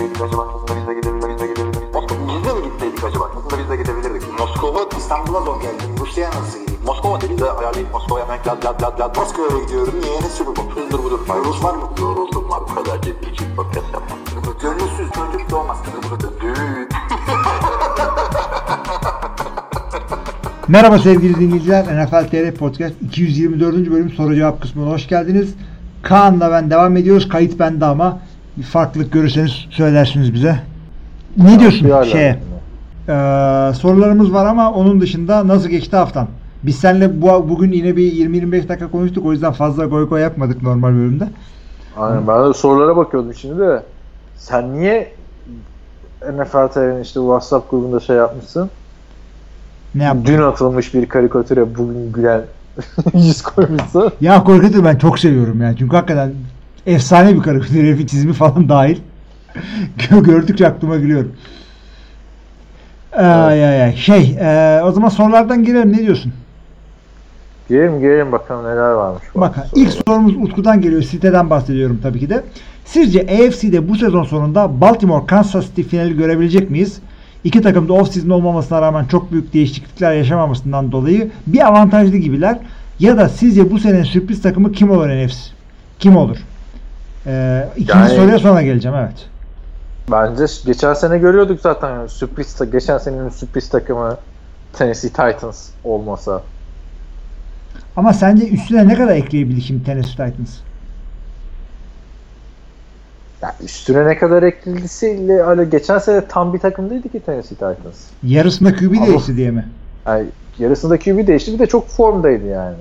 gitseydik acaba? Aslında biz de gidebilirdik. Biz de mi gitseydik acaba? Aslında biz de gidebilirdik. Moskova, İstanbul'a zor geldim. Rusya'ya nasıl gideyim? Moskova dedi de ayarlayıp Moskova'ya hemen lad lad lad lad. Moskova'ya gidiyorum. Niye? Ne sürü bu? Hızdır budur. Rus var mı? Yoruldum var. Bu kadar ciddi ciddi podcast yapmam. Gönülsüz çocuk doğmaz. Düğün. Merhaba sevgili dinleyiciler. NFL TR Podcast 224. bölüm soru cevap kısmına hoş geldiniz. Kaan'la ben devam ediyoruz. Kayıt bende ama bir farklılık görürseniz söylersiniz bize. Ne diyorsun hala. şeye? Ee, sorularımız var ama onun dışında nasıl geçti haftan? Biz seninle bu, bugün yine bir 20-25 dakika konuştuk. O yüzden fazla goy goy yapmadık normal bölümde. Aynen ben de sorulara bakıyordum şimdi de. Sen niye NFL TV'nin işte WhatsApp grubunda şey yapmışsın? Ne yaptık? Dün atılmış bir karikatüre bugün gülen yüz koymuşsun. Ya karikatür ben çok seviyorum yani. Çünkü hakikaten efsane bir karikatür. Herifin çizimi falan dahil. Gördükçe aklıma gülüyor. Ay ay ay. Şey, e, o zaman sorulardan girelim. Ne diyorsun? Girelim girelim bakalım neler varmış. Bak, ilk sorumuz Utku'dan geliyor. Siteden bahsediyorum tabii ki de. Sizce AFC'de bu sezon sonunda Baltimore Kansas City finali görebilecek miyiz? İki takım da off-season olmamasına rağmen çok büyük değişiklikler yaşamamasından dolayı bir avantajlı gibiler. Ya da sizce bu senenin sürpriz takımı kim olur NFC? Kim olur? Ee, ikinci Yani- soruya sonra geleceğim evet. Bence geçen sene görüyorduk zaten yani sürpriz geçen senenin sürpriz takımı Tennessee Titans olmasa. Ama sence üstüne ne kadar ekleyebilir şimdi Tennessee Titans? Ya üstüne ne kadar eklildiyse öyle geçen sene tam bir takım değildi ki Tennessee Titans. Yarısında QB değişti diye mi? Yani yarısında QB değişti bir de çok formdaydı yani.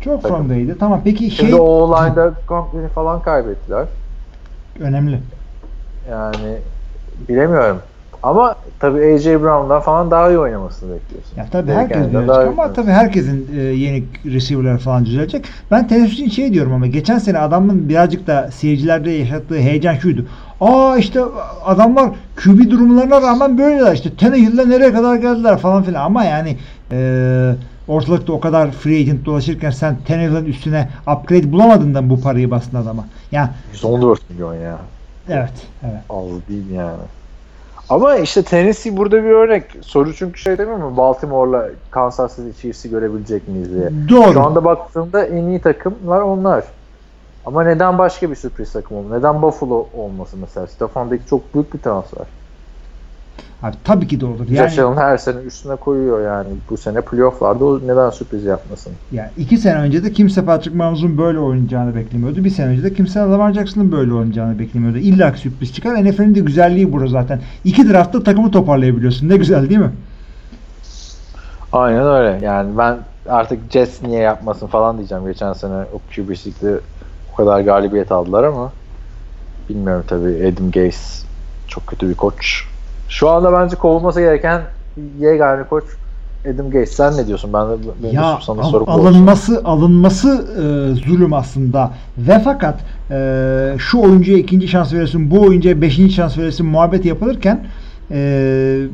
Çok Takım. formdaydı. Tamam peki şey Şimdi o olayda Conklin'i falan kaybettiler. önemli. Yani bilemiyorum. Ama tabii AJ Brown'dan falan daha iyi oynamasını bekliyorsun. Ya tabii Derrick herkes düzelecek ama tabii herkesin e, yeni receiver'lar falan düzelecek. Ben için şey diyorum ama geçen sene adamın birazcık da seyircilerde yaşattığı heyecan şuydu. Aa işte adamlar QB durumlarına rağmen böyleler işte Tannehill'le nereye kadar geldiler falan filan ama yani e, ortalıkta o kadar free agent dolaşırken sen Tannehill'in üstüne upgrade bulamadın da bu parayı bastın adama. Yani 114 milyon ya. evet evet. Az değil yani. Ama işte Tennessee burada bir örnek. Soru çünkü şey demiyor mu? Baltimore'la Kansas City Chiefs'i görebilecek miyiz diye. Doğru. Şu anda baktığımda en iyi takımlar onlar. Ama neden başka bir sürpriz takım oldu? Neden Buffalo olmasın mesela? Stefan'daki çok büyük bir transfer. Abi, tabii ki de olur. Yani, Josh Allen her sene üstüne koyuyor yani. Bu sene playoff'larda o neden sürpriz yapmasın? Yani iki sene önce de kimse Patrick Mahomes'un böyle oynayacağını beklemiyordu. Bir sene önce de kimse Lamar Jackson'ın böyle oynayacağını beklemiyordu. İlla ki sürpriz çıkar. NFL'in de güzelliği burada zaten. İki draftta takımı toparlayabiliyorsun. Ne güzel değil mi? Aynen öyle. Yani ben artık Jets niye yapmasın falan diyeceğim. Geçen sene o QB'sikte o kadar galibiyet aldılar ama bilmiyorum tabii Adam Gase çok kötü bir koç. Şu anda bence kovulması gereken yegane koç Adam Gase. Sen ne diyorsun? Ben de benim Ya sana al- soru bu olsun. alınması alınması e, zulüm aslında. Ve fakat e, şu oyuncuya ikinci şans verirsin, bu oyuncuya beşinci şans verirsin muhabbet yapılırken e,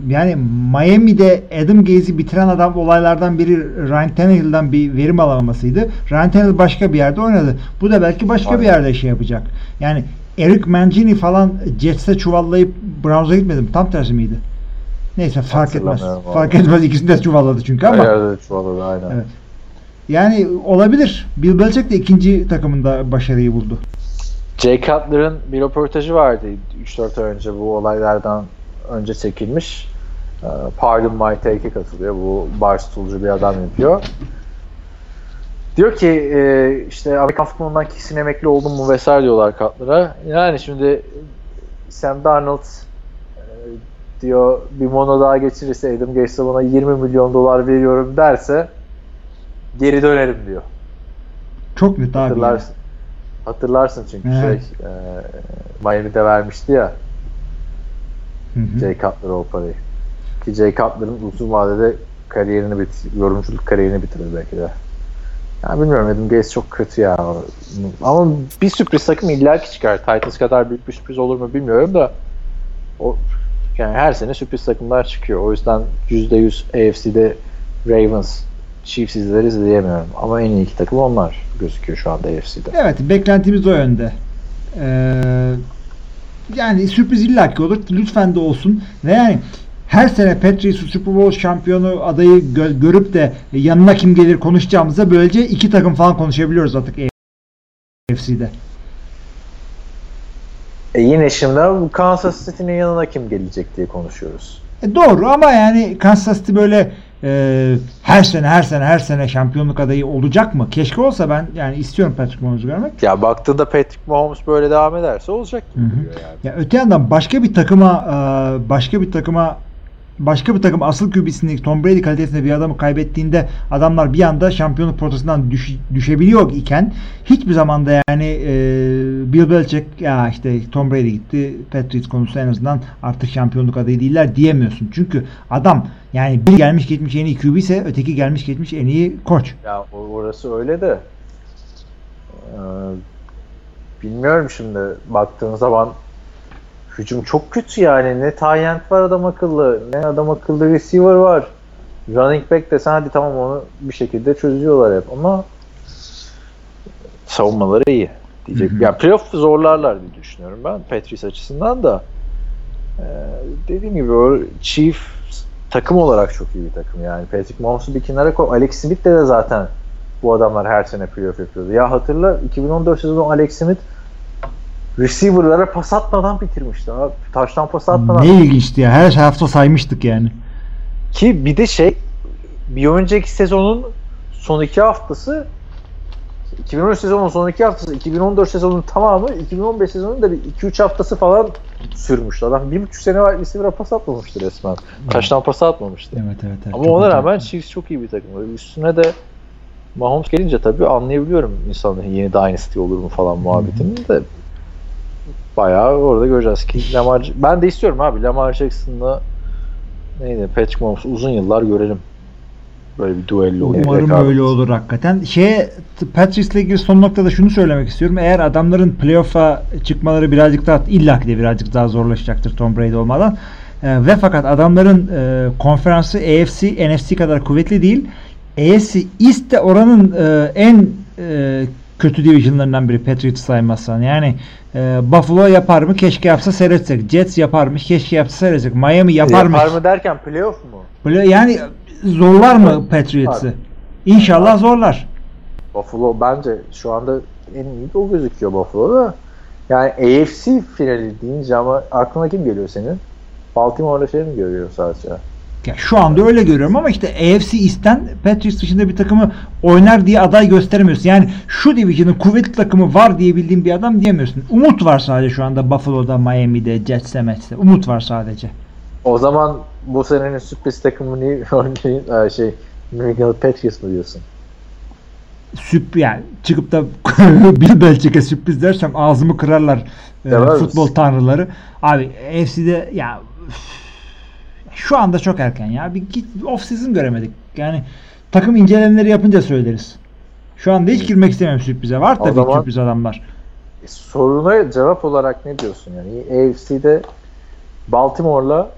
yani Miami'de Adam Gaze'i bitiren adam olaylardan biri Ryan Tannehill'den bir verim alamamasıydı. Ryan Tannehill başka bir yerde oynadı. Bu da belki başka bir Aynen. yerde şey yapacak. Yani Eric Mangini falan Jets'e çuvallayıp Browns'a gitmedi mi? Tam tersi miydi? Neyse fark etmez. Hatırlamıyorum Fark vallahi. etmez. İkisini de çuvalladı çünkü Her ama. yerde çuvalladı aynen. Evet. Yani olabilir. Bill Belichick de ikinci takımında başarıyı buldu. Jay Cutler'ın bir röportajı vardı 3-4 ay önce bu olaylardan önce çekilmiş. Ee, Pardon My Take'e katılıyor. Bu barstolcu bir adam yapıyor. Diyor ki e, işte Amerikan futbolundan kesin emekli oldum mu vesaire diyorlar Cutler'a. Yani şimdi Sam Darnold e, diyor bir mono daha geçirirse Adam Gase bana 20 milyon dolar veriyorum derse geri dönerim diyor. Çok net abi. ya. Hatırlarsın. Hatırlarsın çünkü Evet. şey e, Miami'de vermişti ya Hı hı. Jay Cutler o parayı. Ki Jay Cutler'ın uzun vadede kariyerini bit yorumculuk kariyerini bitirir belki de. Yani bilmiyorum Adam Gaze çok kötü ya. Ama bir sürpriz takım illaki çıkar. Titans kadar büyük bir sürpriz olur mu bilmiyorum da o yani her sene sürpriz takımlar çıkıyor. O yüzden %100 AFC'de Ravens, Chiefs izleriz diyemiyorum. Ama en iyi iki takım onlar gözüküyor şu anda AFC'de. Evet beklentimiz o yönde. Ee, yani sürpriz illaki olur. Lütfen de olsun. Ve yani her sene Patriots Super Bowl şampiyonu adayı gö- görüp de yanına kim gelir konuşacağımıza böylece iki takım falan konuşabiliyoruz artık AFC'de. E yine şimdi Kansas City'nin yanına kim gelecek diye konuşuyoruz. E doğru ama yani Kansas City böyle e, her sene her sene her sene şampiyonluk adayı olacak mı? Keşke olsa ben yani istiyorum Patrick Mahomes'u görmek. Ya baktığında Patrick Mahomes böyle devam ederse olacak gibi Hı hı. duruyor yani. Ya öte yandan başka bir takıma e, başka bir takıma başka bir takım asıl QB'sini Tom Brady kalitesinde bir adamı kaybettiğinde adamlar bir anda şampiyonluk potasından düş, düşebiliyor iken hiçbir zamanda yani e, Bill Belichick ya işte Tom Brady gitti Patriots konusu en azından artık şampiyonluk adayı değiller diyemiyorsun. Çünkü adam yani bir gelmiş geçmiş en iyi QB ise öteki gelmiş geçmiş en iyi koç. Ya orası öyle de e, bilmiyorum şimdi baktığın zaman hücum çok kötü yani. Ne Tyent var adam akıllı, ne adam akıllı receiver var. Running back desen hadi tamam onu bir şekilde çözüyorlar hep ama savunmaları iyi diyecek. Hı hı. Yani playoff zorlarlar diye düşünüyorum ben Patriots açısından da. Ee, dediğim gibi o Chief takım olarak çok iyi bir takım yani. Patrick Mahomes'u bir kenara koy. Alex Smith de, de zaten bu adamlar her sene playoff yapıyordu. Ya hatırla 2014 sezonu Alex Smith receiver'lara pas atmadan bitirmişti abi. Taştan pas atmadan. Ne ilginçti ya. Her hafta saymıştık yani. Ki bir de şey bir önceki sezonun son iki haftası 2013 sezonunun son iki haftası 2014 sezonunun tamamı 2015 sezonunun da bir 2-3 haftası falan sürmüştü. Adam bir buçuk sene var receiver'a pas atmamıştı resmen. Taştan pas atmamıştı. Evet evet. evet. Ama Çok ona rağmen Chiefs çok iyi bir takım. Üstüne de Mahomes gelince tabii anlayabiliyorum insanın yeni Dynasty olur mu falan muhabbetini de bayağı orada göreceğiz ki Lamar ben de istiyorum abi Lamar Jackson'la neydi Patrick Mahomes uzun yıllar görelim. Böyle bir duello. Umarım rekabet. öyle olur hakikaten. Şeye Patrice'le ilgili son noktada şunu söylemek istiyorum. Eğer adamların playoff'a çıkmaları birazcık daha illaki de birazcık daha zorlaşacaktır Tom Brady olmadan. Ee, ve fakat adamların e, konferansı AFC, NFC kadar kuvvetli değil. AFC East de oranın e, en e, kötü divisionlarından biri Patriots saymazsan. Yani e, Buffalo yapar mı? Keşke yapsa seyretsek. Jets yapar mı? Keşke yapsa seyretsek. Miami yapar mı? Yapar mı derken playoff mu? Böyle yani zorlar mı Patriots'ı? İnşallah zorlar. Buffalo bence şu anda en iyi o gözüküyor Buffalo'da. Yani AFC finali deyince ama aklına kim geliyor senin? Baltimore'la şey mi görüyor sadece? Ya şu anda öyle görüyorum ama işte AFC East'ten Patriots dışında bir takımı oynar diye aday gösteremiyorsun. Yani şu division'ın kuvvetli takımı var diye bildiğin bir adam diyemiyorsun. Umut var sadece şu anda Buffalo'da, Miami'de, Jets'te, Mets'te. Umut var sadece. O zaman bu senenin sürpriz takımı New Orleans, e, şey New England Patriots mı diyorsun? Süp yani çıkıp da Bill Belichick'e sürpriz dersem ağzımı kırarlar e, futbol tanrıları. Abi AFC'de ya üf, şu anda çok erken ya. Bir git off season göremedik. Yani takım incelemeleri yapınca söyleriz. Şu anda hiç girmek istemiyorum sürprize. Var tabii zaman- sürpriz adamlar. E, soruna cevap olarak ne diyorsun yani? AFC'de Baltimore'la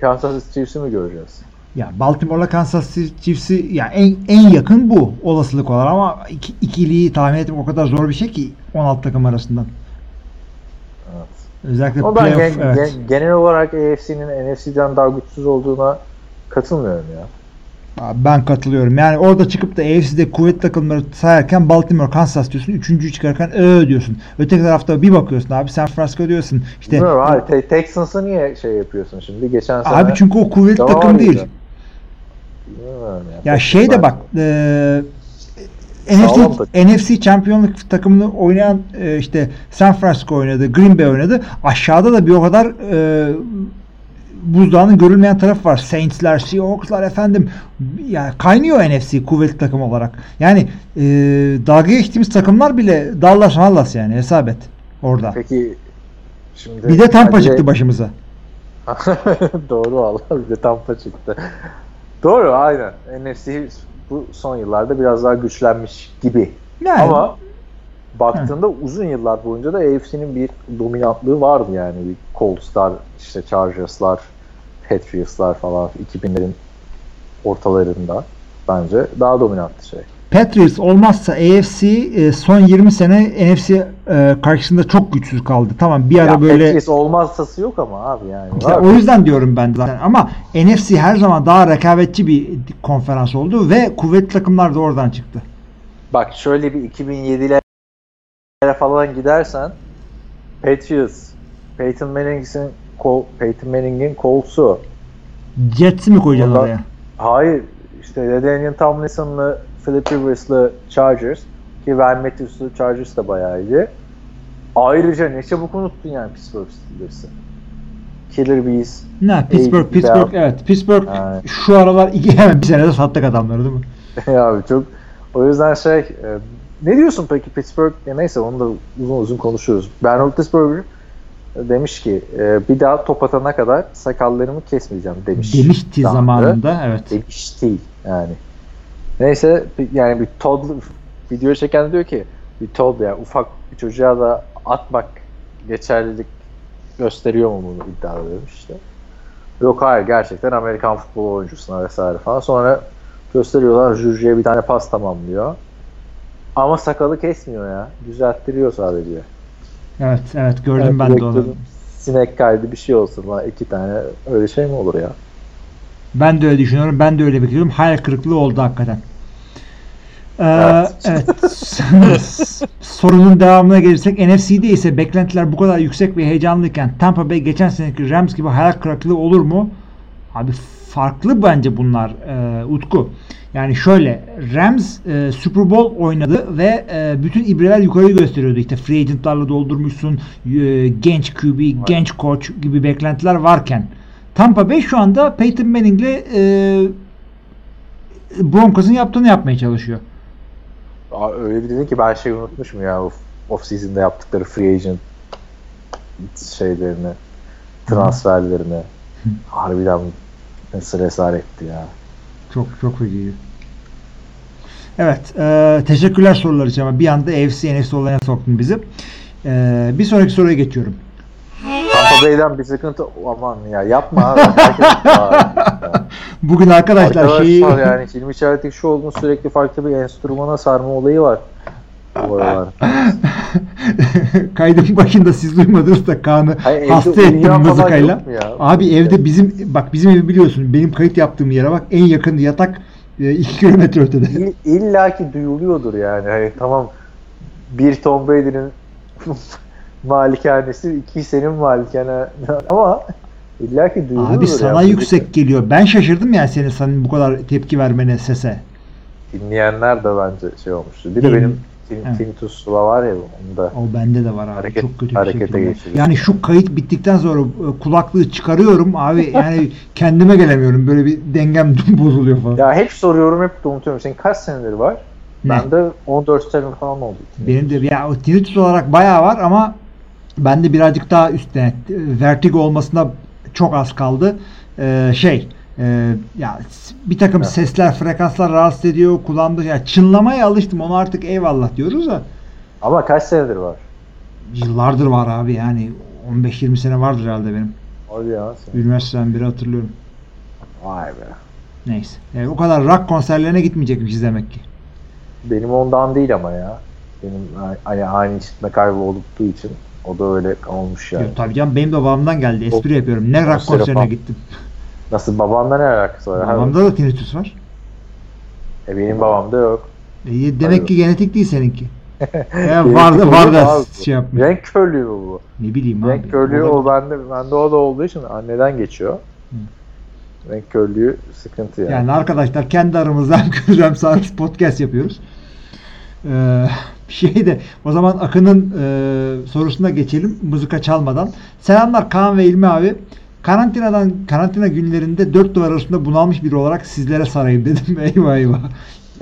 Kansas City Chiefs'i mi göreceğiz? Ya Baltimore'la Kansas City Chiefs'i ya en, en yakın bu olasılık olarak ama iki, ikiliyi tahmin etmek o kadar zor bir şey ki 16 takım arasından. Özellikle Ama ben playoff gen- evet. gen- genel olarak AFC'nin NFC'den daha güçsüz olduğuna katılmıyorum ya. Abi Ben katılıyorum. Yani orada çıkıp da AFC'de kuvvetli takımları sayarken Baltimore, Kansas diyorsun. Üçüncüyü çıkarken ö diyorsun. Öteki tarafta bir bakıyorsun abi San Francisco diyorsun. İşte Bilmiyorum abi Te- Texans'ı niye şey yapıyorsun şimdi? Geçen sene abi çünkü o kuvvetli takım değil. Ya Çok şey de bak e, NFC. NFC şampiyonluk takımını oynayan e, işte San Francisco oynadı, Green Bay oynadı. Aşağıda da bir o kadar e, buzdağının görülmeyen tarafı var. Saints'ler, Seahawks'lar efendim ya kaynıyor NFC kuvvetli takım olarak. Yani e, dalga geçtiğimiz takımlar bile Dallas Dallas yani hesap et orada. Peki şimdi Bir de Tampa hadi- çıktı başımıza. Doğru valla bir de Tampa çıktı. Doğru aynen. NFC bu son yıllarda biraz daha güçlenmiş gibi. Yani Ama baktığında uzun yıllar boyunca da AFC'nin bir dominantlığı vardı yani. Bir Colts'lar, işte Chargers'lar, Patriots'lar falan 2000'lerin ortalarında bence daha dominanttı şey. Patriots olmazsa AFC e, son 20 sene NFC e, karşısında çok güçsüz kaldı. Tamam bir ara Ya böyle Patriots olmazsası yok ama abi yani. İşte o yüzden diyorum ben zaten. Ama NFC her zaman daha rekabetçi bir konferans oldu ve kuvvetli takımlar da oradan çıktı. Bak şöyle bir 2007'lere falan gidersen Patriots, Peyton Manning'in kol, Peyton Manning'in kolsu. Jets'i mi koyacaksın Ondan- oraya? Hayır işte Daniel Tomlinson'lı Philip Rivers'lı Chargers ki Ryan Matthews'lı Chargers da bayağı iyi. Ayrıca ne çabuk unuttun yani Pittsburgh Steelers'ı. Killer Bees. Ne Pittsburgh, Pittsburgh güzel. evet. Pittsburgh Yani. şu aralar iki, hemen bir senede sattık adamları değil mi? abi çok o yüzden şey e, ne diyorsun peki Pittsburgh ya neyse onu da uzun uzun konuşuyoruz. Ben Roethlisberger demiş ki e, bir daha top atana kadar sakallarımı kesmeyeceğim demiş. Demişti zamanında evet. Demişti yani. Neyse yani bir toddler video çeken diyor ki bir toddler yani ufak bir çocuğa da atmak geçerlilik gösteriyor mu bunu iddia demiş işte. Yok hayır gerçekten Amerikan futbol oyuncusuna vesaire falan. Sonra gösteriyorlar Jurje'ye bir tane pas tamamlıyor. Ama sakalı kesmiyor ya. Düzelttiriyor sadece. Evet evet gördüm Evet, ben de onu. Sinek kaydı bir şey olsun lan iki tane öyle şey mi olur ya? Ben de öyle düşünüyorum. Ben de öyle bekliyorum. Hayal kırıklığı oldu hakikaten. Ee, Evet. evet. Sorunun devamına gelirsek NFC'de ise beklentiler bu kadar yüksek ve heyecanlıyken Tampa Bay geçen seneki Rams gibi hayal kırıklığı olur mu? Abi farklı bence bunlar e, Utku. Yani şöyle Rams e, Super Bowl oynadı ve e, bütün ibreler yukarı gösteriyordu. İşte free agentlarla doldurmuşsun, e, genç QB, genç koç gibi beklentiler varken Tampa Bay şu anda Peyton Manning'le e, Broncos'un yaptığını yapmaya çalışıyor. Aa, öyle bir dedin ki ben şey unutmuşum ya off, off season'da yaptıkları free agent şeylerini, transferlerini. Harbiden nasıl esaretti ya. Çok çok iyi. Evet. e, teşekkürler sorular için ama bir anda AFC NFC olayına soktun bizi. E, bir sonraki soruya geçiyorum. Tampa Bay'den bir sıkıntı aman ya yapma abi. Bugün arkadaşlar, Arkadaşlar şeyi yani film işaretlik şu olduğunu sürekli farklı bir enstrümana sarma olayı var. Kaydın başında siz duymadınız da Kaan'ı Hayır, hasta ettim mızıkayla. Abi evde bizim bak bizim evi biliyorsun. Benim kayıt yaptığım yere bak en yakın yatak 2 kilometre ötede. İll, illa ki duyuluyordur yani. Hani tamam bir Tom Brady'nin malikanesi, iki senin malikane ama illa ki duyuluyordur. Abi sana yani. yüksek geliyor. Ben şaşırdım ya senin senin bu kadar tepki vermene sese. Dinleyenler de bence şey olmuştu. Bir de Din- benim tin, Evet. tinnitus var ya onda. O bende de var abi. Hareket- Çok kötü bir harekete şekilde. geçiriyor. Yani şu kayıt bittikten sonra e, kulaklığı çıkarıyorum abi yani kendime gelemiyorum. Böyle bir dengem bozuluyor falan. Ya hep soruyorum hep de unutuyorum. Senin kaç senedir var? Ne? Bende 14 sene falan oldu. Benim de ya tinnitus olarak bayağı var ama bende birazcık daha üstte. Vertigo olmasına çok az kaldı. Ee, şey e, ya bir takım Evet. sesler, frekanslar rahatsız ediyor. Kulağımda ya çınlamaya alıştım. Onu artık eyvallah diyoruz da Ama kaç senedir var? yıllardır var abi yani 15-20 sene vardır herhalde benim. Hadi ya sen. Üniversiteden beri hatırlıyorum. Vay be. Neyse. Yani o kadar rock konserlerine gitmeyecekmişiz demek ki. Benim ondan değil ama ya. Benim hani aynı içinde kaybolduğu için o da öyle olmuş yani. Yok, tabii canım benim de babamdan geldi. Espri yapıyorum. Ne rock Konser konserine gittim. Nasıl babanla ne alakası var? Babamda da tinnitus var. E benim babamda yok. E, demek ki genetik değil seninki. Ya var da var da şey yapmış. Renk körlüğü bu. bu. Ne bileyim Renk abi. körlüğü Olabilir. o bende, bende o da olduğu için anneden geçiyor. Renk körlüğü sıkıntı yani. Yani arkadaşlar kendi aramızda Kürrem Saat podcast yapıyoruz. Ee, şey de o zaman Akın'ın e, sorusuna geçelim mızıka çalmadan. Selamlar Kaan ve İlmi abi. Karantinadan karantina günlerinde dört duvar arasında bunalmış biri olarak sizlere sarayım dedim. eyvah eyvah.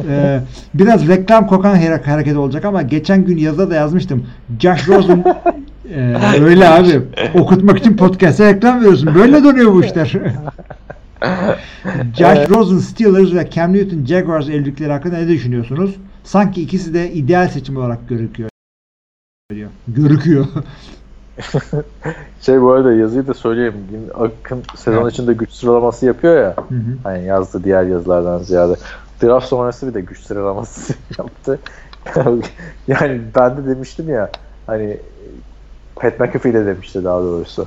Ee, biraz reklam kokan hare- hareket olacak ama geçen gün yazıda da yazmıştım. Josh Rosen Ee, öyle abi. Okutmak için podcast'e reklam veriyorsun. Böyle dönüyor bu işler. Josh Rosen Steelers ve Cam Newton Jaguars evlilikleri hakkında ne düşünüyorsunuz? Sanki ikisi de ideal seçim olarak görüküyor. Görüküyor. Şey bu arada yazıyı da söyleyeyim. Akın sezon Evet. içinde güç sıralaması yapıyor ya. Hı hı. Hani yazdı diğer yazılardan ziyade. draft sonrası bir de güç sıralaması yaptı. yani ben de demiştim ya hani Pat McAfee de demişti daha doğrusu.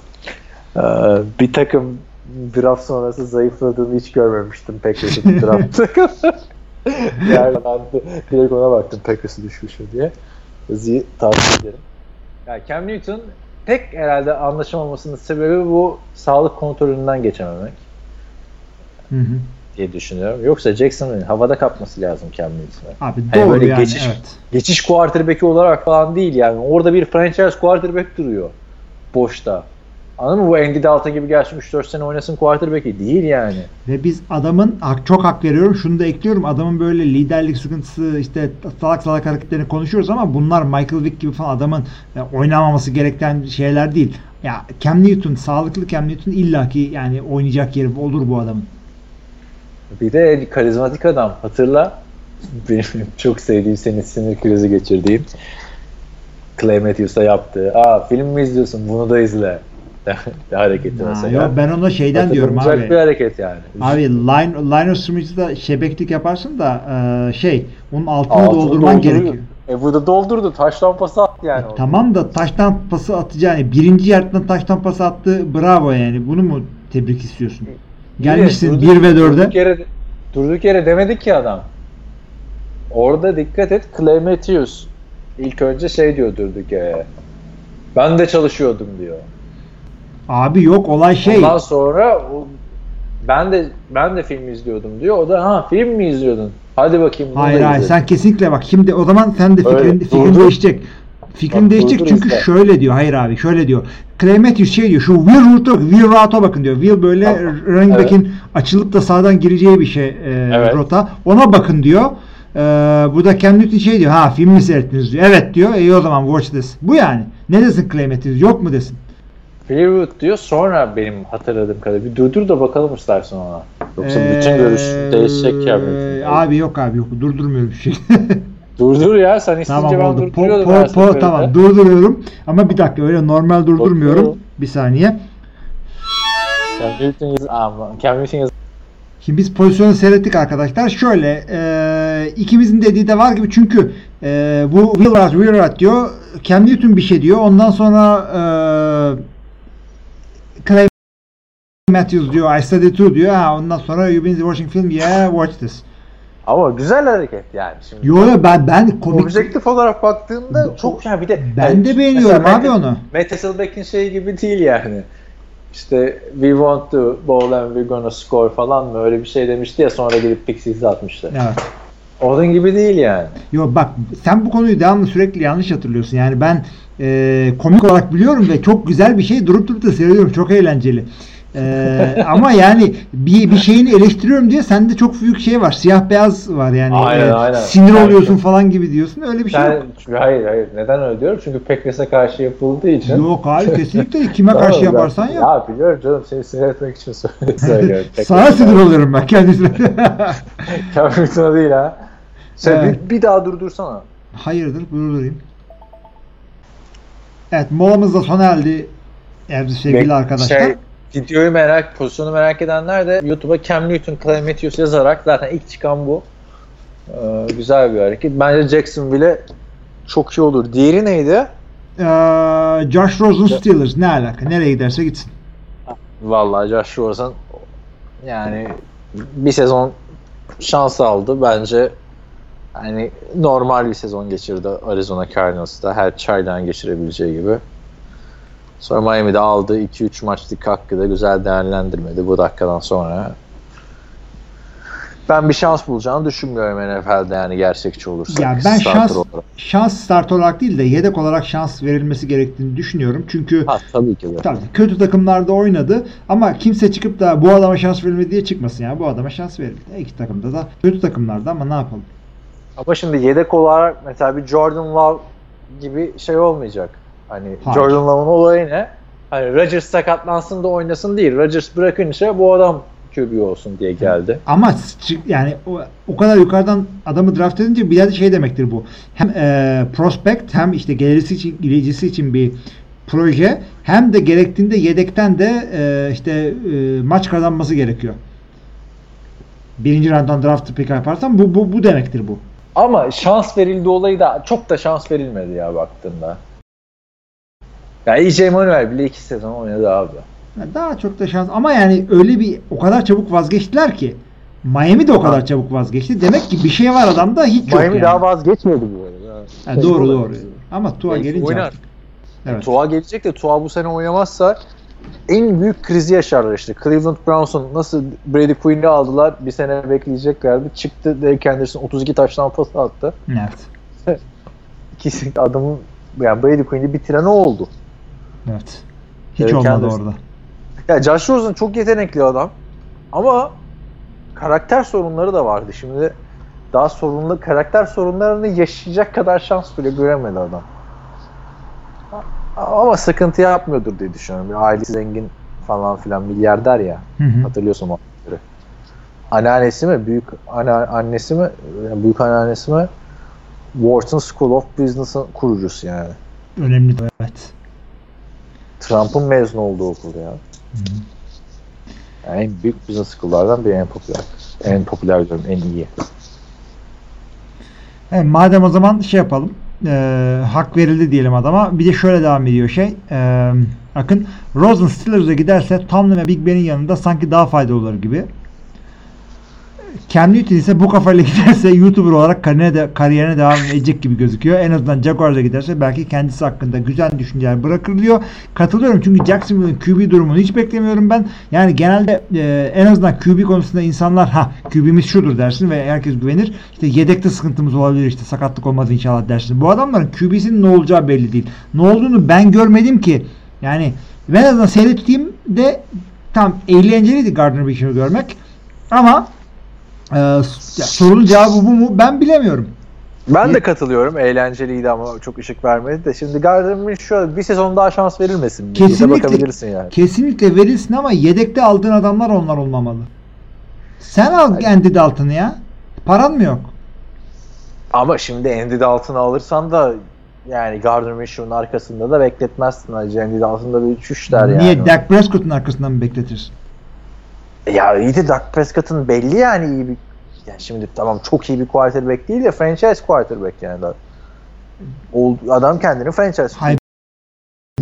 Ee, bir takım draft sonrası zayıfladığını hiç görmemiştim Packers'ın draft de direkt ona baktım Packers'ı düşmüş mü diye. Yazıyı tavsiye ederim. Yani Cam Newton tek herhalde anlaşamamasının sebebi bu sağlık kontrolünden geçememek Hı hı. diye düşünüyorum. Yoksa Jackson'ın havada kapması lazım Cam Newton'a. Abi Hani doğru böyle yani geçiş- evet. Geçiş quarterback'i olarak falan değil yani. Orada bir franchise quarterback duruyor. Boşta. Anladın mı? Bu Andy Dalton gibi gelsin 3-4 sene oynasın quarterback'i değil yani. Ve biz adamın çok hak veriyorum. Şunu da ekliyorum. Adamın böyle liderlik sıkıntısı işte salak salak hareketlerini konuşuyoruz ama bunlar Michael Vick gibi falan adamın e, oynamaması gereken şeyler değil. Ya Cam Newton, sağlıklı Cam Newton illaki yani oynayacak yeri olur bu adamın. Bir de karizmatik adam. Hatırla. Benim çok sevdiğim senin sinir krizi geçirdiğim Clay Matthews'a yaptığı. Aa film mi izliyorsun? Bunu da izle. hareketi Ha, mesela. yok, ben ona şeyden diyorum abi. bir hareket yani. Abi line, line of scrimmage'da şebeklik yaparsın da e, şey onun altını Altını doldurman dolduruyor. gerekiyor. E burada doldurdu. Taş lampası attı yani. orada. Tamam da taştan pası atacağını birinci yerden taştan pası attı bravo yani bunu mu tebrik istiyorsun? Gelmişsin Durduk- 1 ve 4'e. Durduk yere, durduk yere demedi ki adam. Orada dikkat et Clay Matthews ilk önce şey diyor durduk yere. Ben de çalışıyordum diyor. Abi yok olay şey. Ondan sonra o- ben de ben de film izliyordum diyor. O da ha film mi izliyordun? Hadi bakayım. Hayır hayır izle." sen kesinlikle bak şimdi o zaman sen de fikrin, Öyle, fikrin durdur. değişecek. Fikrin Bak, değişecek durdur çünkü işte. şöyle diyor. Hayır abi şöyle diyor. Matthews şey diyor. Şu Will Root'a Will Root'a bakın diyor. Will böyle Tamam. running Evet. back'in açılıp da sağdan gireceği bir şey e, Evet. rota. Ona bakın diyor. E, bu da Cam Newton şey diyor. Ha film mi seyrettiniz diyor. Evet diyor. İyi o zaman watch this. Bu yani. Ne desin Matthews? Yok mu desin? Freewood diyor. Sonra benim hatırladığım kadarıyla bir durdur da bakalım istersen ona. Yoksa bütün Ee, görüş değişecek ya. Abi yok abi yok. Durdurmuyorum bir şey. Durdur ya sen isteyince Tamam ben oldu. Po, durduruyordum. po, po, tamam durduruyorum. Ama bir dakika öyle normal durdurmuyorum. Bakıyorum. Bir saniye. Şimdi biz pozisyonu seyrettik arkadaşlar. Şöyle e, ikimizin dediği de var gibi çünkü e, bu Willard Willard diyor. Cam Newton bir şey diyor. Ondan sonra e, Matthews diyor. I studied too diyor. Ha, ondan sonra you been watching film. Yeah watch this. Ama güzel hareket yani şimdi. Yo yo, ben ben komik Objektif olarak baktığında çok yani bir de ben de beğeniyorum abi Matt- onu. Matt Hasselbeck'in şeyi gibi değil yani. İşte we want to bowl and we're gonna score falan mı öyle bir şey demişti ya sonra gidip pixies atmıştı. Evet. Onun gibi değil yani. Yo bak sen bu konuyu devamlı sürekli yanlış hatırlıyorsun. Yani ben e, komik olarak biliyorum ve çok güzel bir şey durup durup da seyrediyorum. Çok eğlenceli. E, ama yani bir, bir şeyini eleştiriyorum diye sende çok büyük şey var. Siyah beyaz var yani. Aynen, E, aynen. Sinir Yani- oluyorsun falan gibi diyorsun. Öyle bir şey Sen, yok. hayır hayır neden öyle diyorum? Çünkü Packers'e karşı yapıldığı için. Yok abi kesinlikle. Kime karşı ben- yaparsan yap. Ya biliyorum canım seni sinir etmek için söylüyorum. Sana sinir oluyorum ben kendisine. Newton'a değil ha. Sen Evet. bir, bir daha durdursana. Hayırdır durdurayım. Evet molamız da sona erdi. Evet sevgili Ve arkadaşlar. Şey, videoyu merak, pozisyonu merak edenler de YouTube'a Cam Newton, Clay Matthews yazarak zaten ilk çıkan bu. Ee, güzel bir hareket. Bence Jacksonville çok iyi olur. Diğeri neydi? Ee, Josh Rosen Steelers ne alaka? Nereye giderse gitsin. Vallahi Josh Rosen yani bir sezon şans aldı. Bence hani normal bir sezon geçirdi Arizona Cardinals'ta. Her çaydan geçirebileceği gibi. Sonra Miami'de aldığı 2-3 maçlık hakkı da güzel değerlendirmedi bu dakikadan sonra. Ben bir şans bulacağını düşünmüyorum NFL'de yani gerçekçi olursa. Ya ben şans olarak. şans start olarak değil de yedek olarak şans verilmesi gerektiğini düşünüyorum. Çünkü Ha, tabii ki de. tabii kötü takımlarda oynadı ama kimse çıkıp da bu adama şans verilmedi diye çıkmasın yani. Bu adama şans verildi. İki takımda da kötü takımlarda ama ne yapalım? Ama şimdi yedek olarak mesela bir Jordan Love gibi şey olmayacak. Hani Hayır. Jordan Love'ın olayı ne? Hani Rodgers sakatlansın da oynasın değil. Rodgers bırakınca bu adam QB olsun diye geldi. Ama yani o, o kadar yukarıdan adamı draft edince bir yerde şey demektir bu. Hem e, prospect hem işte gelirisi için geleceği için bir proje hem de gerektiğinde yedekten de e, işte e, maç kazanması gerekiyor. birinci round'dan draft pick yaparsan bu, bu, bu demektir bu. Ama şans verildi olayı da çok da şans verilmedi ya baktığında. Ya EJ Manuel bile iki sezon oynadı abi. Yani Daha çok da şans ama yani öyle bir o kadar çabuk vazgeçtiler ki Miami de o kadar çabuk vazgeçti. Demek ki bir şey var adamda hiç yok Miami yani. daha vazgeçmedi bu arada. Ha, doğru doğru. Ama Tua gelince oynar. artık. Evet. Tua gelecek de Tua bu sene oynamazsa en büyük krizi yaşarlar işte. Cleveland Browns'un nasıl Brady Quinn'i aldılar bir sene bekleyeceklerdi. Çıktı Derek Henderson 32 taştan pas attı. Evet. İkisi adamın yani Brady Quinn'i bitiren o oldu. Evet. Hiç Derek olmadı Henderson. orada. Ya Josh Rosen çok yetenekli adam. Ama karakter sorunları da vardı. Şimdi daha sorunlu karakter sorunlarını yaşayacak kadar şans bile göremedi adam. Ama sıkıntı yapmıyordur diye düşünüyorum. Bir ailesi zengin falan filan milyarder ya. Hı hı. Hatırlıyorsun o. Anneannesi mi? Büyük ana, annesi mi? Yani büyük anneannesi mi? Wharton School of Business'ın kurucusu yani. Önemli evet. Trump'ın mezun olduğu okul ya. Yani en büyük business school'lardan biri en popüler. En popüler diyorum, en iyi. Evet, madem o zaman şey yapalım. Ee, hak verildi diyelim adama. Bir de şöyle devam ediyor şey. Ee, Akın Rosen Steelers'a giderse Tomlin ve Big Ben'in yanında sanki daha faydalı olur gibi. Cam Newton ise bu kafayla giderse YouTuber olarak kariyerine, de, kariyerine devam edecek gibi gözüküyor. En azından Jaguars'a giderse belki kendisi hakkında güzel düşünceler bırakır diyor. Katılıyorum çünkü Jacksonville'in QB durumunu hiç beklemiyorum ben. Yani genelde e, en azından QB konusunda insanlar ha QB'miz şudur dersin ve herkes güvenir. İşte yedekte sıkıntımız olabilir işte sakatlık olmaz inşallah dersin. Bu adamların QB'sinin ne olacağı belli değil. Ne olduğunu ben görmedim ki. Yani ben en azından seyrettiğim de tam eğlenceliydi Gardner Minshew'u görmek. Ama e, ya, sorunun cevabı bu mu? Ben bilemiyorum. Ben de katılıyorum. Eğlenceliydi ama çok ışık vermedi de. Şimdi Gardner Minshew bir sezon daha şans verilmesin. mi? Kesinlikle. bakabilirsin yani. Kesinlikle verilsin ama yedekte aldığın adamlar onlar olmamalı. Sen al Andy Dalton'ı ya. Paran mı yok? Ama şimdi Andy Dalton'ı alırsan da yani Gardner Minshew'un arkasında da bekletmezsin. Hacı Andy Dalton'da bir uçuş der yani. Niye Dak Prescott'un arkasından mı bekletirsin? Ya iyi de Dak Prescott'ın belli yani iyi bir yani şimdi tamam çok iyi bir quarterback değil de franchise quarterback yani da. Adam kendini franchise Hayır.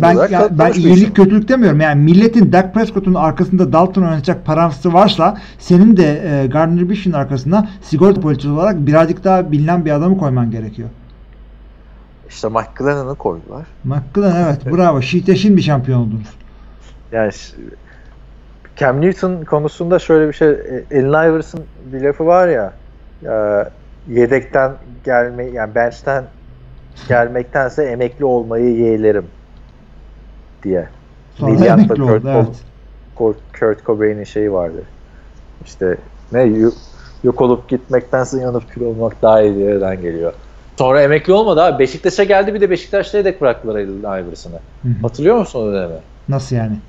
Ben ya, ben iyilik kötülük demiyorum. Yani milletin Dak Prescott'un arkasında Dalton oynayacak parası varsa senin de e, Gardner Minshew'un arkasına sigorta poliçesi olarak birazcık daha bilinen bir adamı koyman gerekiyor. İşte Glennon'ı koydular. McClellan evet bravo. Şiteşin bir şampiyon oldunuz. Yani Cam Newton konusunda şöyle bir şey e, Allen Iverson bir lafı var ya e, yedekten gelme yani bench'ten gelmektense emekli olmayı yeğlerim diye. Sonra emekli Kurt, oldu evet. Kurt, Kurt Cobain'in şeyi vardı. İşte ne yo- yok olup gitmektense yanıp kül olmak daha iyi diyeden geliyor. Sonra emekli olmadı abi. Beşiktaş'a geldi bir de Beşiktaş'ta yedek bıraktılar Allen Iverson'ı. Hatırlıyor musun o dönemi? Nasıl yani?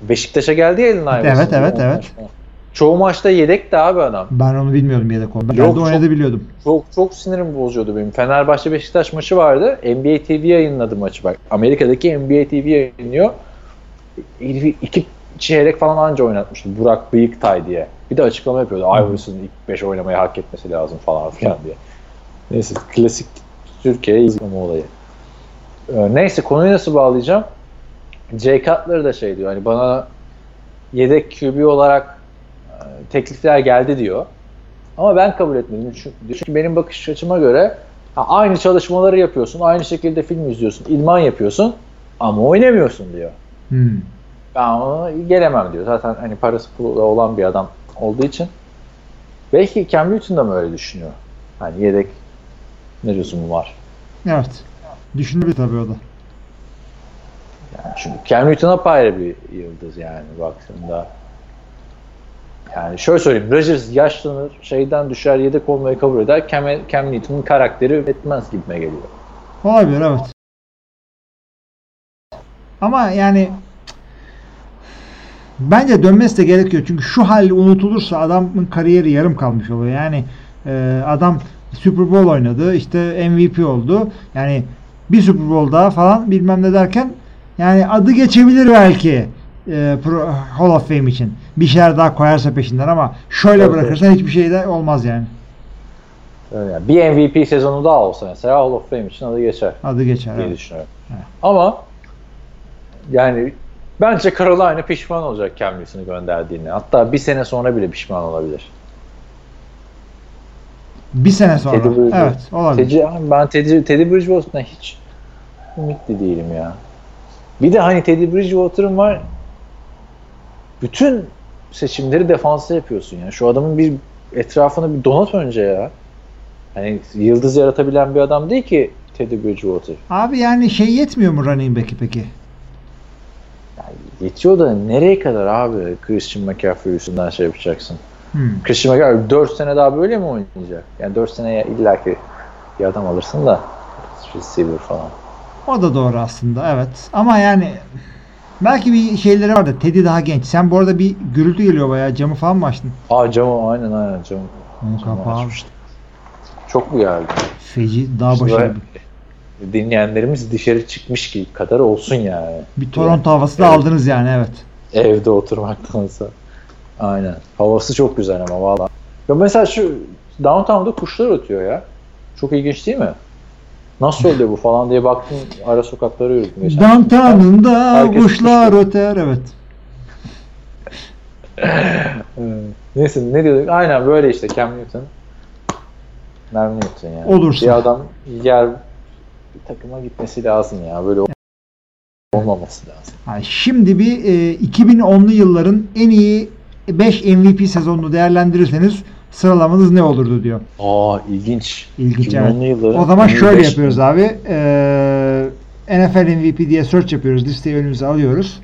Beşiktaş'a geldi ya Allen Iverson. Evet, evet, evet. maçta. Çoğu maçta yedek de abi adam. Ben onu bilmiyordum yedek oldu. Ben Yok, de oynadı biliyordum. Çok çok sinirim bozuyordu benim. Fenerbahçe Beşiktaş maçı vardı. NBA TV yayınladı maçı bak. Amerika'daki NBA TV yayınlıyor. Herifi iki çeyrek falan anca oynatmıştı. Burak Bıyıktay diye. Bir de açıklama yapıyordu. Iverson'ın ilk 5 oynamayı hak etmesi lazım falan filan diye. Neyse klasik Türkiye izleme olayı. Ee, neyse konuyu nasıl bağlayacağım? Jay Cutler da şey diyor. Hani bana yedek QB olarak e, teklifler geldi diyor. Ama ben kabul etmedim. Çünkü, çünkü benim bakış açıma göre ha, aynı çalışmaları yapıyorsun, aynı şekilde film izliyorsun, idman yapıyorsun ama oynamıyorsun diyor. Hmm. Ben ona gelemem diyor. Zaten hani parası pulu olan bir adam olduğu için. Belki Cam Newton da mı öyle düşünüyor? Hani yedek ne lüzumu var? Evet. Düşündü tabii o da. Yani çünkü Cam Newton apayrı bir yıldız yani baktığında. Yani şöyle söyleyeyim. Rodgers yaşlanır, şeyden düşer, yedek olmayı kabul eder. Cam, Cam Newton'un karakteri etmez gibime geliyor. Olabilir evet. Ama yani bence dönmesi de gerekiyor. Çünkü şu hal unutulursa adamın kariyeri yarım kalmış oluyor. Yani e, adam Super Bowl oynadı. işte MVP oldu. Yani bir Super Bowl daha falan bilmem ne derken yani adı geçebilir belki e, Pro- Hall of Fame için. bir şeyler daha koyarsa peşinden ama şöyle Evet, bırakırsan hiçbir şey de olmaz yani. Öyle yani. Bir MVP sezonu daha olsa mesela Hall of Fame için adı geçer Adı geçer. diye evet. düşünüyorum. Evet. Ama yani bence Carolina pişman olacak Cam Newton'u gönderdiğini. Hatta bir sene sonra bile pişman olabilir. Bir sene sonra. Teddy Bridgewater. Evet olabilir. Teddy, ben Teddy, Teddy Bridgewater'dan hiç ümitli değilim ya. Bir de hani Teddy Bridgewater'ın var bütün seçimleri defansa yapıyorsun ya. Şu adamın bir etrafını bir donat önce ya. Hani yıldız yaratabilen bir adam değil ki Teddy Bridgewater. Abi yani şey yetmiyor mu running back'i peki? Yani yetiyor da nereye kadar abi Christian McCaffrey üstünden şey yapacaksın? Hmm. Christian McCaffrey 4 sene daha böyle mi oynayacak? Yani 4 seneye illaki bir adam alırsın da receiver falan. O da doğru aslında evet. Ama yani belki bir şeyleri var da Teddy daha genç. Sen bu arada bir gürültü geliyor bayağı. Camı falan mı açtın? Aa camı aynen aynen camı. Onu camı kapa abi. açmıştım. Çok mu geldi? Feci başı. böyle Dinleyenlerimiz dışarı çıkmış ki kadar olsun yani. Bir Toronto havası da Evet. aldınız yani evet. Evde oturmaktansa. Aynen. Havası çok güzel ama valla. Ya mesela şu downtown'da kuşlar ötüyor ya. Çok ilginç değil mi? Nasıl oluyor bu falan diye baktım ara sokaklara yürüdüm. geçen. Downtown'unda kuşlar öter evet. Neyse ne diyorduk? Aynen böyle işte Cam Newton. Cam Newton yani. Olursa. Bir adam yer bir takıma gitmesi lazım ya. Böyle olmaması lazım. Yani şimdi bir e, 2010'lu yılların en iyi 5 MVP sezonunu değerlendirirseniz sıralamanız ne olurdu diyor. Aa ilginç. İlginç 2010'lu yılların O zaman şöyle yapıyoruz abi. Ee, NFL MVP diye search yapıyoruz. Listeyi önümüze alıyoruz.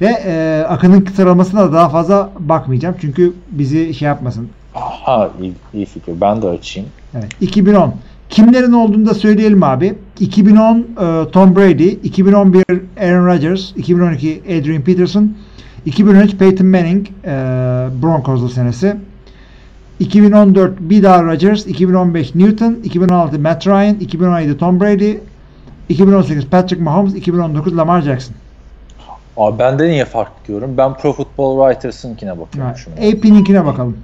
Ve e, Akın'ın sıralamasına da daha fazla bakmayacağım. Çünkü bizi şey yapmasın. Ha iyi, iyi fikir. Ben de açayım. Evet. 2010. Kimlerin olduğunu da söyleyelim abi. 2010 e, Tom Brady, 2011 Aaron Rodgers, 2012 Adrian Peterson, 2013 Peyton Manning e, Broncos'lu senesi. 2014 bir daha Rodgers, 2015 Newton, 2016 Matt Ryan, 2017 Tom Brady, 2018 Patrick Mahomes, 2019 Lamar Jackson. Abi bende niye farklı diyorum? Ben Pro Football Writers'ınkine Ha, bakıyormuşum. AP'ninkine bakalım.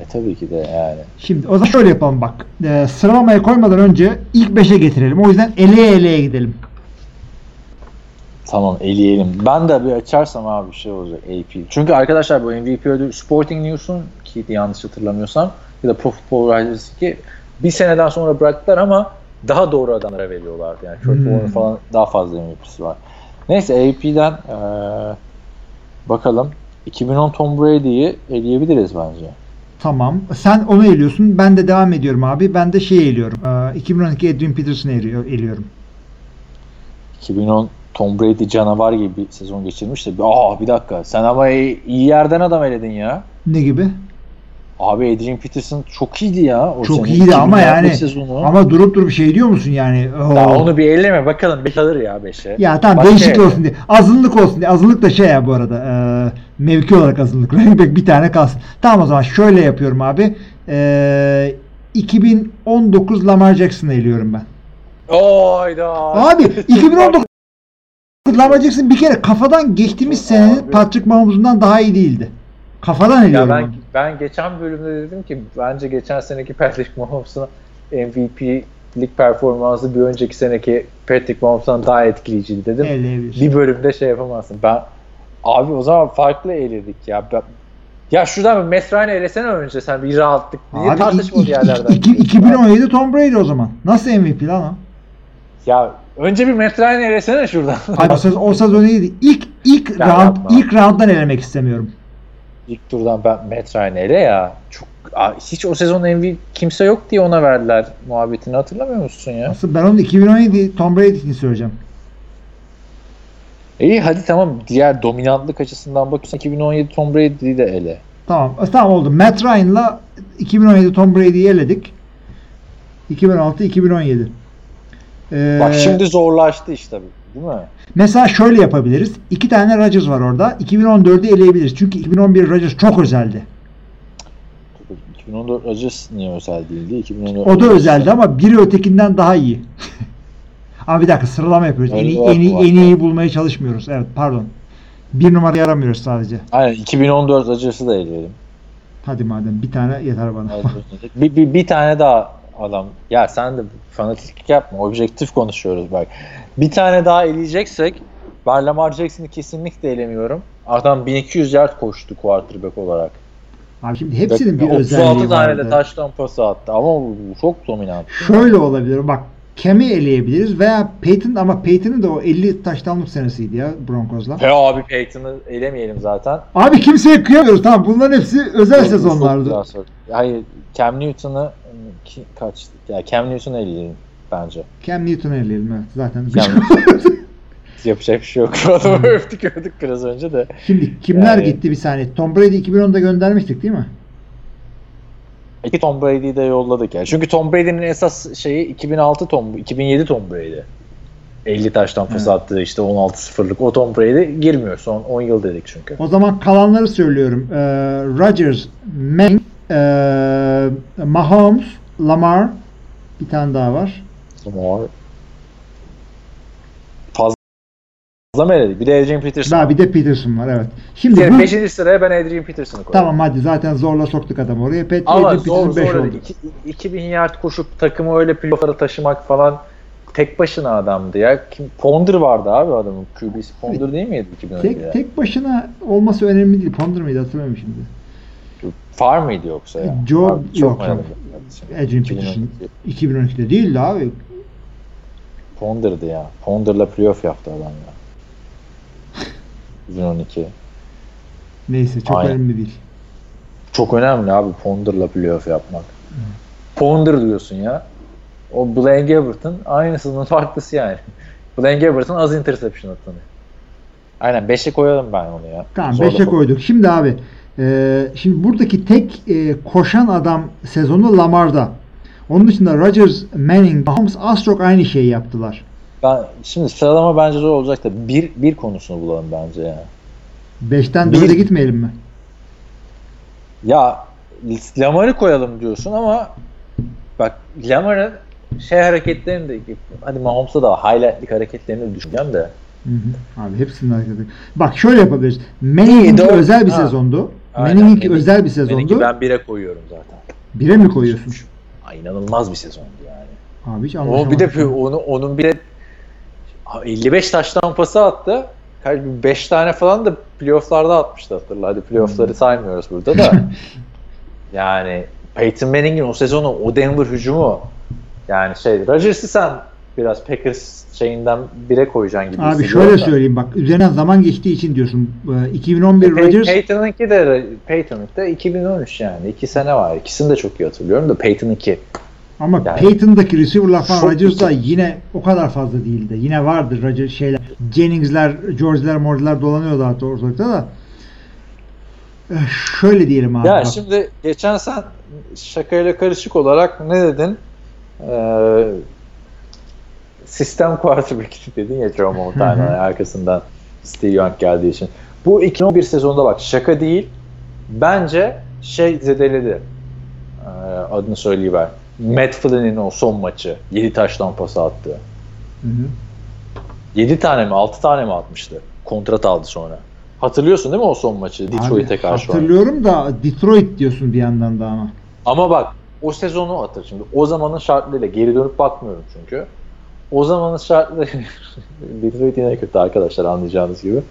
E tabii ki de yani. Şimdi o zaman şöyle yapalım bak. E, sıralamaya koymadan önce ilk 5'e getirelim. O yüzden eleye eleye gidelim. Tamam eleyelim. Ben de bir açarsam abi bir şey olacak AP. Çünkü arkadaşlar bu MVP ödülü Sporting News'un ki yanlış hatırlamıyorsam ya da Pro Football Writers ki bir seneden sonra bıraktılar ama daha doğru adamlara veriyorlardı. Yani Kurt Hmm. Falan daha fazla MVP'si var. Neyse AP'den eee, bakalım. 2010 Tom Brady'yi eleyebiliriz bence. Tamam. Sen onu eliyorsun. Ben de devam ediyorum abi. Ben de şey eliyorum. Ee, 2012 Adrian Peterson'ı eliyor, eliyorum. 2010 Tom Brady canavar gibi bir sezon geçirmiş de aa bir dakika sen ama iyi yerden adam eledin ya. Ne gibi? Abi Adrian Peterson çok iyiydi ya. O Çok sene. iyiydi ama 2011 yani Sezonu. ama durup durup şey diyor musun yani? Oo. Ya onu bir elleme bakalım 5 alır ya 5'e. Ya tamam Başka değişik yerde. olsun diye. Azınlık olsun diye. Azınlık da şey ya bu arada. E, mevki olarak azınlık. Running back bir tane kalsın. Tamam o zaman şöyle yapıyorum abi. E, 2019 Lamar Jackson'ı eliyorum ben. Oyda. Abi 2019 Lamar Jackson bir kere kafadan geçtiğimiz senenin. Patrick Mahomes'undan daha iyi değildi. Kafadan Ya eliyorum. ben onu. ben geçen bölümde dedim ki bence geçen seneki Patrick Mahomes'un MVP'lik performansı bir önceki seneki Patrick Mahomes'tan daha etkileyiciydi dedim. Eleyebilirsin. Bir bölümde şey yapamazsın. Ben abi o zaman farklı eledik ya. Ben, ya şuradan bir Matt Ryan'ı elesene önce sen bir rahatlık. Niye Abi tartışmalı iki- yerlerden? iki- iki- 2017 Tom Brady o zaman. Nasıl MVP lan o? Ya önce bir Matt Ryan'ı elesene şuradan. Abi o, sezon, iyiydi. İlk ilk round yapma. ilk round'dan elemek istemiyorum. İlk turdan ben Matt Ryan'ı ele ya. Çok hiç o sezon MVP kimse yok diye ona verdiler muhabbetini hatırlamıyor musun ya? Asıl ben onu 2017 Tom Brady için söyleyeceğim. İyi hadi tamam diğer dominantlık açısından bakıyorsan 2017 Tom Brady'yi de ele. Tamam. Tamam oldu. Matt Ryan'la 2017 Tom Brady'yi eledik. 2006 2017. Ee, Bak şimdi zorlaştı işte değil mi? Mesela şöyle yapabiliriz. İki tane Rodgers var orada. 2014'ü eleyebiliriz. Çünkü 2011 Rodgers çok özeldi. 2014 Rodgers niye özel değildi? 2014 O da özeldi ama biri ötekinden daha iyi. ama bir dakika sıralama yapıyoruz. En Öyle iyi, var en iyi, en iyi bulmaya çalışmıyoruz. Evet pardon. Bir numara yaramıyoruz sadece. Aynen 2014 acısı da eleyelim. Hadi madem bir tane yeter bana. bir, bir, bir tane daha adam. Ya sen de fanatiklik yapma. Objektif konuşuyoruz bak. Bir tane daha eleyeceksek ben Lamar Jackson'ı kesinlikle elemiyorum. Adam 1200 yard koştu quarterback olarak. Abi şimdi hepsinin bir 36 özelliği tane vardı. de taştan pası attı ama çok dominant. Şöyle olabilir. Bak Cam'i eleyebiliriz veya Peyton ama Peyton'ın da o 50 taştanlık senesiydi ya Broncos'la. He abi Peyton'ı elemeyelim zaten. Abi kimseye kıyamıyoruz. Tamam bunların hepsi özel Çok sezonlardı. Hayır Cam Newton'ı kaç? Ya Cam Newton'u eleyelim bence. Cam Newton'u eleyelim evet. Zaten. Cam Yapacak bir şey yok. Adamı övdük övdük biraz önce de. Şimdi kimler Yani- gitti bir saniye. Tom Brady 2010'da göndermiştik değil mi? İki Tom Brady'yi de yolladık yani. Çünkü Tom Brady'nin esas şeyi 2006 Tom, 2007 Tom Brady. 50 taştan pas Evet. işte 16-0'lık. O Tom Brady girmiyor. Son 10 yıl dedik çünkü. O zaman kalanları söylüyorum. Ee, Rodgers, Manning, ee, Mahomes, Lamar, bir tane daha var. Lamar. Fazla mı? Bir de Adrian Peterson. Daha bir de Peterson var evet. Şimdi Yani bu, 5. sıraya ben Adrian Peterson'ı koydum. tamam hadi zaten zorla soktuk adamı oraya. Pet, Ama Adrian zor Peterson 5 zor. oldu. İki- 2000 yard koşup takımı öyle playoff'lara taşımak falan tek başına adamdı ya. Kim, Ponder vardı abi adamın. QB'si Ponder değil miydi 2012'de? Tek, tek başına olması önemli değil. Ponder mıydı hatırlamıyorum şimdi. Far mıydı yoksa ya? Joe- Abi, çok yok. Adrian Peterson 2012. 2012'de değildi abi. Ponder'dı ya. Ponder'la playoff yaptı adam ya. 2012. Neyse çok Aynen. önemli değil. Çok önemli abi Ponder'la playoff yapmak. Ponder diyorsun ya. O Blaine Gabbert'ın aynısının farklısı yani. Blaine Gabbert'ın az interception attığını. Aynen 5'e koyalım ben onu ya. Tamam Zorla 5'e koyduk. Şimdi abi e, şimdi buradaki tek e, koşan adam sezonu Lamar'da. Onun dışında Rodgers, Manning, Mahomes az çok aynı şeyi yaptılar. Ben, şimdi sıralama bence zor olacak da bir, bir konusunu bulalım bence ya. 5'ten Bir- 4'e gitmeyelim mi? Ya Lamar'ı koyalım diyorsun ama bak Lamar'ın şey hareketlerini de hadi Mahomes'a da highlightlik hareketlerini düşüneceğim de. Hı hı. Abi hepsinin hareketi. Bak şöyle yapabiliriz. Manning'inki özel bir ha. sezondu. Manning'inki Manning- özel bir sezondu. Benimki ben 1'e koyuyorum zaten. Bire mi koyuyorsun? Ha, inanılmaz bir sezondu yani. Abi hiç O bir de onu, onun bir de 55 taştan pası attı. 5 tane falan da playofflarda atmıştı hatırla. Hadi playoffları saymıyoruz burada da. yani Peyton Manning'in o sezonu o Denver hücumu yani şey Rodgers'ı sen biraz Packers şeyinden bire koyacaksın gibi Abi şöyle da. söyleyeyim bak üzerinden zaman geçtiği için diyorsun. Ee, 2011 Pey- Rodgers Peyton'ınki de Peyton'ınki de 2013 yani. 2 sene var. İkisini de çok iyi hatırlıyorum da Peyton'ınki ama Yani- Peyton'daki receiver'lar falan Rodgers'da yine o kadar fazla değildi. Yine vardır Rodgers şeyler. Jennings'ler, George'ler, Morge'ler dolanıyordu hatta ortalıkta da. Ee, Şöyle diyelim abi. Ya bak. şimdi geçen sen şakayla karışık olarak ne dedin? Ee, sistem quarterback dedin ya Joe Montana arkasından Steve Young geldiği için. Bu 2011 sezonda bak şaka değil. Bence şey zedeledi. Ee, adını söyleyiver. Matt Flynn'in o son maçı. 7 taştan pas attı. Hı hı. 7 tane mi 6 tane mi atmıştı? Kontrat aldı sonra. Hatırlıyorsun değil mi o son maçı Detroit'e karşı? Hatırlıyorum da Detroit diyorsun bir yandan da ama. Ama bak o sezonu hatır şimdi. O zamanın şartlarıyla geri dönüp bakmıyorum çünkü. O zamanın şartları Detroit yine kötü arkadaşlar anlayacağınız gibi.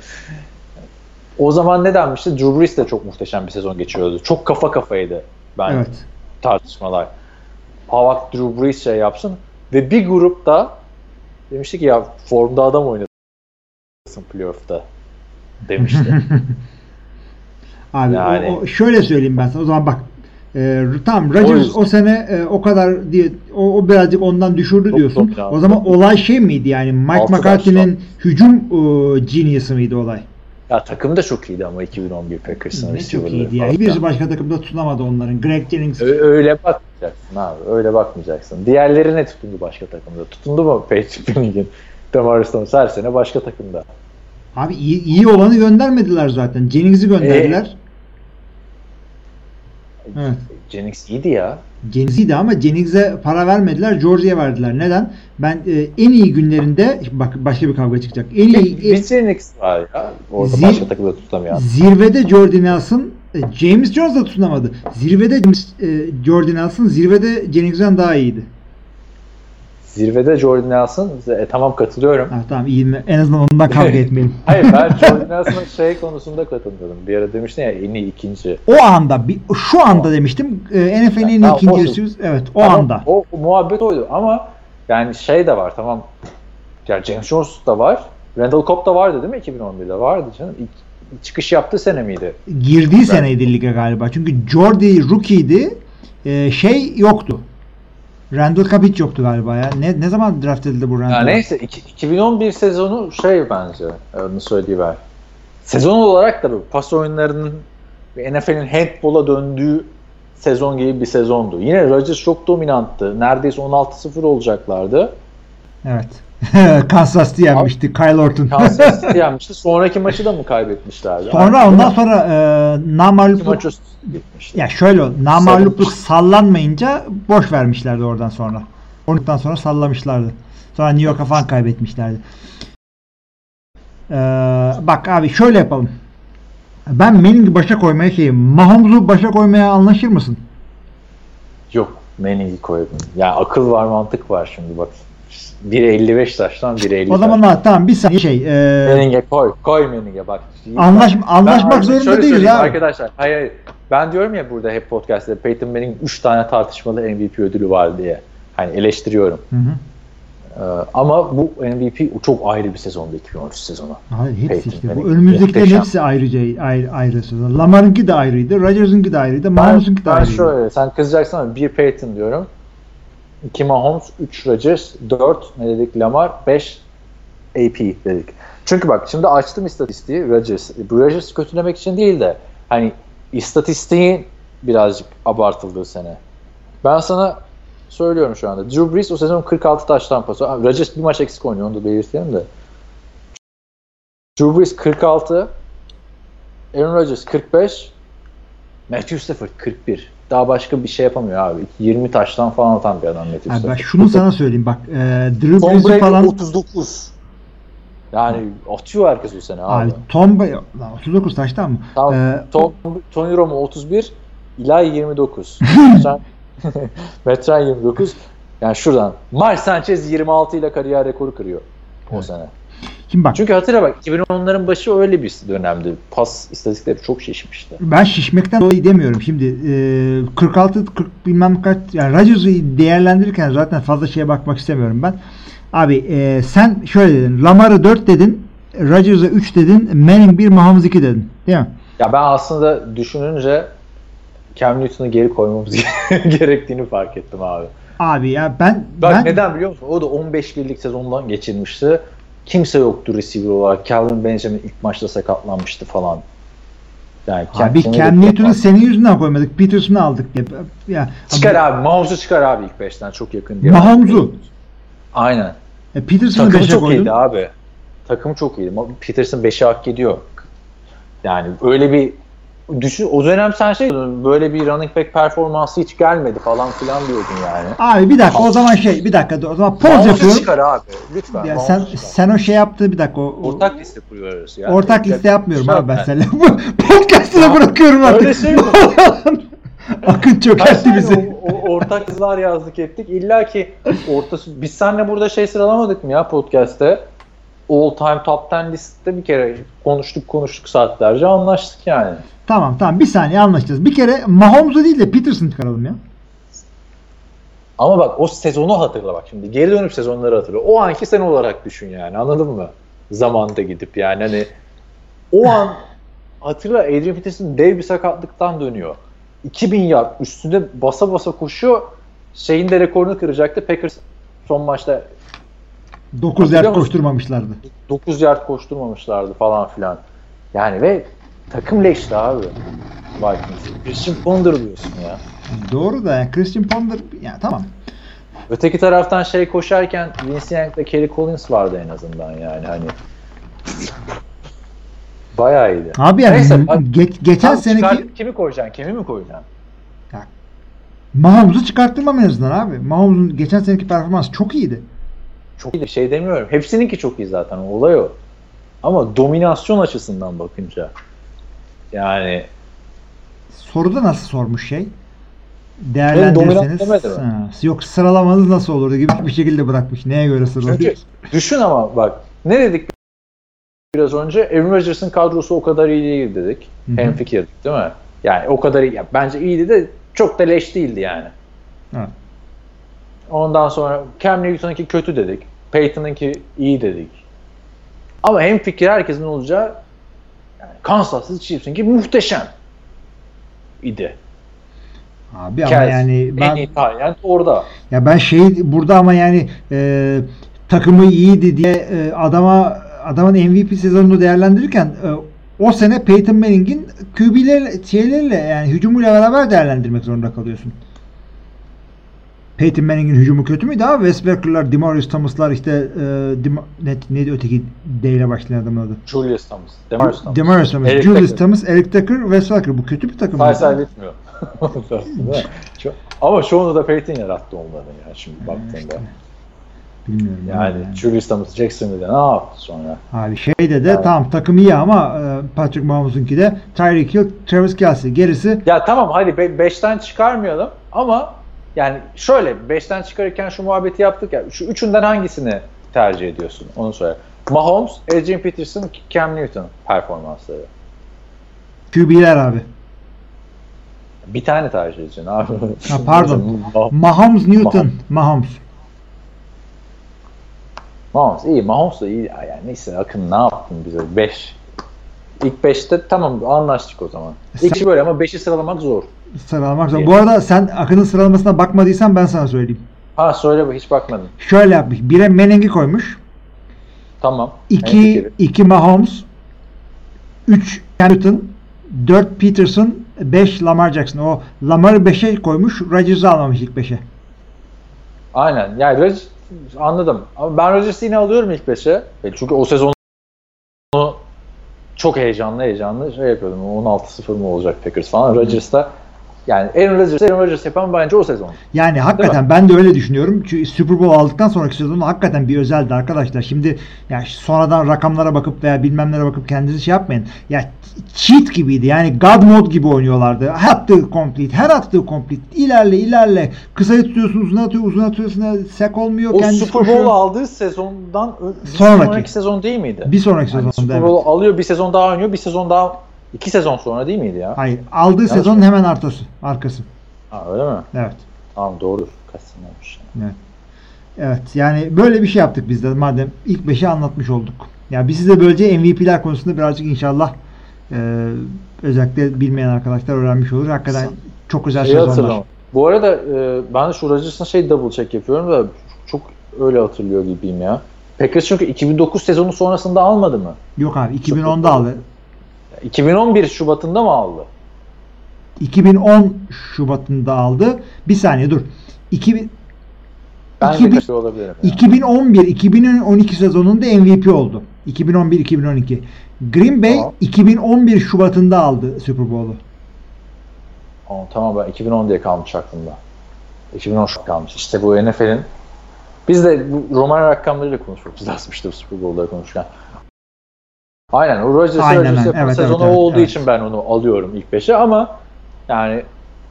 O zaman ne denmişti? Drew Brees de çok muhteşem bir sezon geçiriyordu. Çok kafa kafaydı ben Evet. tartışmalar. Ha bak Drew Brees şey yapsın ve bir grupta demişti ki ya formda adam oynasın playoff'ta demişti. Abi o- Yani- o, şöyle söyleyeyim ben sana. O zaman bak e, tamam Rodgers O o, sene e, o kadar diye o, o birazcık ondan düşürdü Çok diyorsun. dominant. O zaman olay şey miydi yani Mike McCarthy'nin hücum e, genius'ı mıydı olay? ya takım da çok iyiydi ama 2011 Packers'ın Ne çok receiver'ları iyiydi ya. Hiçbirisi başka takımda tutunamadı onların. Greg Jennings Ö- öyle bakmayacaksın abi. Öyle bakmayacaksın. Diğerleri ne tutundu başka takımda? Tutundu mu Patrick Benning'in? Demar Stones her sene başka takımda. Abi iyi, iyi olanı göndermediler zaten. Jennings'i gönderdiler. Evet. Jennings iyiydi ya. Jennings'iydi ama Jennings'e para vermediler. George'ye verdiler. Neden? Ben e, en iyi günlerinde bak başka bir kavga çıkacak. En iyi Bir Jennings var ya. Orada Zil- başka takımda tutamayan. zirvede Jordan Nelson e, James Jones da tutunamadı. Zirvede James, e, Jordan Nelson zirvede Jennings'den daha iyiydi. Zirvede Jordan Nelson. E, tamam katılıyorum. Ha, tamam iyi mi? En azından ondan kavga etmeyelim. Hayır ben Jordan Nelson'ın şey konusunda katılmıyordum. Bir ara demiştin ya en iyi ikinci. O anda bir, şu anda demiştim e, NFL'in en iyi Tamam, ikinci olsun. receiver. Evet o Tamam, anda. O, o muhabbet oydu ama yani şey de var tamam. Yani James Jones da var. Randall Cobb da vardı değil mi 2011'de? Vardı canım. İlk, çıkış yaptığı sene miydi? Girdiği seneydi lige galiba. Çünkü Jordy rookie'ydi. E, şey yoktu. Randall hiç yoktu galiba ya. Ne, ne zaman draft edildi bu Randall? Ya neyse iki- 2011 sezonu şey bence onu söyleyiver. Sezon olarak da pas oyunlarının ve NFL'in handball'a döndüğü sezon gibi bir sezondu. Yine Rodgers çok dominanttı. Neredeyse 16-0 olacaklardı. Evet. Kansas City yenmişti. Kyle Orton. Kansas City yenmişti. Sonraki maçı da mı kaybetmişlerdi? Sonra Değil ondan sonra e, namalupluk ya şöyle namalupluk sallanmayınca boş vermişlerdi oradan sonra. Ondan sonra sallamışlardı. Sonra New York'a falan kaybetmişlerdi. Ee, bak abi şöyle yapalım. Ben Manning'i başa koymaya şeyim. Mahomes'u başa koymaya anlaşır mısın? Yok. Manning'i koydum. Yani akıl var mantık var şimdi bak. 1.55 taştan 1.50 O zaman ha, tamam bir saniye şey. E, Manning'e koy. Koy Manning'e bak. Anlaş- Ben- anlaşmak ben- zorunda değiliz abi. Arkadaşlar hayır, hayır. Ben diyorum ya burada hep podcast'te Peyton Manning 3 tane tartışmalı MVP ödülü var diye. Hani eleştiriyorum. Hı hı. Ee, ama bu MVP çok ayrı bir sezondu 2013 sezonu. Hayır hepsi Peyton işte. Bu Manning önümüzdekilerin muhteşem. hepsi ayrıca ayrı, ayrı sezon. Lamar'ınki de ayrıydı. Rodgers'ınki de ayrıydı. Ben, Mahomes'unki de ben ayrıydı. şöyle sen kızacaksın ama 1 Peyton diyorum. 2 Mahomes, 3 Rodgers, 4 ne dedik Lamar, 5 AP dedik. Çünkü bak şimdi açtım istatistiği Rodgers. Bu Rodgers'ı kötülemek için değil de hani istatistiğin birazcık abartıldığı sene. Ben sana söylüyorum şu anda. Drew Brees o sezon 46 taştan pası. Rodgers bir maç eksik oynuyor onu da belirtelim de. Drew Brees 46, Aaron Rodgers 45, Matthew Stafford 41. Daha başka bir şey yapamıyor abi. 20 taştan falan atan bir adam Matthew Stafford. ben şunu sana söyleyeyim bak. E, Drew Tom Brees'i Brady falan 39. Yani atıyor herkes bu sene abi. Abi Tom Brady lan 39 taştan mı? Tamam. Ee, Tom, Tony Romo 31, Eli 29. Metren, Metren 29. Yani şuradan. Mark Sanchez 26 ile kariyer rekoru kırıyor o Evet. sene. Şimdi bak Çünkü hatırla bak 2010'ların başı öyle bir dönemdi. Pas istatistikleri çok şişmişti. ben şişmekten dolayı demiyorum. Şimdi e, 46 40 bilmem kaç yani Rodgers'ı değerlendirirken zaten fazla şeye bakmak istemiyorum ben. Abi e, sen şöyle dedin. Lamar'ı 4 dedin. Rodgers'a 3 dedin. Manning 1 Mahomes 2 dedin. Değil mi? Ya ben aslında düşününce Cam Newton'u geri koymamız gerektiğini fark ettim abi. Abi ya ben Bak ben neden biliyor musun? O da 15 birlik sezondan geçirmişti. Kimse yoktu receiver olarak. Calvin Benjamin ilk maçta sakatlanmıştı falan. Yani abi Cam Newton'u senin yüzünden koymadık. Peterson'u aldık diye. Ya Çıkar abi. Mahomes'u çıkar abi ilk 5'ten çok yakın diye. Mahomes'u. Aynen. E, Peterson'u Takım 5'e çok koydun. iyiydi abi. Takım çok iyiydi. Peterson 5'e hak ediyor. Yani öyle bir düşün o dönem sen şey böyle bir running back performansı hiç gelmedi falan filan diyordun yani. Abi bir dakika o zaman şey bir dakika dur, o zaman poz yapıyorum. çıkar abi. Lütfen. Ya sen çıkar. sen o şey yaptı bir dakika. O, o- Ortak liste kuruyoruz ya. ortak liste yapmıyorum Çıkar abi ben seninle. Bu podcast'ı da bırakıyorum artık. Öyle şey mi? Akın çökertti bizi. o, o ortak yazılar yazdık ettik. İlla ki ortası biz seninle burada şey sıralamadık mı ya podcast'te? All time top 10 listede bir kere konuştuk konuştuk saatlerce anlaştık yani. Tamam tamam bir saniye anlaşacağız. Bir kere Mahomes'u değil de Peterson'ı çıkaralım ya. Ama bak o sezonu hatırla bak şimdi. Geri dönüp sezonları hatırla. O anki sen olarak düşün yani anladın mı? Zamanda gidip yani hani o an hatırla Adrian Peterson dev bir sakatlıktan dönüyor. 2000 yard üstünde basa basa koşuyor. Şeyin de rekorunu kıracaktı. Packers son maçta 9 Hatırlıyor yer musun? koşturmamışlardı. 9 yard koşturmamışlardı falan filan. Yani ve takım leşti abi. Vikings. Christian Ponder diyorsun ya. Doğru da yani Christian Ponder ya tamam. Öteki taraftan şey koşarken Vince Young ve Kerry Collins vardı en azından yani hani. Bayağı iyiydi. Abi yani Neyse, bak- ge- geçen seneki kimi koyacaksın? Kimi mi koyacaksın? Mahomes'u çıkarttırmam en azından abi. Mahomes'un geçen seneki performansı çok iyiydi. Çok iyi bir şey demiyorum. Hepsininki çok iyi zaten. Olay o. Ama dominasyon açısından bakınca yani Soruda nasıl sormuş şey? mi? Ha, yok sıralamanız nasıl olurdu gibi bir şekilde bırakmış. Neye göre sıralamış? Çünkü düşün ama bak ne dedik biraz önce Aaron Rodgers'ın kadrosu o kadar iyi değil dedik. Hı hı. Hemfikirdik değil mi? Yani o kadar iyi. ya bence iyiydi de çok da leş değildi yani. Evet. Ondan sonra Cam Newton'unki kötü dedik. Peyton'unki iyi dedik. Ama hem fikir herkesin olacağı yani Kansas City Chiefs'inki muhteşem idi. Abi ama Kels, yani en ben iyi talent orada. ya ben şey burada ama yani e, takımı iyiydi diye e, adama adamın MVP sezonunu değerlendirirken e, o sene Peyton Manning'in QB'ler şeylerle yani hücumuyla beraber değerlendirmek zorunda kalıyorsun. Peyton Manning'in hücumu kötü müydü abi? Wes Welker'lar, Demarius Thomas'lar işte e, Dem- ne, neydi öteki D ile başlayan adamın adı? Julius Thomas. Demarius Thomas. Demarius Thomas, Eric Julius Decker. Thomas, Eric Decker, Wes Welker. Bu kötü bir takım. Say mıydı? say bitmiyor. Ama çoğunu da Peyton yarattı onların ya şimdi baktığında. Bilmiyorum. Yani Julius Thomas Jackson'da ne yaptı sonra? Abi şeyde de Evet. tamam takım iyi ama e, Patrick Mahomes'unki de Tyreek Hill, Travis Kelsey. Gerisi Ya tamam hadi 5'ten çıkarmayalım ama yani şöyle 5'ten çıkarırken şu muhabbeti yaptık ya. Şu üçünden hangisini tercih ediyorsun? Onu söyle. Mahomes, Adrian Peterson, Cam Newton performansları. QB'ler abi. Bir tane tercih edeceksin abi. Ha, pardon. Mah- Mahomes Newton. Mahomes. Mahomes iyi. Mahomes da iyi. Yani neyse Akın ne yaptın bize? 5. İlk 5'te tamam anlaştık o zaman. İlk Sen- böyle ama 5'i sıralamak zor. Sıralamak zor. İyi. Bu arada sen Akın'ın sıralamasına bakmadıysan ben sana söyleyeyim. Ha söyle hiç bakmadım. Şöyle yapmış. 1'e Manning'i koymuş. Tamam. 2 Hemfikiriz. 2 Mahomes. 3 Newton. 4 Peterson. 5 Lamar Jackson. O Lamar'ı 5'e koymuş. Rodgers'ı almamış ilk 5'e. Aynen. Yani Rodgers anladım. Ama ben Rodgers'ı yine alıyorum ilk 5'e. Çünkü o sezon çok heyecanlı heyecanlı şey yapıyordum. 16-0 mı olacak Packers falan. Rodgers da yani Aaron Rodgers, Aaron Rodgers yapan bence o sezon. Yani hakikaten ben de öyle düşünüyorum. Çünkü Super Bowl aldıktan sonraki sezon hakikaten bir özeldi arkadaşlar. Şimdi yani sonradan rakamlara bakıp veya bilmemlere bakıp kendinizi şey yapmayın. Ya cheat gibiydi. Yani God mode gibi oynuyorlardı. Her attığı complete, her attığı complete. İlerle ilerle. Kısayı tutuyorsun, uzun atıyor, uzun atıyorsun. Sek olmuyor. O kendisi Super koşuyor. Bowl aldığı sezondan bir Sonraki. sonraki sezon değil miydi? Bir sonraki Yani sezonda Super evet. Bowl alıyor bir sezon daha oynuyor bir sezon daha iki sezon sonra değil miydi ya? Hayır. Aldığı Yanlış sezonun mı? hemen arkası. Arkası. Ha, öyle mi? Evet. Tamam doğrudur. Kaç sene olmuş. Evet yani böyle bir şey yaptık biz de madem ilk 5'i anlatmış olduk. Ya biz size böylece MVP'ler konusunda birazcık inşallah e, özellikle bilmeyen arkadaşlar öğrenmiş olur. Hakikaten çok güzel Şeyi sezonlar. Bu arada e, ben de şu Rodgers'ın şey double check yapıyorum da çok öyle hatırlıyor gibiyim ya. Packers çünkü 2009 sezonu sonrasında almadı mı? Yok abi 2010'da aldı. 2011 Şubat'ında mı aldı? 2010 Şubat'ında aldı. Bir saniye dur. 2000, Ben 2000 de kaçıyor olabilirim. ya. 2011-2012 sezonunda MVP oldu. 2011-2012. Green Bay Tamam. 2011 Şubat'ında aldı Super Bowl'u. Aa, tamam ben 2010 diye kalmış aklımda. 2010 Şubat kalmış. İşte bu NFL'in biz de roman rakamlarıyla konuşuyoruz aslında işte Super Bowl'da konuşurken. Aynen o Aynen, Rodgers evet, evet, sezonu evet, olduğu evet. için ben onu alıyorum ilk 5'e ama yani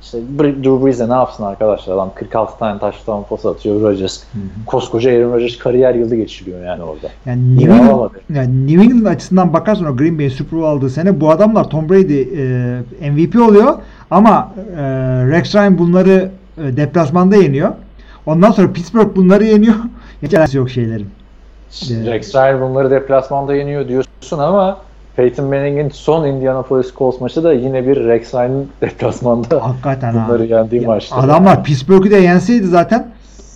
işte Drew Brees de ne yapsın arkadaşlar adam 46 tane taştan pas atıyor Rodgers. Koskoca Aaron Rodgers kariyer yılı geçiriyor yani orada. Yani New England, yani New England açısından bakarsan o Green Bay'in Super Bowl aldığı sene bu adamlar Tom Brady e, MVP oluyor ama e, Rex Ryan bunları e, deplasmanda yeniyor. Ondan sonra Pittsburgh bunları yeniyor. Hiç alakası yok şeylerin. Evet. Rex Ryan bunları deplasmanda yeniyor diyorsun ama Peyton Manning'in son Indianapolis Colts maçı da yine bir Rex Ryan'ın deplasmanda Hakikaten bunları abi. yendiği Ya maçtı. Adamlar Pittsburgh'ü de yenseydi zaten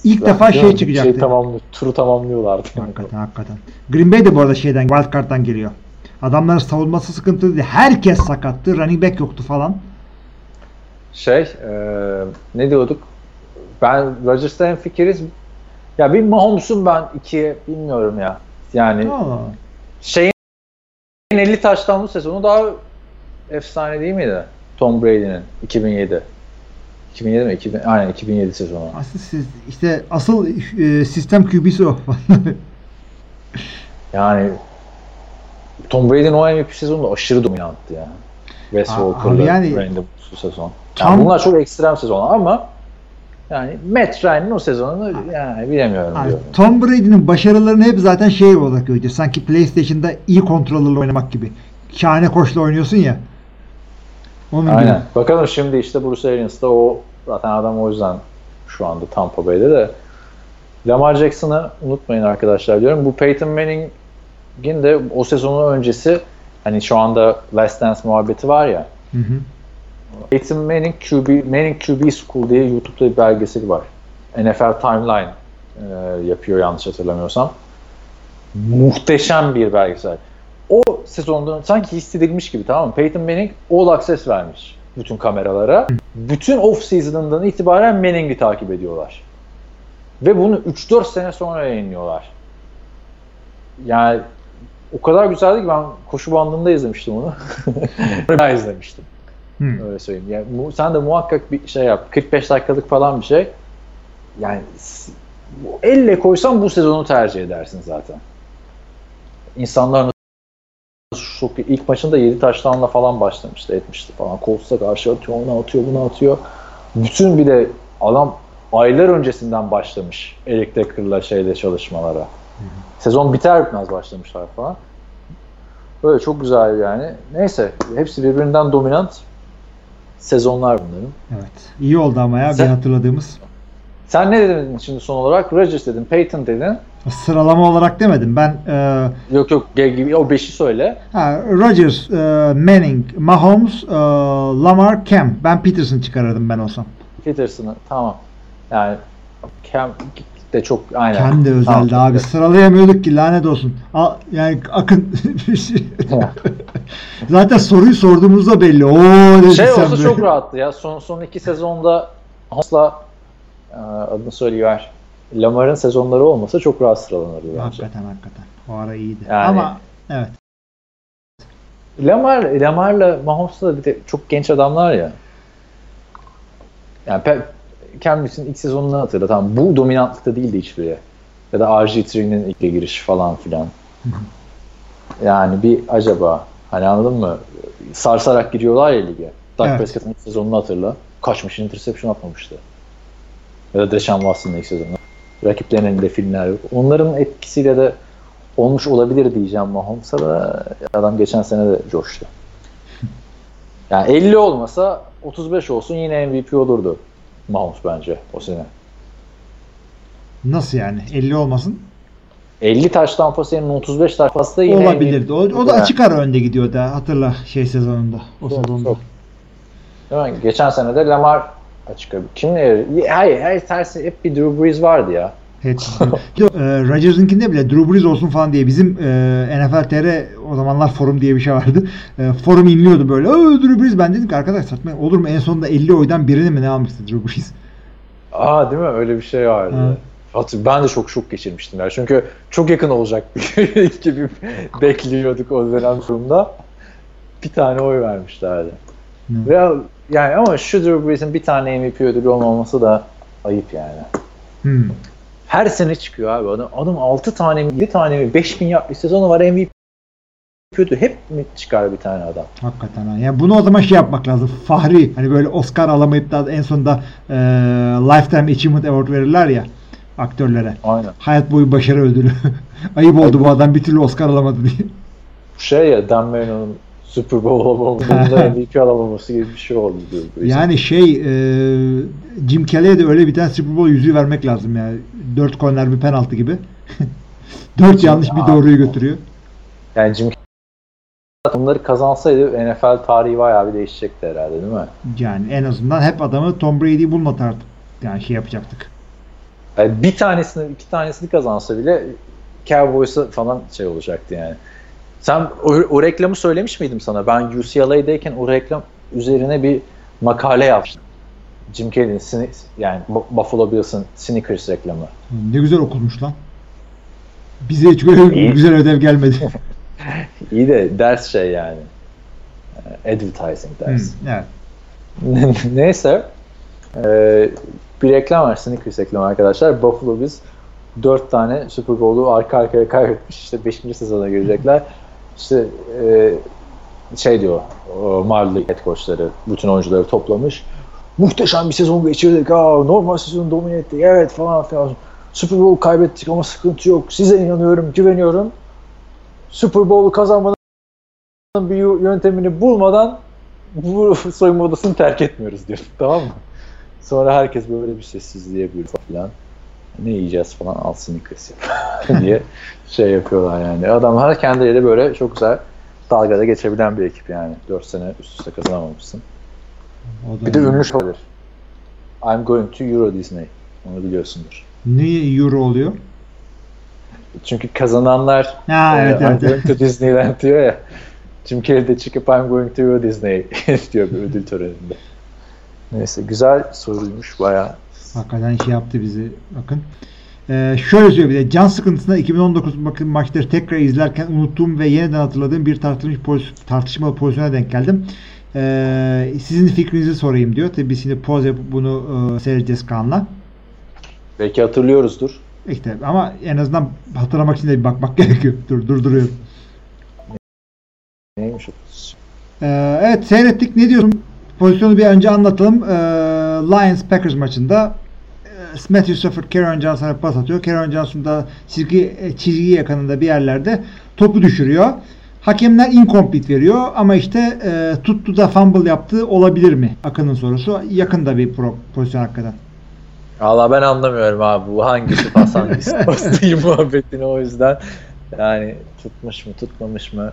ilk defa şey çıkacaktı. Şey tamamlıyor, turu tamamlıyorlardı. Hakikaten hakikaten. Green Bay de bu arada şeyden wild card'dan geliyor. Adamların savunması sıkıntılıydı. Herkes sakattı. Running back yoktu falan. Şey, e, ne diyorduk? Ben Rodgers'ta en fikiriz. Ya bir Mahomes'un ben ikiye bilmiyorum ya. Yani Aa, şeyin 50 taştanlı sezonu daha efsane değil miydi? Tom Brady'nin 2007. 2007 mi? 2000, aynen 2007 sezonu. Aslında siz, işte asıl e, sistem QB'si o. Yani Tom Brady'nin o MVP sezonu da aşırı dominanttı yani. Wes Walker'la yani- Brandon bu sezon. Tam- Yani bunlar çok ekstrem sezonlar ama yani Matt Ryan'ın o sezonunu yani bilemiyorum Abi, diyorum. Tom Brady'nin başarılarını hep zaten şey olarak görüyor. Sanki PlayStation'da iyi kontrollerle oynamak gibi. Şahane koçla oynuyorsun ya. Onun gibi. Aynen. Bakalım şimdi işte Bruce Arians da o zaten adam o yüzden şu anda Tampa Bay'de de Lamar Jackson'ı unutmayın arkadaşlar diyorum. Bu Peyton Manning'in de o sezonun öncesi hani şu anda Last Dance muhabbeti var ya Hı hı. Peyton Manning QB, Manning QB School diye YouTube'da bir belgeseli var. NFL Timeline e, yapıyor yanlış hatırlamıyorsam. Muhteşem bir belgesel. O sezonda sanki hissedilmiş gibi tamam mı? Peyton Manning all access vermiş bütün kameralara. Bütün off season'ından itibaren Manning'i takip ediyorlar. Ve bunu 3-4 sene sonra yayınlıyorlar. Yani o kadar güzeldi ki ben koşu bandında izlemiştim onu. ben izlemiştim. Hı. Öyle söyleyeyim. Yani sen de muhakkak bir şey yap. 45 dakikalık falan bir şey. Yani elle koysan bu sezonu tercih edersin zaten. İnsanlar çok ilk maçında 7 taştanla falan başlamıştı, etmişti falan. Colts'a karşı atıyor, onu atıyor, bunu atıyor. Bütün bir de adam aylar öncesinden başlamış Electrical'la şeyde çalışmalara. Sezon biter bitmez başlamışlar falan. Böyle çok güzel yani. Neyse hepsi birbirinden dominant sezonlar bunların. Evet. İyi oldu ama ya Sen- bir hatırladığımız. Sen ne dedin şimdi son olarak? Rodgers dedin, Peyton dedin. Sıralama olarak demedim. Ben e, Yok yok o beşi söyle. ha, Rodgers, e, Manning, Mahomes, e, Lamar, Cam. Ben Peterson çıkarırdım ben olsam. Peterson'ı tamam. Yani Cam de çok aynen. Cam de özeldi Tamam, abi. Sıralayamıyorduk ki lanet olsun. A, yani akın Zaten soruyu sorduğumuzda belli. Oo Şey olsa böyle. çok rahattı ya. Son son iki sezonda asla e, adını söyleyiver. Lamar'ın sezonları olmasa çok rahat sıralanırdı bence. Hakikaten hakikaten. O ara iyiydi. Yani- Ama evet. Lamar, Lamar'la Mahomes da bir de çok genç adamlar ya. Yani Pe- Cam Newton'un ilk sezonunu hatırla. Tamam bu dominantlıkta değildi hiçbiri. Ya da RG3'nin ilk girişi falan filan. Yani bir acaba hani anladın mı? Sarsarak giriyorlar ya lige. Dak Evet. Prescott'ın ilk sezonunu hatırla. Kaçmış interception atmamıştı. Ya da Deshaun Watson'ın ilk sezonu. Rakiplerinin elinde filmler yok. Onların etkisiyle de olmuş olabilir diyeceğim Mahomes'a da adam geçen sene de coştu. Yani 50 olmasa 35 olsun yine MVP olurdu Mahomes bence o sene. Nasıl yani? 50 olmasın? 50 taş tampası yerine 35 taş da yine Olabilirdi. O, o da Yani. açık ara önde gidiyordu hatırla şey sezonunda. O Çok, sezonda. çok. Değil mi? Geçen sene de Lamar açık ara. Kimle? Hayır, her tersi hep bir Drew Brees vardı ya. Evet. Yok, e, Rodgers'ınkinde bile Drew Brees olsun falan diye bizim e, NFL TR o zamanlar forum diye bir şey vardı. E, forum inliyordu böyle. "Aa, Drew Brees ben dedim ki arkadaş satma olur mu en sonunda 50 oydan birini mi ne almıştı Drew Brees? Aa değil mi? Öyle bir şey vardı. Hı. Hatır- Ben de çok şok geçirmiştim ya. Çünkü çok yakın olacak gibi bekliyorduk o dönem durumda. Bir tane oy vermişlerdi. Hı. Ve yani ama şu Drew Brees'in bir tane MVP ödülü olmaması da ayıp yani. Hmm. Her sene çıkıyor abi. Adam, adam 6 tane mi 7 tane mi 5000 yapmış sezonu var MVP ödülü. Hep mi çıkar bir tane adam? Hakikaten ha. Yani bunu o zaman şey yapmak lazım. Fahri hani böyle Oscar alamayıp da en sonunda e, Lifetime Achievement Award verirler ya aktörlere. Aynen. Hayat boyu başarı ödülü. Ayıp oldu bu adam bir türlü Oscar alamadı diye. Şey ya Dan Marino'nun Super Bowl alamaması, MVP alamaması gibi bir şey oldu Brees'in. Yani şey e, Jim Kelly'e de öyle bir tane Super Bowl yüzüğü vermek lazım yani. Dört korner bir penaltı gibi. Dört yanlış bir doğruyu götürüyor. Yani Jim bunları kazansaydı NFL tarihi bayağı bir değişecekti herhalde değil mi? Yani en azından hep adamı Tom Brady'yi bulmadı artık. Yani şey yapacaktık. Yani bir tanesini, iki tanesini kazansa bile Cowboys'a falan şey olacaktı yani. Sen o, o reklamı söylemiş miydim sana? Ben UCLA'dayken o reklam üzerine bir makale yaptım. Jim Kelly'nin yani Bu- Buffalo Bills'ın Snickers reklamı. Ne güzel okulmuş lan. Bize hiç böyle İyi. güzel ödev gelmedi. İyi de ders şey yani. Ee, Advertising ders. evet. Neyse. Ee, bir reklam var. Snickers reklamı arkadaşlar. Buffalo biz 4 tane Super Bowl'u arka arkaya kaybetmiş. İşte 5. sezona girecekler. İşte e, şey diyor o Marley head coachları bütün oyuncuları toplamış. Muhteşem bir sezon geçirdik. Aa, normal sezonu domine ettik. Evet falan filan. Super Bowl kaybettik ama sıkıntı yok. Size inanıyorum, güveniyorum. Super Bowl'u kazanmanın bir yöntemini bulmadan bu soyunma odasını terk etmiyoruz diyor. Tamam mı? Sonra herkes böyle bir sessizliğe bürüyor falan. Ne yiyeceğiz falan al sneakers yap diye şey yapıyorlar yani. Adamlar kendileri böyle çok güzel dalgada geçebilen bir ekip yani. 4 sene üst üste kazanamamışsın. O da Bir de ünlü şöyledir. I'm going to Euro Disney. Onu biliyorsundur. Niye euro oluyor? Çünkü kazananlar Ha e, evet I'm evet. going to Disneyland diyor ya. Jim Carrey de çıkıp I'm going to Euro Disney diyor bir ödül töreninde. Neyse güzel soruymuş bayağı. Hakikaten şey yaptı bizi. Bakın. Ee, şöyle söylüyor bir de can sıkıntısında 2019 bakın maçları tekrar izlerken unuttuğum ve yeniden hatırladığım bir tartışmış poz- tartışmalı pozisyona denk geldim. Ee, sizin fikrinizi sorayım diyor. Tabii biz şimdi poz yapıp bunu e, seyredeceğiz Kaan'la. Belki hatırlıyoruzdur. İşte ama en azından hatırlamak için de bir bakmak gerekiyor. Dur durduruyorum. Neymiş o? Ee, evet seyrettik. Ne diyorsun? Pozisyonu bir önce anlatalım. Ee, Lions Packers maçında e, Matthew Stafford Kerryon Johnson'a pas atıyor. Kerryon Johnson da çizgi, e, çizgi yakınında bir yerlerde topu düşürüyor. Hakemler incomplete veriyor ama işte e, tuttu da fumble yaptı olabilir mi? Akın'ın sorusu. Yakında bir pro, pozisyon hakikaten. Valla ben anlamıyorum abi bu hangisi pas hangisi pas değil muhabbetini o yüzden. Yani tutmuş mu tutmamış mı?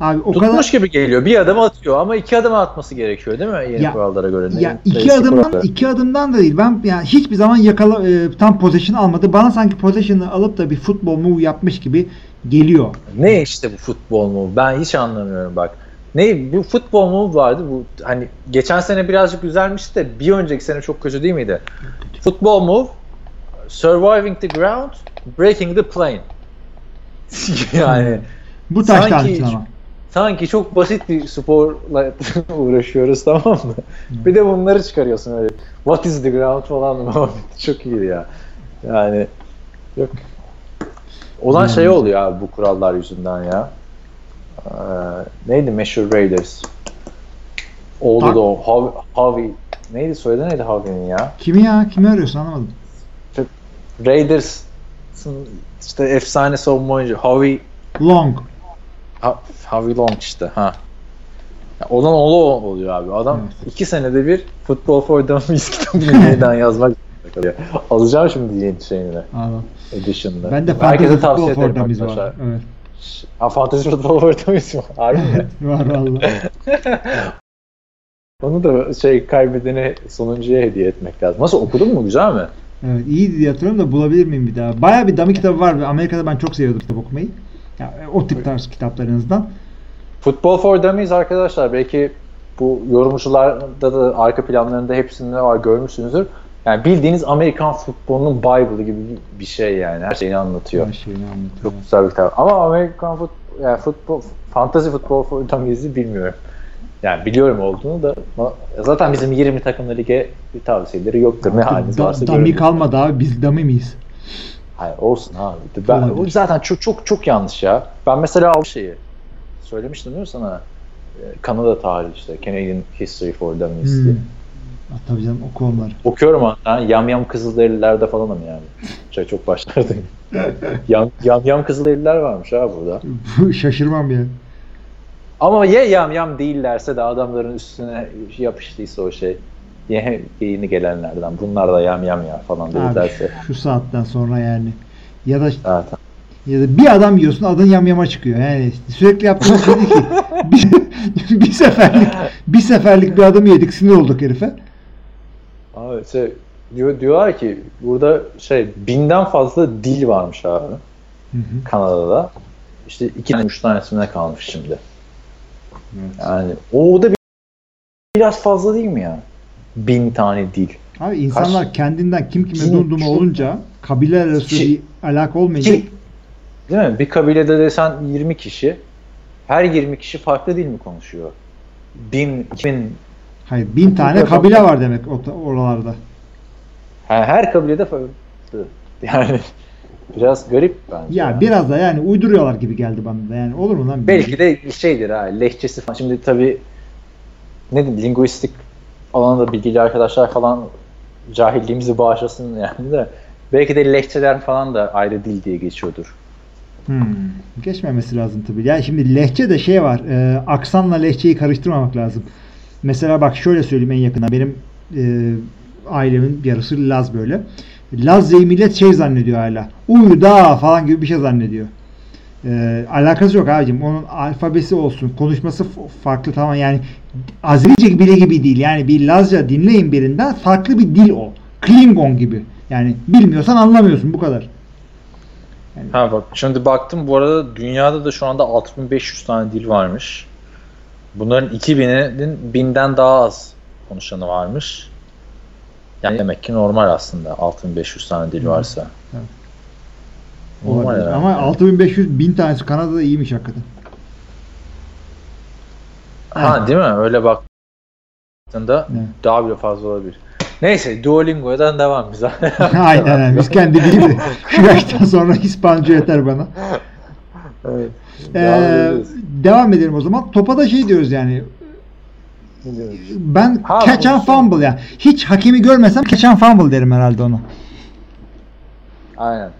Abi o tutmuş kadar gibi geliyor. Bir adım atıyor ama iki adım atması gerekiyor değil mi? Yeni Ya- kurallara göre. ya iki adımdan kurallara. iki adımdan da değil. Ben yani hiçbir zaman yakala e, tam possession almadı. Bana sanki possession'ı alıp da bir futbol move yapmış gibi geliyor. Ne işte bu futbol mu? Ben hiç anlamıyorum bak. Ne bu futbol mu vardı bu hani geçen sene birazcık güzelmişti de bir önceki sene çok kötü değil miydi? Futbol move surviving the ground, breaking the plane. yani Bu taş Sanki- ama. Sanki çok basit bir sporla uğraşıyoruz tamam mı? Bir de bunları çıkarıyorsun öyle. What is the ground falan muhabbeti çok iyi ya. Yani yok. Olan şey Yani. oluyor abi bu kurallar yüzünden ya. Ee, neydi meşhur Raiders? Oldu da o. Hav- Harvey. Neydi soyadı neydi Harvey'nin ya? Kimi ya? Kimi arıyorsun anlamadım. Raiders'ın işte efsane savunma oyuncu Harvey Long. Ha, Harvey Long işte ha. Ya olan ola oluyor abi. Adam Evet. iki senede bir Football for Dummies kitabını yeniden yazmak kalıyor. Alacağım şimdi yeni şeyini. Anladım. Edition'da. Ben de Herkese tavsiye ederim arkadaşlar. Evet. Ha Fantasy Football for Dummies mi? Mi? Var valla. Onu da şey kaybedene sonuncuya hediye etmek lazım. Nasıl okudun mu? Güzel mi? Evet iyiydi diye hatırlıyorum da bulabilir miyim bir daha? Baya bir dummy kitabı var. Amerika'da ben çok seviyordum kitap okumayı. Ya, e, o tip tarz kitaplar en azından. Football for Dummies arkadaşlar belki bu yorumcularda da arka planlarında hepsinde var görmüşsünüzdür. Yani bildiğiniz Amerikan futbolunun Bible'ı gibi bir şey yani. Her şeyini anlatıyor. Her şeyini anlatıyor. Çok güzel bir kitap. Ama Amerikan fut, yani futbol, fantasy futbol for Dummies'i bilmiyorum. Yani biliyorum olduğunu da zaten bizim 20 takımlı lige bir tavsiyeleri yoktur. Ne haliniz Da, varsa görün. kalmadı abi. Biz dummy miyiz? Hayır olsun abi. Ben, Olabilir. zaten çok çok çok yanlış ya. Ben mesela o şeyi söylemiştim değil mi sana? Ee, Kanada tarihi işte. Canadian History for Dummies diye. Hmm. Ha, tabii canım oku onları. Okuyorum hatta. Yam yam Kızılderililer'de falanım yani. Şey çok başlardayım. yam, yam yam Kızılderililer varmış ha burada. Şaşırmam ya. Ama ya yam yam değillerse de adamların üstüne yapıştıysa o şey. Ye- Yeni gelenlerden. Bunlar da yam yam ya falan dedilerse. şu saatten sonra yani. Ya da Zaten. ya da bir adam yiyorsun adın yamyama çıkıyor. Yani sürekli yaptığımız şey değil ki. Bir, bir seferlik bir seferlik bir adam yedik sinir olduk herife. Abi şey, diyor, diyorlar ki burada şey binden fazla dil varmış abi Hı hı. Kanada'da. İşte iki tane üç tanesine kalmış şimdi. Evet. Yani o da bir- biraz fazla değil mi ya? Bin tane dil. Abi insanlar kendinden kim kime Kim- dumduma olunca kabile arası bir alaka olmayınca Ki, değil mi? Bir kabilede desen 20 kişi her 20 kişi farklı dil mi konuşuyor? Bin, 2000 Hayır bin tane kabile var demek oralarda. Ha, her kabilede farklı. Yani biraz garip bence. Ya biraz da yani uyduruyorlar gibi geldi bana da yani olur mu lan? Belki de şeydir ha lehçesi falan. Şimdi tabii ne diyeyim linguistik alanında bilgili arkadaşlar falan cahilliğimizi bağışlasın yani de belki de lehçeler falan da ayrı dil diye geçiyordur. Hmm, geçmemesi lazım tabii. Yani şimdi lehçe de şey var. E, aksanla lehçeyi karıştırmamak lazım. Mesela bak şöyle söyleyeyim en yakından. Benim e, ailemin yarısı Laz böyle. Lazca'yı millet şey zannediyor hala. Uyda falan gibi bir şey zannediyor. E, alakası yok abicim. Onun alfabesi olsun. Konuşması farklı tamam yani Azerice bile gibi değil. Yani bir Lazca dinleyin birinden farklı bir dil o. Klingon gibi. Yani bilmiyorsan anlamıyorsun bu kadar. Ha bak şimdi baktım bu arada dünyada da şu anda 6500 tane dil varmış. Bunların 2000'inin binden daha az konuşanı varmış. Yani demek ki normal aslında 6500 tane dil varsa. Evet. Olabilir. Ama 6500 bin tanesi Kanada'da iyiymiş hakikaten. Ha değil mi? Öyle baktığında Evet. daha bile fazla olabilir. Neyse Duolingo'dan devam biz. Aynen aynen. Biz kendi dilimiz. Şu yaştan sonra İspanyolca yeter bana. evet. Ee, Devam devam edelim o zaman. Topa da şey diyoruz yani. Ben Ha, catch and fumble yani. Hiç hakemi görmesem catch and fumble derim herhalde ona. Aynen.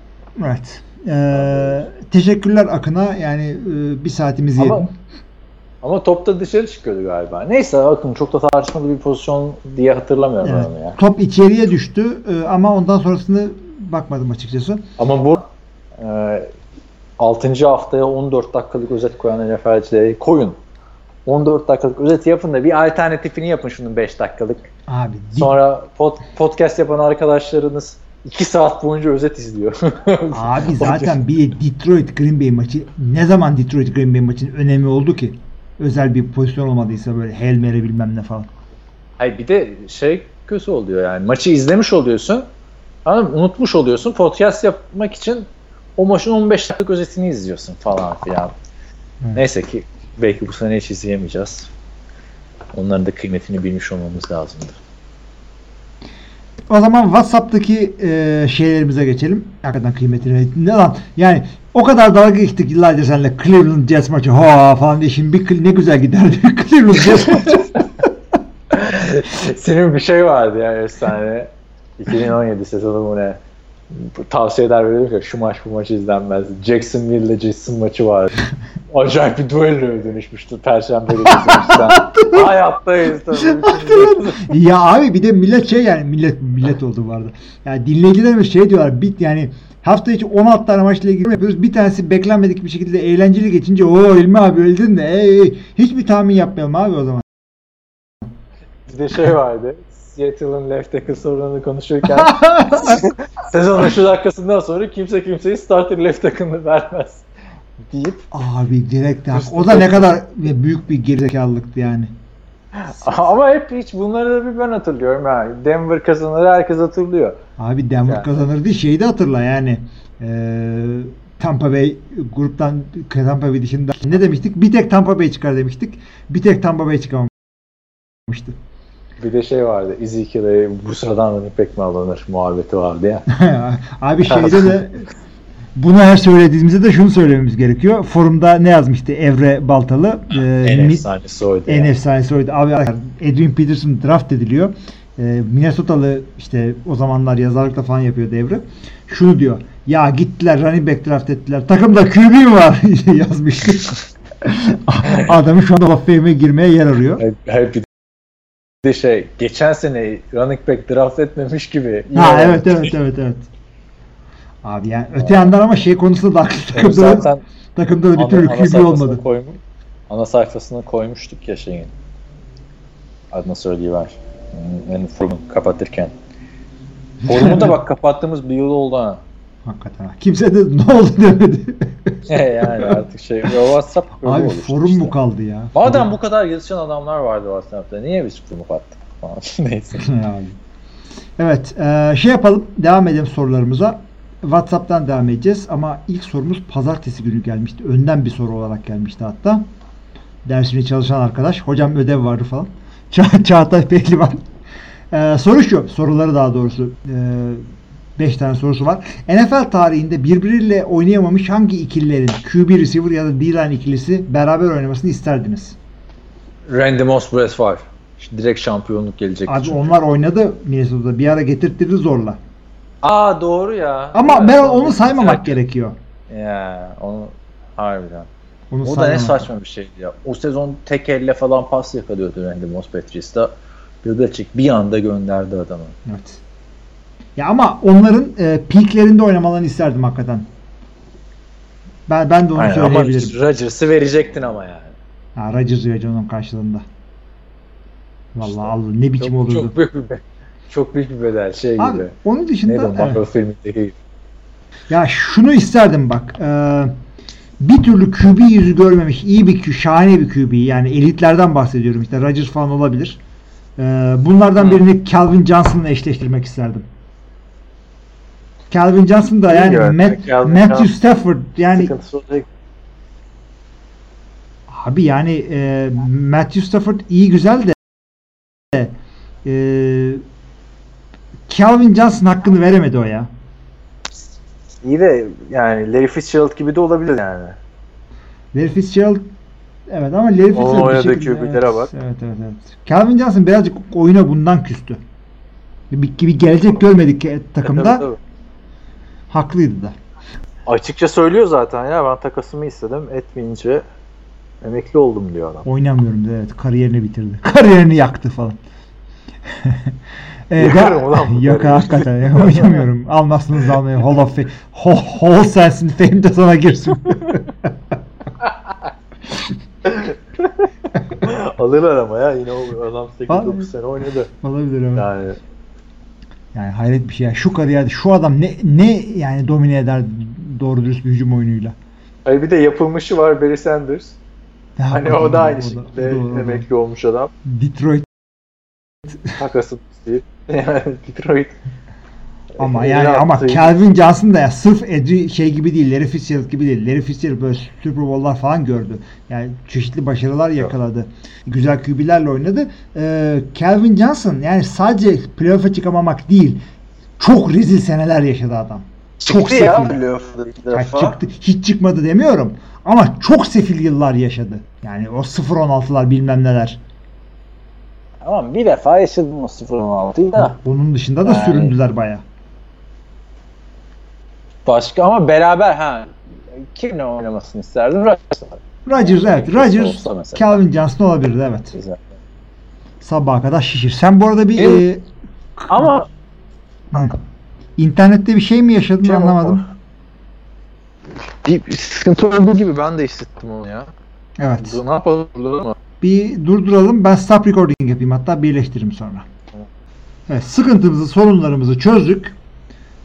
Evet. Ee, teşekkürler Akın'a. Yani e, bir saatimizi Ama, yedin. ama topta dışarı çıkıyordu galiba. Neyse bakın çok da tartışmalı bir pozisyon diye hatırlamıyorum Evet. onu ya. Top içeriye düştü e, ama ondan sonrasını bakmadım açıkçası. Ama bu e, 6. haftaya 14 dakikalık özet koyan NFL'cilere koyun. 14 dakikalık özet yapın da bir alternatifini yapın şunun 5 dakikalık. Abi Sonra pod- podcast yapan arkadaşlarınız 2 saat boyunca özet izliyor. Abi zaten bir Detroit Green Bay maçı ne zaman Detroit Green Bay maçının önemi oldu ki? Özel bir pozisyon olmadıysa böyle Hail Mary bilmem ne falan. Hayır bir de şey kötü oluyor yani. Maçı izlemiş oluyorsun. Anladın mı? Unutmuş oluyorsun. Podcast yapmak için o maçın 15 dakikalık özetini izliyorsun falan filan. Evet. Neyse ki belki bu sene hiç izleyemeyeceğiz. Onların da kıymetini bilmiş olmamız lazımdı. O zaman WhatsApp'taki e, şeylerimize geçelim. Hakikaten kıymetini. Ne lan? Yani o kadar dalga geçtik yıllarca seninle Cleveland Jets maçı ha falan diye şimdi bir ne güzel giderdi Cleveland Jets maçı. Senin bir şey vardı ya efsane. 2017 sezonu mu ne? Tavsiye eder veriyorum ki şu maç bu maç izlenmez. Jacksonville ile Jason maçı vardı. Acayip bir duelloya dönüşmüştü Perşembe günü izlemişten. Hayatta izledim. ya abi bir de millet şey yani millet millet oldu bu arada. Yani dinleyicilerimiz şey diyorlar bit yani hafta içi 16 tane maçla ilgili yapıyoruz. Bir tanesi beklenmedik bir şekilde eğlenceli geçince o İlmi abi öldün de ey, ey, hiçbir tahmin yapmayalım abi o zaman. Bir de şey vardı. Seattle'ın left tackle sorununu konuşurken sezonun şu dakikasından sonra kimse kimseyi starter left tackle'ını vermez deyip Abi direkt hak. O da ne kadar büyük bir gerizekalılıktı yani. ama hep hiç bunları da bir ben hatırlıyorum ha. Denver kazanır herkes hatırlıyor. Abi Denver Yani. kazanırdı şeyi de hatırla yani. Eee Tampa Bay gruptan Tampa Bay dışında ne demiştik? Bir tek Tampa Bay çıkar demiştik. Bir tek Tampa Bay çıkamamıştı. Bir de şey vardı. Ezekiel'e bu sıradan running back mi alınır muhabbeti vardı ya. Abi şeyde de bunu her söylediğimizde de şunu söylememiz gerekiyor. Forumda ne yazmıştı Evre Baltalı? Ee, en efsanesi oydu. en ya. efsanesi oydu. Abi Edwin Peterson draft ediliyor. Ee, Minnesotalı işte o zamanlar yazarlıkla falan yapıyor devre. Şunu diyor. Ya gittiler running back draft ettiler. Takımda QB var yazmıştı. Adamı şu anda Hall girmeye yer arıyor. Hep, hep de şey geçen sene running back draft etmemiş gibi. Ha evet evet evet evet. Abi yani öte yandan ama şey konusunda da haklı. Takımda, zaten takımda da bir türlü QB olmadı. koymuş. Ana sayfasına koymuştuk ya şeyin. Adını söyleyiver. Hmm, Yani forumu kapatırken. Forumu da bak kapattığımız bir yıl oldu ha. Hakikaten. ha. Kimse de ne oldu demedi. yani artık şey WhatsApp Abi forum işte. mu kaldı ya? Madem bu kadar yazışan adamlar vardı WhatsApp'ta niye biz forumu kapattık falan. Neyse. Yani. Evet, e, şey yapalım, devam edelim sorularımıza. WhatsApp'tan devam edeceğiz ama ilk sorumuz pazartesi günü gelmişti. Önden bir soru olarak gelmişti hatta. Dersini çalışan arkadaş, hocam ödev vardı falan. Ça- Çağatay Pehlivan. Ee, soru şu. Soruları daha doğrusu. 5 tane sorusu var. NFL tarihinde birbiriyle oynayamamış hangi ikililerin QB receiver ya da D-line ikilisi beraber oynamasını isterdiniz? Randy Moss, Brett Favre. İşte direkt şampiyonluk gelecek. Abi onlar oynadı Minnesota'da. Bir ara getirttirdi zorla. Aa doğru ya. Ama Evet, ben onu onu saymamak güzel. gerekiyor. Ya onu harbiden. Onu O da ne saymamak. saçma bir şeydi ya. O sezon tek elle falan pas yakalıyordu Randy Moss. Bill Belichick bir anda gönderdi adamı. Evet. Ya ama onların e, peaklerinde oynamalarını isterdim hakikaten. Ben ben de onu Aynen, ama söyleyebilirim. Rodgers'ı verecektin ama yani. Ha, Rodgers verecek onun karşılığında. Vallahi Allah ne biçim Çok, olurdu. çok büyük bir çok büyük bir bedel şey Abi gibi. onun Neydi dışında Marvel evet. filmindeki ya şunu isterdim bak. e, bir türlü QB yüzü görmemiş iyi bir şahane bir QB yani elitlerden bahsediyorum işte Rodgers falan olabilir. E, bunlardan Hı. birini Calvin Johnson'la eşleştirmek isterdim. Calvin Johnson da yani Matt, Matthew Johnson Stafford yani. Abi yani e, Matthew Stafford iyi güzel de e, Calvin Johnson hakkını veremedi o ya. İyi de yani Larry Fitzgerald gibi de olabilir yani. Larry Fitzgerald evet ama Larry Fitzgerald bir oynadığı QB'lere evet, bak. Evet, evet, evet. Calvin Johnson birazcık oyuna bundan küstü. Bir, bir gelecek görmedik e, takımda. Tabii, tabii. Haklıydı da. Açıkça söylüyor zaten ya ben takasımı istedim etmeyince emekli oldum diyor adam. Oynamıyorum dedi. Evet, kariyerini bitirdi. Kariyerini yaktı falan. evet, Yakarım ulan Yok hakikaten ya, oynamıyorum. Almazsınız da almayın. Hall of Fame. Hall, Hall sensin. Fame de sana girsin. Alırlar ama ya yine o adam Abi. 8-9 sene oynadı. Olabilir evet. Yani Yani hayret bir şey. ya. Şu kariyerde şu adam ne ne yani domine eder doğru dürüst bir hücum oyunuyla. Ay bir de yapılmışı var Barry Sanders. Ya, Hani o da aynı o şekilde da- emekli olmuş adam. Detroit Takasım değil. Yani Detroit. Ama yani ama? Calvin Johnson da ya sırf Edri şey gibi değil, Larry Fitzgerald gibi değil. Larry Fitzgerald böyle Super Bowl'lar falan gördü. Yani çeşitli başarılar yakaladı. Güzel QB'lerle oynadı. Ee, Calvin Johnson yani sadece playoff'a çıkamamak değil. Çok rezil seneler yaşadı adam. Çok Çıktı ya sefil. Ya defa. çıktı, hiç çıkmadı demiyorum. Ama çok sefil yıllar yaşadı. Yani o 0-16'lar bilmem neler. Ama bir defa yaşadım o 0-16'yı da. Onun dışında da Yani- süründüler baya. Başka ama beraber ha kimle oynamasını isterdim? Rodgers'la. Rodgers evet. Rodgers. Calvin Johnson olabilirdi evet. Güzel. Sabaha kadar şişir. Sen bu arada bir e, Ama hı, internette bir şey mi yaşadın Şey anlamadım. Bir sıkıntı olduğu gibi ben de hissettim onu ya. Evet. Ne yapalım burada mı? Bir durduralım. Ben stop recording yapayım hatta birleştiririm sonra. Evet, sıkıntımızı, sorunlarımızı çözdük.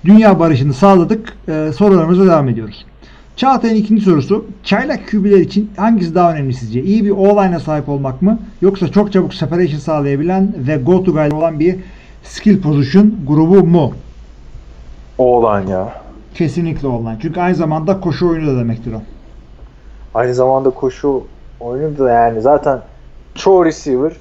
Dünya barışını sağladık. Ee, sorularımıza devam ediyoruz. Çağatay'ın ikinci sorusu. Çaylak QB'ler için hangisi daha önemli sizce? İyi bir all-line'a sahip olmak mı? Yoksa çok çabuk separation sağlayabilen ve go-to guy olan bir skill position grubu mu? Oğlan ya. Kesinlikle all-line. Çünkü aynı zamanda koşu oyunu da demektir o. Aynı zamanda koşu oyunu da yani zaten çoğu receiver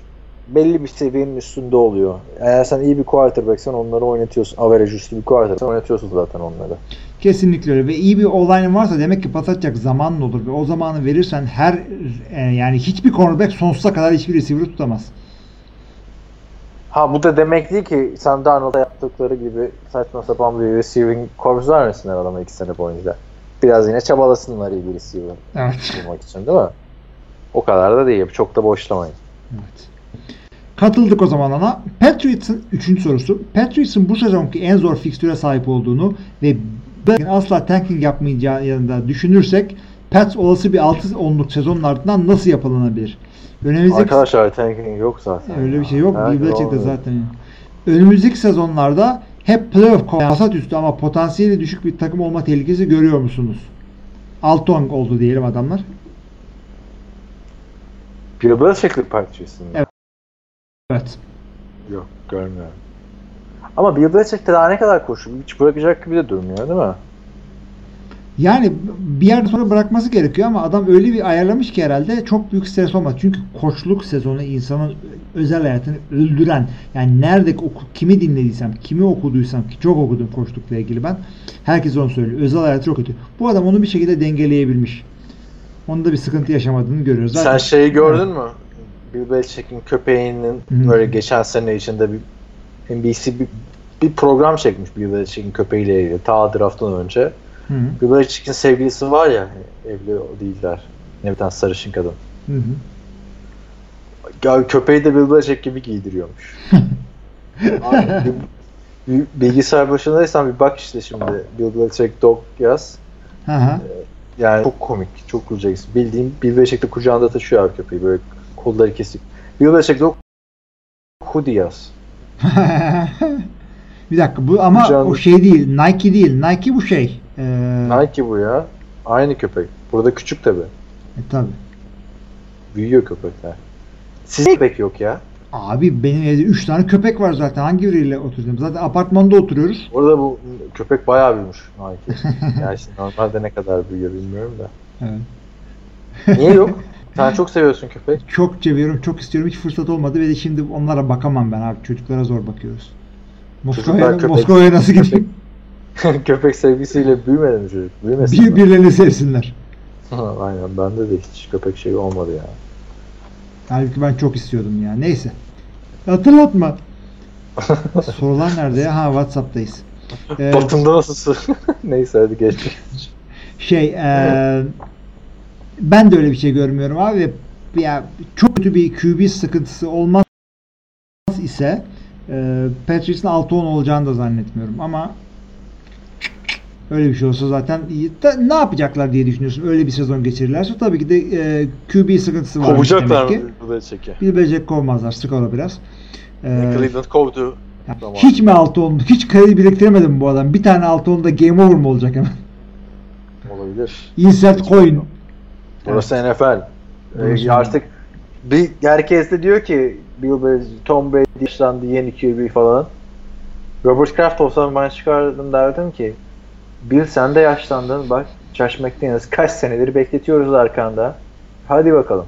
belli bir seviyenin üstünde oluyor. Eğer sen iyi bir quarterbacksen onları oynatıyorsun. Average üstü bir quarterbacksen oynatıyorsun zaten onları. Kesinlikle öyle ve iyi bir all-line'ın varsa demek ki pas atacak zamanın olur ve o zamanı verirsen her e, yani hiçbir cornerback sonsuza kadar hiçbir receiver'ı tutamaz. Ha bu da demek değil ki sen Darnold'a yaptıkları gibi saçma sapan bir receiving corps vermesinler adama iki sene boyunca. Biraz yine çabalasınlar iyi bir receiver Evet. bulmak için değil mi? O kadar da değil. Çok da boşlamayın. Evet. Katıldık o zaman ona. Patriots'ın 3. sorusu. Patriots'ın bu sezonki en zor fikstüre sahip olduğunu ve asla tanking yapmayacağı yanında düşünürsek Pats olası bir 6 onluk sezonun ardından nasıl yapılanabilir? Önümüzdeki Arkadaşlar tanking yok zaten. öyle ya. bir şey yok. Bill zaten. Önümüzdeki sezonlarda hep playoff hasat üstü ama potansiyeli düşük bir takım olma tehlikesi görüyor musunuz? 6 on oldu diyelim adamlar. Bill Belichick'li Patriots'ın. Evet. Evet. Yok görmüyorum. Ama Bill Belichick de daha ne kadar koşuyor? Hiç bırakacak gibi de durmuyor değil mi? Yani bir yerde sonra bırakması gerekiyor ama adam öyle bir ayarlamış ki herhalde çok büyük stres olmaz. Çünkü koçluk sezonu insanın özel hayatını öldüren yani nerede oku, kimi dinlediysem, kimi okuduysam ki çok okudum koçlukla ilgili ben. Herkes onu söylüyor. Özel hayatı çok kötü. Bu adam onu bir şekilde dengeleyebilmiş. Onda bir sıkıntı yaşamadığını görüyoruz. Sen Zaten- şeyi gördün mü? Bill Belichick'in köpeğinin Hı. böyle geçen sene içinde bir NBC bir, bir program çekmiş Bill Belichick'in köpeğiyle ilgili. Ta draft'tan önce. Hı hı. Bill Belichick'in sevgilisi var ya evli değiller. Ne bir tane sarışın kadın. Hı. Ya köpeği de Bill Belichick gibi giydiriyormuş. Abi, bilgisayar başındaysan bir bak işte şimdi Bill Belichick dog yaz. Hı hı. Yani çok komik, çok güleceksin. Bildiğin Bill Belichick de kucağında taşıyor abi köpeği böyle kolları kesik. Dog hoodie yaz. bir dakika bu ama Kucağında- o şey değil. Nike değil. Nike bu şey. Ee, Nike bu ya. Aynı köpek. Burada küçük tabi. e, tabii. Büyüyor köpekler. Sizde köpek yok ya. Abi benim evde 3 tane köpek var zaten. Hangi biriyle oturacağım? Zaten apartmanda oturuyoruz. Orada bu köpek bayağı büyümüş Nike. yani şimdi normalde ne kadar büyüyor bilmiyorum da. Evet. Niye yok? Sen çok seviyorsun köpek. Çok seviyorum, çok istiyorum. Hiç fırsat olmadı ve de şimdi onlara bakamam ben abi. Çocuklara zor bakıyoruz. Moskova'ya, Moskova'ya nasıl gideyim? köpek sevgisiyle büyümedi mi çocuk? Büyümesin. Bir, mi? birlerini sevsinler. Aynen bende de hiç köpek şeyi olmadı ya. Halbuki ben çok istiyordum ya. Neyse. Hatırlatma. Sorular nerede ya? Ha Whatsapp'tayız. Ee, Batımda nasılsın? Neyse hadi geç. şey eee, ben de öyle bir şey görmüyorum abi. Ya çok kötü bir QB sıkıntısı olmaz ise eee Patriots'ın 6-10 olacağını da zannetmiyorum ama öyle bir şey olsa zaten. Da, ne yapacaklar diye düşünüyorsun. Öyle bir sezon geçirirlerse tabii ki de eee QB sıkıntısı var Kovacaklar demek ki. Bir becek kovmazlar. Sık ola biraz. Eee, Cleveland kovdu. ya Tamam. hiç mi 6 oldu? Hiç kredi biriktiremedi mi bu adam? Bir tane 6 oldu da game over mu olacak hemen? Olabilir. Insert coin. Burası NFL. Burası Ee, artık bir herkes de diyor ki Bill Belichick, Tom Brady yaşlandı yeni QB falan. Robert Kraft olsam ben çıkardım derdim ki Bill sen de yaşlandın bak Josh McDaniels kaç senedir bekletiyoruz arkanda. Hadi bakalım.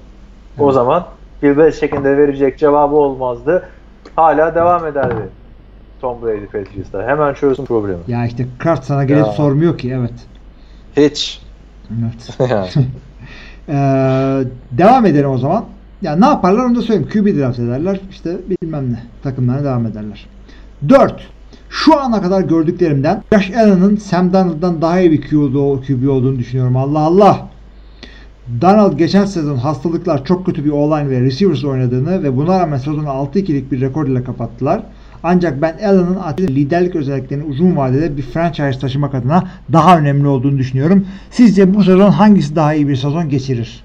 O Evet. zaman Bill Belichick'in de verecek cevabı olmazdı. Hala devam ederdi. Tom Brady Patriots'ta. Hemen çözsün problemi. Ya işte Kraft sana gelip Ya. sormuyor ki evet. Hiç. Evet. Yani. Ee, devam edelim o zaman. Ya ne yaparlar onu da söyleyeyim. QB draft ederler. İşte bilmem ne. Takımlarına devam ederler. 4. Şu ana kadar gördüklerimden Josh Allen'ın Sam Darnold'dan daha iyi bir QB olduğunu düşünüyorum. Allah Allah. Donald geçen sezon hastalıklar çok kötü bir online ve receivers oynadığını ve buna rağmen sezonu 6-2'lik bir rekor ile kapattılar. Ancak ben Allen'ın liderlik özelliklerini uzun vadede bir franchise taşımak adına daha önemli olduğunu düşünüyorum. Sizce bu sezon hangisi daha iyi bir sezon geçirir?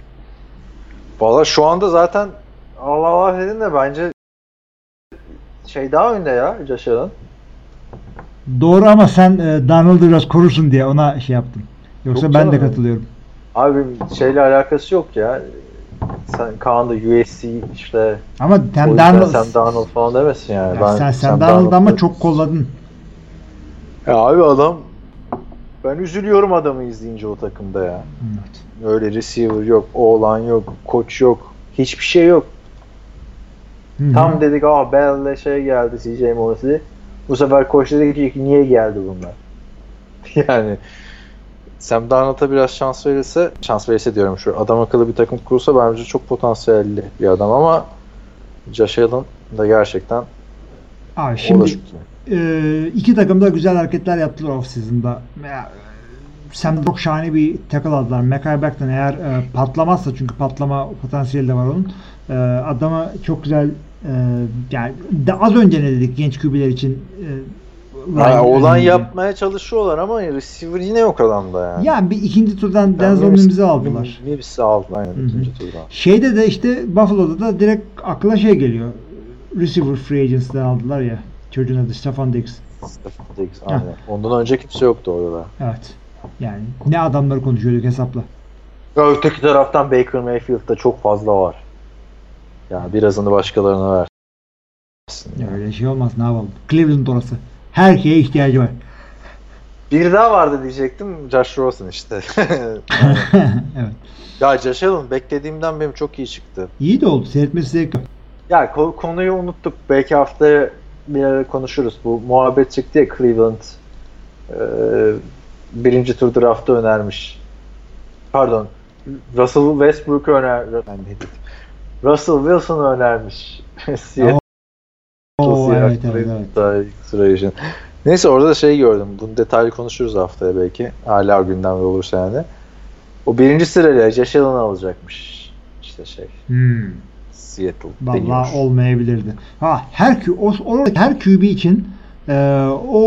Valla şu anda zaten Allah Allah dedin de bence şey daha önde ya Josh Allen. Doğru ama sen e, Donald'ı biraz korursun diye ona şey yaptım. Yoksa Yok ben de katılıyorum. Abi şeyle alakası yok ya. Sen Kaan da USC işte Ama Sam Darnold, Sam Darnold falan demesin yani. Ya sen Sam Darnold'ı ama çok kolladın. Ya abi adam ben üzülüyorum adamı izleyince o takımda ya. Evet. Öyle receiver yok, oğlan yok, koç yok. Hiçbir şey yok. Hı hı. Tam dedik ah Bell'le şey geldi CJ Mosley. Bu sefer koç dedi ki niye geldi bunlar? yani Sam Darnold'a biraz şans verirse, şans verirse diyorum şu adam akıllı bir takım kursa bence çok potansiyelli bir adam ama Josh Allen da gerçekten Abi şimdi e, iki takım da güzel hareketler yaptılar off-season'da. Sam çok şahane bir tackle aldılar. Mekay Becton eğer e, patlamazsa çünkü patlama potansiyeli de var onun. E, adamı çok güzel e, yani de az önce ne dedik genç QB'ler için e, Ryan olan yapmaya çalışıyorlar ama receiver yine yok adamda yani. Yani bir ikinci turdan Denzel Mims- Mims'i aldılar. Mims'i aldılar aynen Hı hı. ikinci turdan. Şeyde de işte Buffalo'da da direkt akla şey geliyor. Receiver free agency'den aldılar ya. Çocuğun adı Stefan Diggs. Stephen Diggs aynen. Ondan önce kimse yoktu orada. Evet. Yani ne adamları konuşuyorduk hesapla. Ya öteki taraftan Baker Mayfield'da çok fazla var. Ya birazını başkalarına ver. Ya öyle şey olmaz ne yapalım. Cleveland orası. Her şeye ihtiyacı var. Bir daha vardı diyecektim. Josh Rosen işte. evet. ya Josh Allen beklediğimden benim çok iyi çıktı. İyi de oldu. Seyretmesi zevkli. Ya ko- konuyu unuttuk. Belki haftaya bir ara konuşuruz. Bu muhabbet çıktı ya Cleveland e, birinci tur draftı önermiş. Pardon. Russell Westbrook'u öner... Russell Wilson'u önermiş. Oo, evet, evet, evet. Neyse orada da şey gördüm. Bunu detaylı konuşuruz haftaya belki. Hala gündemde olursa yani. O birinci sırayla Josh Allen alacakmış. İşte şey. Hmm. Seattle. Vallahi olmayabilirdi. Ha her Q, o, o- her QB için e, o,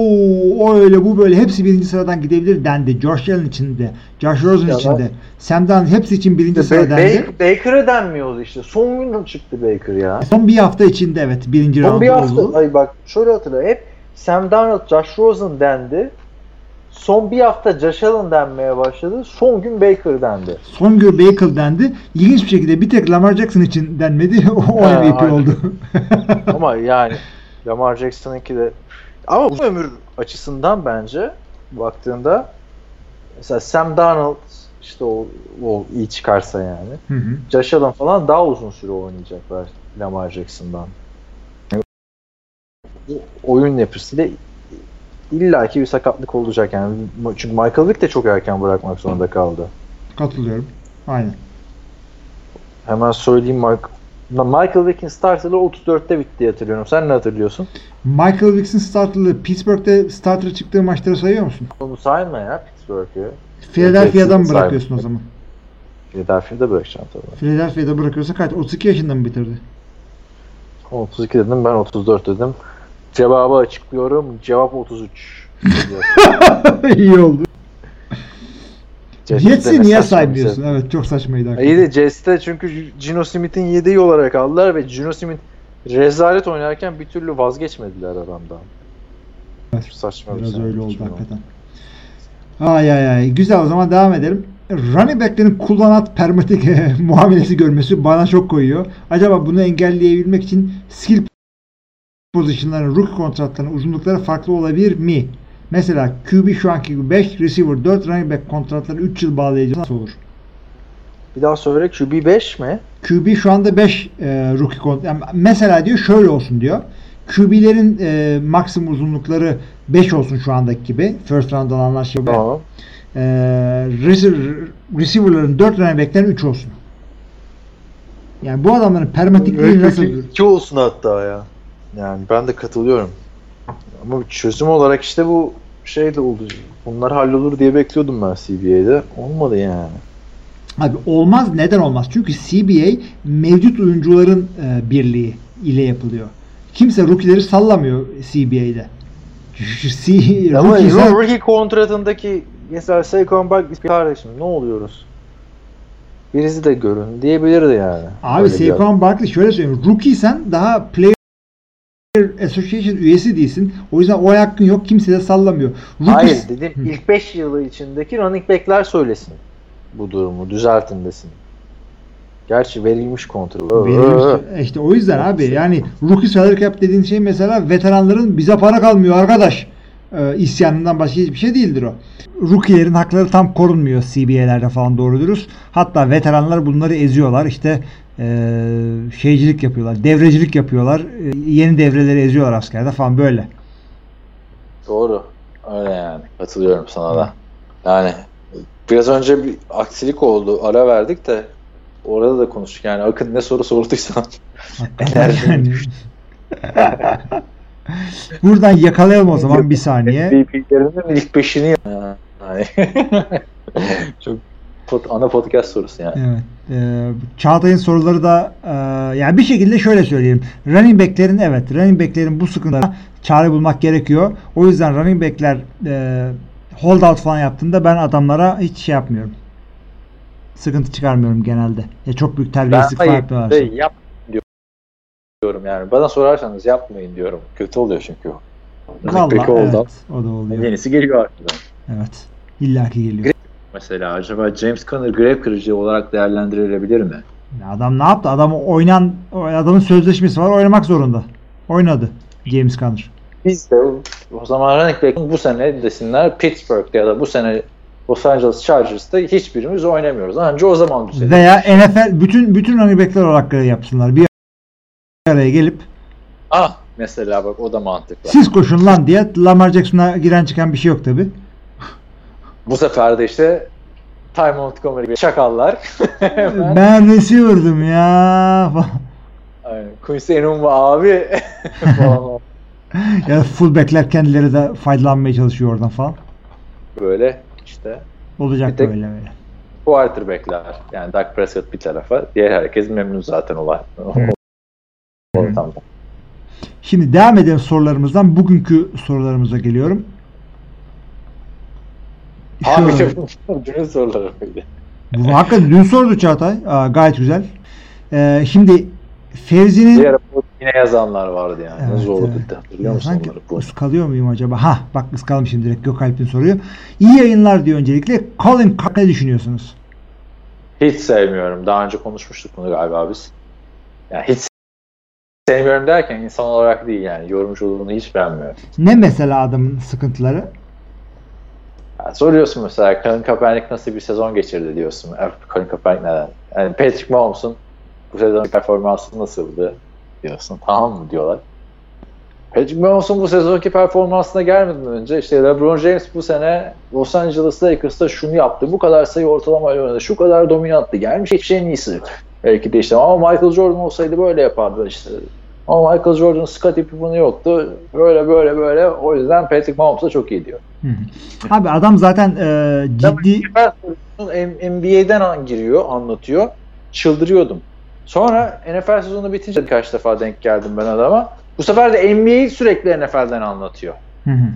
o öyle bu böyle hepsi birinci sıradan gidebilir dendi. Josh Allen için de, Josh Rosen için de, Sam Darnold hepsi için birinci İşte sıra dendi. Baker- Baker'a denmiyordu işte. Son gün çıktı Baker ya. Son bir hafta içinde evet birinci Son bir hafta, oldu. ay bak şöyle hatırla. Hep Sam Darnold, Josh Rosen dendi. Son bir hafta Josh Allen denmeye başladı. Son gün Baker dendi. Son gün Baker dendi. İlginç bir şekilde bir tek Lamar Jackson için denmedi. o MVP oldu. Ama yani Lamar Jackson'ınki de ama uzun ömür açısından bence baktığında mesela Sam Darnold işte o, o iyi çıkarsa yani. Hı hı. Josh Allen falan daha uzun süre oynayacaklar Lamar Jackson'dan. O oyun yapısıyla illaki bir sakatlık olacak yani. Çünkü Michael Vick de çok erken bırakmak zorunda kaldı. Katılıyorum. Aynen. Hemen söyleyeyim Mike, Michael Vick'in starter'ı 34'te bitti hatırlıyorum. Sen ne hatırlıyorsun? Michael Vick'sin starterlı Pittsburgh'te starter çıktığı maçları sayıyor musun? Onu sayma ya Pittsburgh'ü. Philadelphia'dan bırakıyorsun o zaman? Philadelphia'da bırakacağım tabii. Philadelphia'da bırakıyorsa kaç? 32 yaşında mı bitirdi? 32 dedim ben 34 dedim. Cevabı açıklıyorum. Cevap 33. İyi oldu. Jets'i niye bir saymıyorsun? şey. Evet çok saçmaydı. İyi hakikaten. de Jets'te çünkü Gino Smith'in yedeği olarak aldılar ve Gino Smith rezalet oynarken bir türlü vazgeçmediler adamdan. Evet, Saçma bir Biraz şey. öyle oldu hakikaten. Ay ay ay. Güzel o zaman devam edelim. Running back'lerin kullanat permatik muamelesi görmesi bana çok koyuyor. Acaba bunu engelleyebilmek için skill pozisyonların rookie kontratlarının uzunlukları farklı olabilir mi? Mesela QB şu anki gibi 5, receiver 4, running back kontratları 3 yıl bağlayıcı nasıl olur? Bir daha söyle QB 5 mi? QB şu anda 5 e, rookie kontrat. Yani mesela diyor şöyle olsun diyor. QB'lerin e, maksimum uzunlukları 5 olsun şu andaki gibi. First round alanlar şey. Tamam. E, receiver, receiver'ların 4 running back'lerin 3 olsun. Yani bu adamların permatikliği nasıl? 2 olsun hatta ya. Yani ben de katılıyorum. Ama çözüm olarak işte bu şey de oldu. Bunlar hallolur diye bekliyordum ben CBA'de. Olmadı yani. Abi olmaz neden olmaz? Çünkü CBA mevcut oyuncuların e, birliği ile yapılıyor. Kimse rookie'leri sallamıyor CBA'de. C, Ama rookie sen- rookie kontratındaki mesela Saquon Barkley kardeşim ne oluyoruz? Birisi de görün diyebilirdi yani. Abi. Saquon Barkley şöyle söyleyeyim. Rookie sen daha player Association üyesi değilsin. O yüzden o hakkın yok. Kimse de sallamıyor. Rookie, Hayır dedim Hı. ilk 5 yılı içindeki running back'ler söylesin bu durumu düzeltin desin. Gerçi verilmiş kontrat. Verilmiş. İşte o yüzden abi yani rookie salary cap dediğin şey mesela veteranların bize para kalmıyor arkadaş e, isyanından başka hiçbir şey değildir o. Rookie'lerin hakları tam korunmuyor CBA'lerde falan doğru dürüst. Hatta veteranlar bunları eziyorlar. İşte şeycilik yapıyorlar. Devrecilik yapıyorlar. E, yeni devreleri eziyorlar askerde falan böyle. Doğru. Öyle yani. Katılıyorum sana da. Yani biraz önce bir aksilik oldu. Ara verdik de orada da konuştuk. Yani Akın ne soru sorduysan yani. Buradan yakalayalım o zaman bir saniye. MVP'lerinin ilk 5'ini yani. çok pot- ana podcast sorusu yani. Evet. Ee, Çağatay'ın soruları da e, yani bir şekilde şöyle söyleyeyim. Running back'lerin evet running back'lerin bu sıkıntılara çare bulmak gerekiyor. O yüzden running back'ler e, hold out falan yaptığında ben adamlara hiç şey yapmıyorum. Sıkıntı çıkarmıyorum genelde. Ya çok büyük terbiyesizlik falan Ben yapıyorlarsa. hayır, yap diyorum yani. Bana sorarsanız yapmayın diyorum. Kötü oluyor çünkü oldu. evet, o da oluyor. Yenisi geliyor arkadan. Evet. İllaki geliyor. Mesela acaba James Conner grave kırıcı olarak değerlendirilebilir mi? Ya Adam ne yaptı? Adam oynan adamın sözleşmesi var. Oynamak zorunda. Oynadı James Conner. Biz de o zaman running bu sene desinler Pittsburgh'da ya da bu sene Los Angeles Chargers'ta hiçbirimiz oynamıyoruz. Anca o zaman düzelir. Veya NFL bütün bütün running back'ler olarak göre yapsınlar. Bir araya gelip Ah mesela bak o da mantıklı. siz koşun lan diye Lamar Jackson'a giren çıkan bir şey yok tabi. Bu sefer de işte Ty Montgomery gibi çakallar. Hemen, ben receiver'dım ya. Aynen. Quincy Enunwa abi. falan ya fullback'ler kendileri de faydalanmaya çalışıyor oradan falan. böyle işte Olacak böyle böyle. quarterback'ler. Yani Dak Prescott bir tarafa. Diğer herkes memnun zaten olay. Ortamda. Şimdi devam edelim sorularımızdan. Bugünkü sorularımıza geliyorum. Abi Şöyle. dünün soruları. Bu hakikaten dün sordu Çağatay. Aa, gayet güzel. Ee, şimdi Fevzi'nin Diğer yine yazanlar vardı yani. Evet, Zordu evet. hatırlıyor musun Sanki onları? Bu. ıskalıyor muyum acaba? Ha bak ıskalmışım direkt Gökalp'in soruyu. İyi yayınlar diyor öncelikle. Colin Kaepernick ne düşünüyorsunuz? Hiç sevmiyorum. Daha önce konuşmuştuk bunu galiba biz. Yani hiç sevmiyorum derken insan olarak değil yani. Yorumculuğunu hiç beğenmiyorum. Ne mesela adamın sıkıntıları? Yani soruyorsun mesela Colin Kaepernick nasıl bir sezon geçirdi diyorsun. Colin Kaepernick neden? Yani Patrick Mahomes'un bu sezon performansı nasıldı diyorsun. Tamam mı diyorlar. Patrick Mahomes'un bu sezonki performansına gelmeden önce işte LeBron James bu sene Los Angeles Lakers'ta şunu yaptı. Bu kadar sayı ortalamayla oynadı. Şu kadar dominanttı. Gelmiş hiçbir şeyin iyisi. Belki de işte ama Michael Jordan olsaydı böyle yapardı işte. Ama Michael Jordan'ın Scottie Pippen'ı yoktu. Böyle böyle böyle. O yüzden Patrick Mahomes da çok iyi diyor. Hı hı. Abi adam zaten e, ciddi NBA'den giriyor, anlatıyor. Çıldırıyordum. Sonra NFL sezonu bitince birkaç defa denk geldim ben adama. Bu sefer de NBA'yi sürekli NFL'den anlatıyor. Hı hı.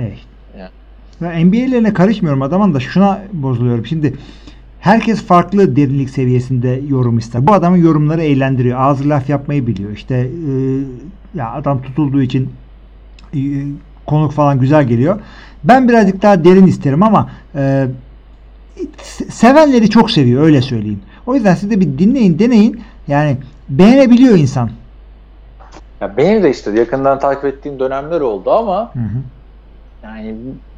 Evet. Ya. Ben NBA'lerine karışmıyorum adamın da şuna bozuluyorum. Şimdi herkes farklı derinlik seviyesinde yorum ister. Bu adamın yorumları eğlendiriyor. Ağzı laf yapmayı biliyor. İşte e, ya adam tutulduğu için e, konuk falan güzel geliyor. Ben birazcık daha derin isterim ama e, se- sevenleri çok seviyor öyle söyleyeyim. O yüzden siz de bir dinleyin, deneyin. Yani beğenebiliyor insan. Ya benim de işte yakından takip ettiğim dönemler oldu ama Hı hı. yani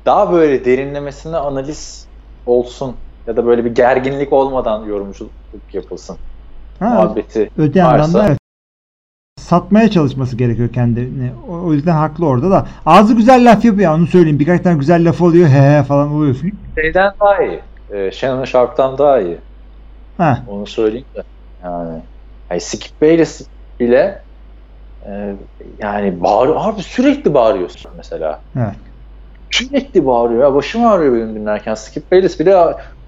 daha böyle derinlemesine analiz olsun ya da böyle bir gerginlik olmadan yorumculuk yapılsın. Ha, Muhabbeti Öte yandan da evet, satmaya çalışması gerekiyor kendini. O, o yüzden haklı orada da. Ağzı güzel laf yapıyor onu söyleyeyim. Birkaç tane güzel laf oluyor. He he falan oluyorsun. şeyden daha iyi. Ee, Shannon Sharp'tan daha iyi. Ha. Onu söyleyeyim de. Yani, yani Skip Bayless bile e, yani bağır, abi sürekli bağırıyor mesela. Evet. Sürekli bağırıyor. Ya başım ağrıyor benim dinlerken. Skip Bayless bile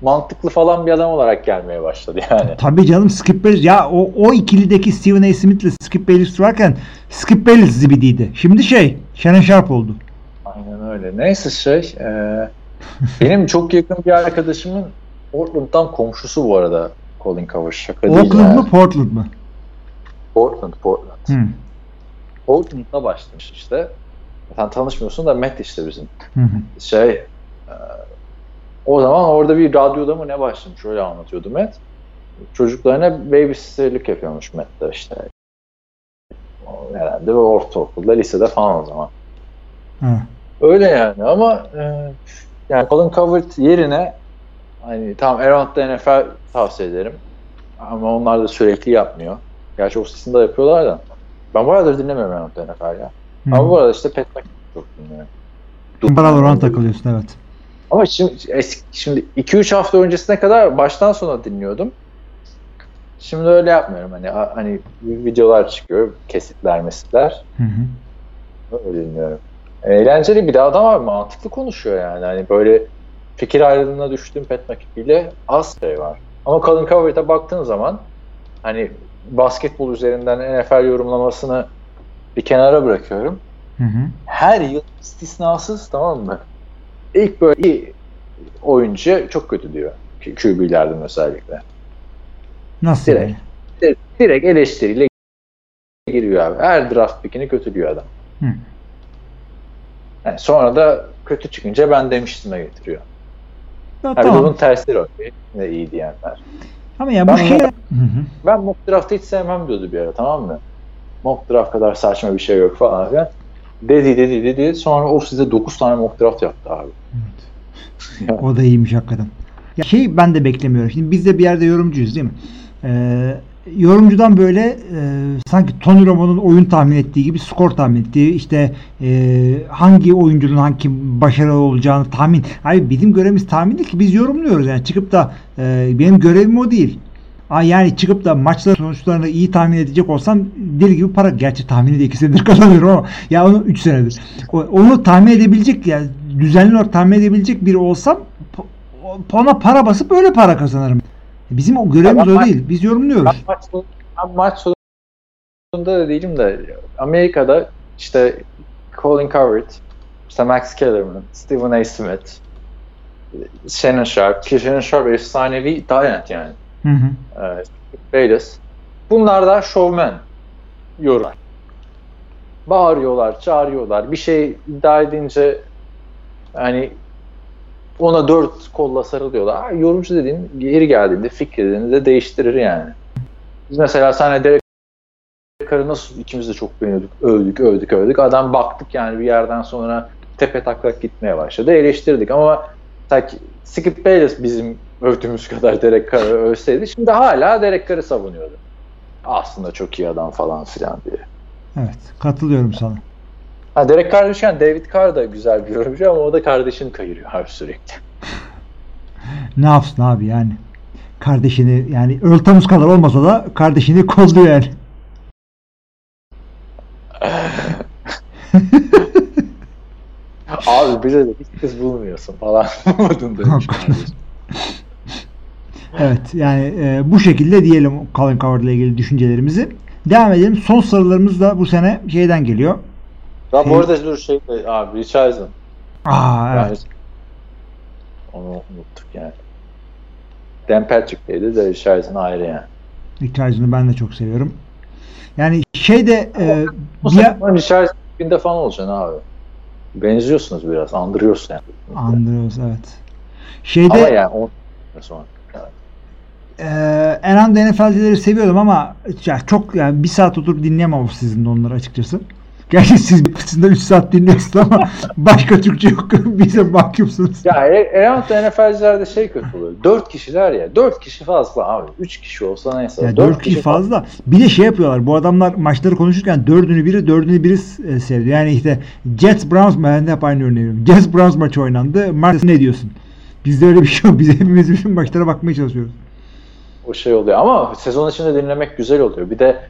mantıklı falan bir adam olarak gelmeye başladı yani. Tabii canım Skip Bayless. Ya o, o ikilideki Stephen A. Smith ile Skip Bayless varken Skip Bayless zibidiydi. Şimdi şey Shannon Sharp oldu. Aynen öyle. Neyse şey e, benim çok yakın bir arkadaşımın Portland'dan komşusu bu arada Colin Cowherd. Şaka değil Oakland yani. mı Portland mı? Portland, Portland. Hı. Portland'da başlamış işte. Sen tanışmıyorsun da Matt işte bizim. Hı hı. Şey e, o zaman orada bir radyoda mı ne başlamış öyle anlatıyordu Matt. Çocuklarına babysitterlik yapıyormuş Matt da işte. Herhalde ortaokulda, lisede falan o zaman. Ha. Öyle yani ama e, yani Colin Cowherd yerine hani tamam Aaron'da NFL tavsiye ederim. Ama onlar da sürekli yapmıyor. Gerçi ofisinde yapıyorlar da. Ben arada dinlemiyorum Aaron'da NFL ya. Hı. Ama bu arada işte Pat McAfee çok dinliyorum. Kumbaralar oran takılıyorsun evet. Ama şimdi, eski, şimdi 2-3 hafta öncesine kadar baştan sona dinliyordum. Şimdi öyle yapmıyorum. Hani hani videolar çıkıyor, kesitler, mesitler. Hı hı. Öyle dinliyorum. Eğlenceli bir de adam var. Mantıklı konuşuyor yani. Hani böyle fikir ayrılığına düştüğüm Pat McAfee ile az şey var. Ama Colin Cowherd'a baktığın zaman hani basketbol üzerinden NFL yorumlamasını bir kenara bırakıyorum. Hı hı. Her yıl istisnasız tamam mı? İlk böyle iyi oyuncu çok kötü diyor. QB'lerden özellikle. Nasıl? Direkt. Direkt, direkt eleştiriyle giriyor abi. Her draft pickini kötülüyor adam. Hı. Yani sonra da kötü çıkınca ben demiştim'e getiriyor. Ya, bir de bunun tamam. tersleri var. Ne iyi diyenler. Ama ya bu Ben- şey... Hı hı. Ben mock draft'ı hiç sevmem diyordu bir ara tamam mı? Mock draft kadar saçma bir şey yok falan filan. Dedi dedi dedi. Sonra o size 9 tane mock draft yaptı abi. O da iyiymiş hakikaten. Ya şey ben de beklemiyorum. Şimdi biz de bir yerde yorumcuyuz değil mi? Ee, yorumcudan böyle e, sanki Tony Romo'nun oyun tahmin ettiği gibi skor tahmin ettiği işte e, hangi oyuncunun hangi başarılı olacağını tahmin. Hayır bizim görevimiz tahmin değil ki biz yorumluyoruz yani çıkıp da e, benim görevim o değil. Yani çıkıp da maçların sonuçlarını iyi tahmin edecek olsam deli gibi para. Gerçi tahmini de 2 senedir kazanıyorum ama ya onu 3 senedir. Onu tahmin edebilecek yani düzenli olarak tahmin edebilecek biri olsam ona para basıp öyle para kazanırım. Bizim o görevimiz Ya o değil. Biz yorumluyoruz. Ben maç, ben maç sonunda da değilim de Amerika'da işte Colin Coward, işte Max Kellerman, Stephen A. Smith, Shannon Sharp, ki Shannon Sharp efsanevi talent yani. Hı hı. Ee, Bayless. Bunlar da showman yorum. Bağırıyorlar, çağırıyorlar. Bir şey iddia edince yani ona dört kolla sarılıyorlar. Yorumcu dediğin geri geldiğinde fikrini de değiştirir yani. Biz mesela senle Derek Carr'ı nasıl ikimiz de çok beğeniyorduk. Övdük, övdük, övdük. Adam baktık yani bir yerden sonra tepe taklak gitmeye başladı. Eleştirdik ama Skip Bayless bizim övdüğümüz kadar Derek Carr'ı övseydi şimdi hala Derek Carr'ı savunuyordu. Aslında çok iyi adam falan filan diye. Evet. Katılıyorum sana. Ha Derek Carr demişken David Carr da güzel bir yorumcu ama o da kardeşini kayırıyor abi sürekli. Ne yapsın abi yani. Kardeşini yani Öltamız kadar olmasa da kardeşini kolluyor yani. Abi bize de hiç kız bulmuyorsun falan kardeşim. Evet yani e, bu şekilde diyelim Colin Coward ile ilgili düşüncelerimizi. Devam edelim. Son sorularımız da bu sene şeyden geliyor. Ya bu arada dur şey abi Richardson. Aa evet. Onu unuttuk yani. Dan Patrick'teydi de Richardson ayrı yani. Richardson'ı ben de çok seviyorum. Yani şey de e, Bu bir sefer Richardson binde falan olacaksın abi. Benziyorsunuz biraz, andırıyorsun yani. Andrews evet. Şeyde Ama yani on sonra. E, en anda NFL'cileri seviyordum ama ya çok yani bir saat oturup dinleyemem o sizin de onları açıkçası. Gerçi siz sizin de 3 saat dinliyorsunuz ama başka Türkçe yok. Bize mahkumsunuz. Ya Around NFL'cilerde şey kötü oluyor. 4 kişiler ya. 4 kişi fazla abi. 3 kişi olsa neyse. Ya Dört 4 kişi fazla. Bir de şey yapıyorlar. Bu adamlar maçları konuşurken dördünü biri dördünü biri e, seyrediyor. Yani işte Jets Browns ben de hep aynı örneği veriyorum. Jets Browns maçı oynandı. Mars ne diyorsun? Bizde öyle bir şey yok. Biz hepimiz bütün maçlara bakmaya çalışıyoruz. O şey oluyor ama sezon içinde dinlemek güzel oluyor. Bir de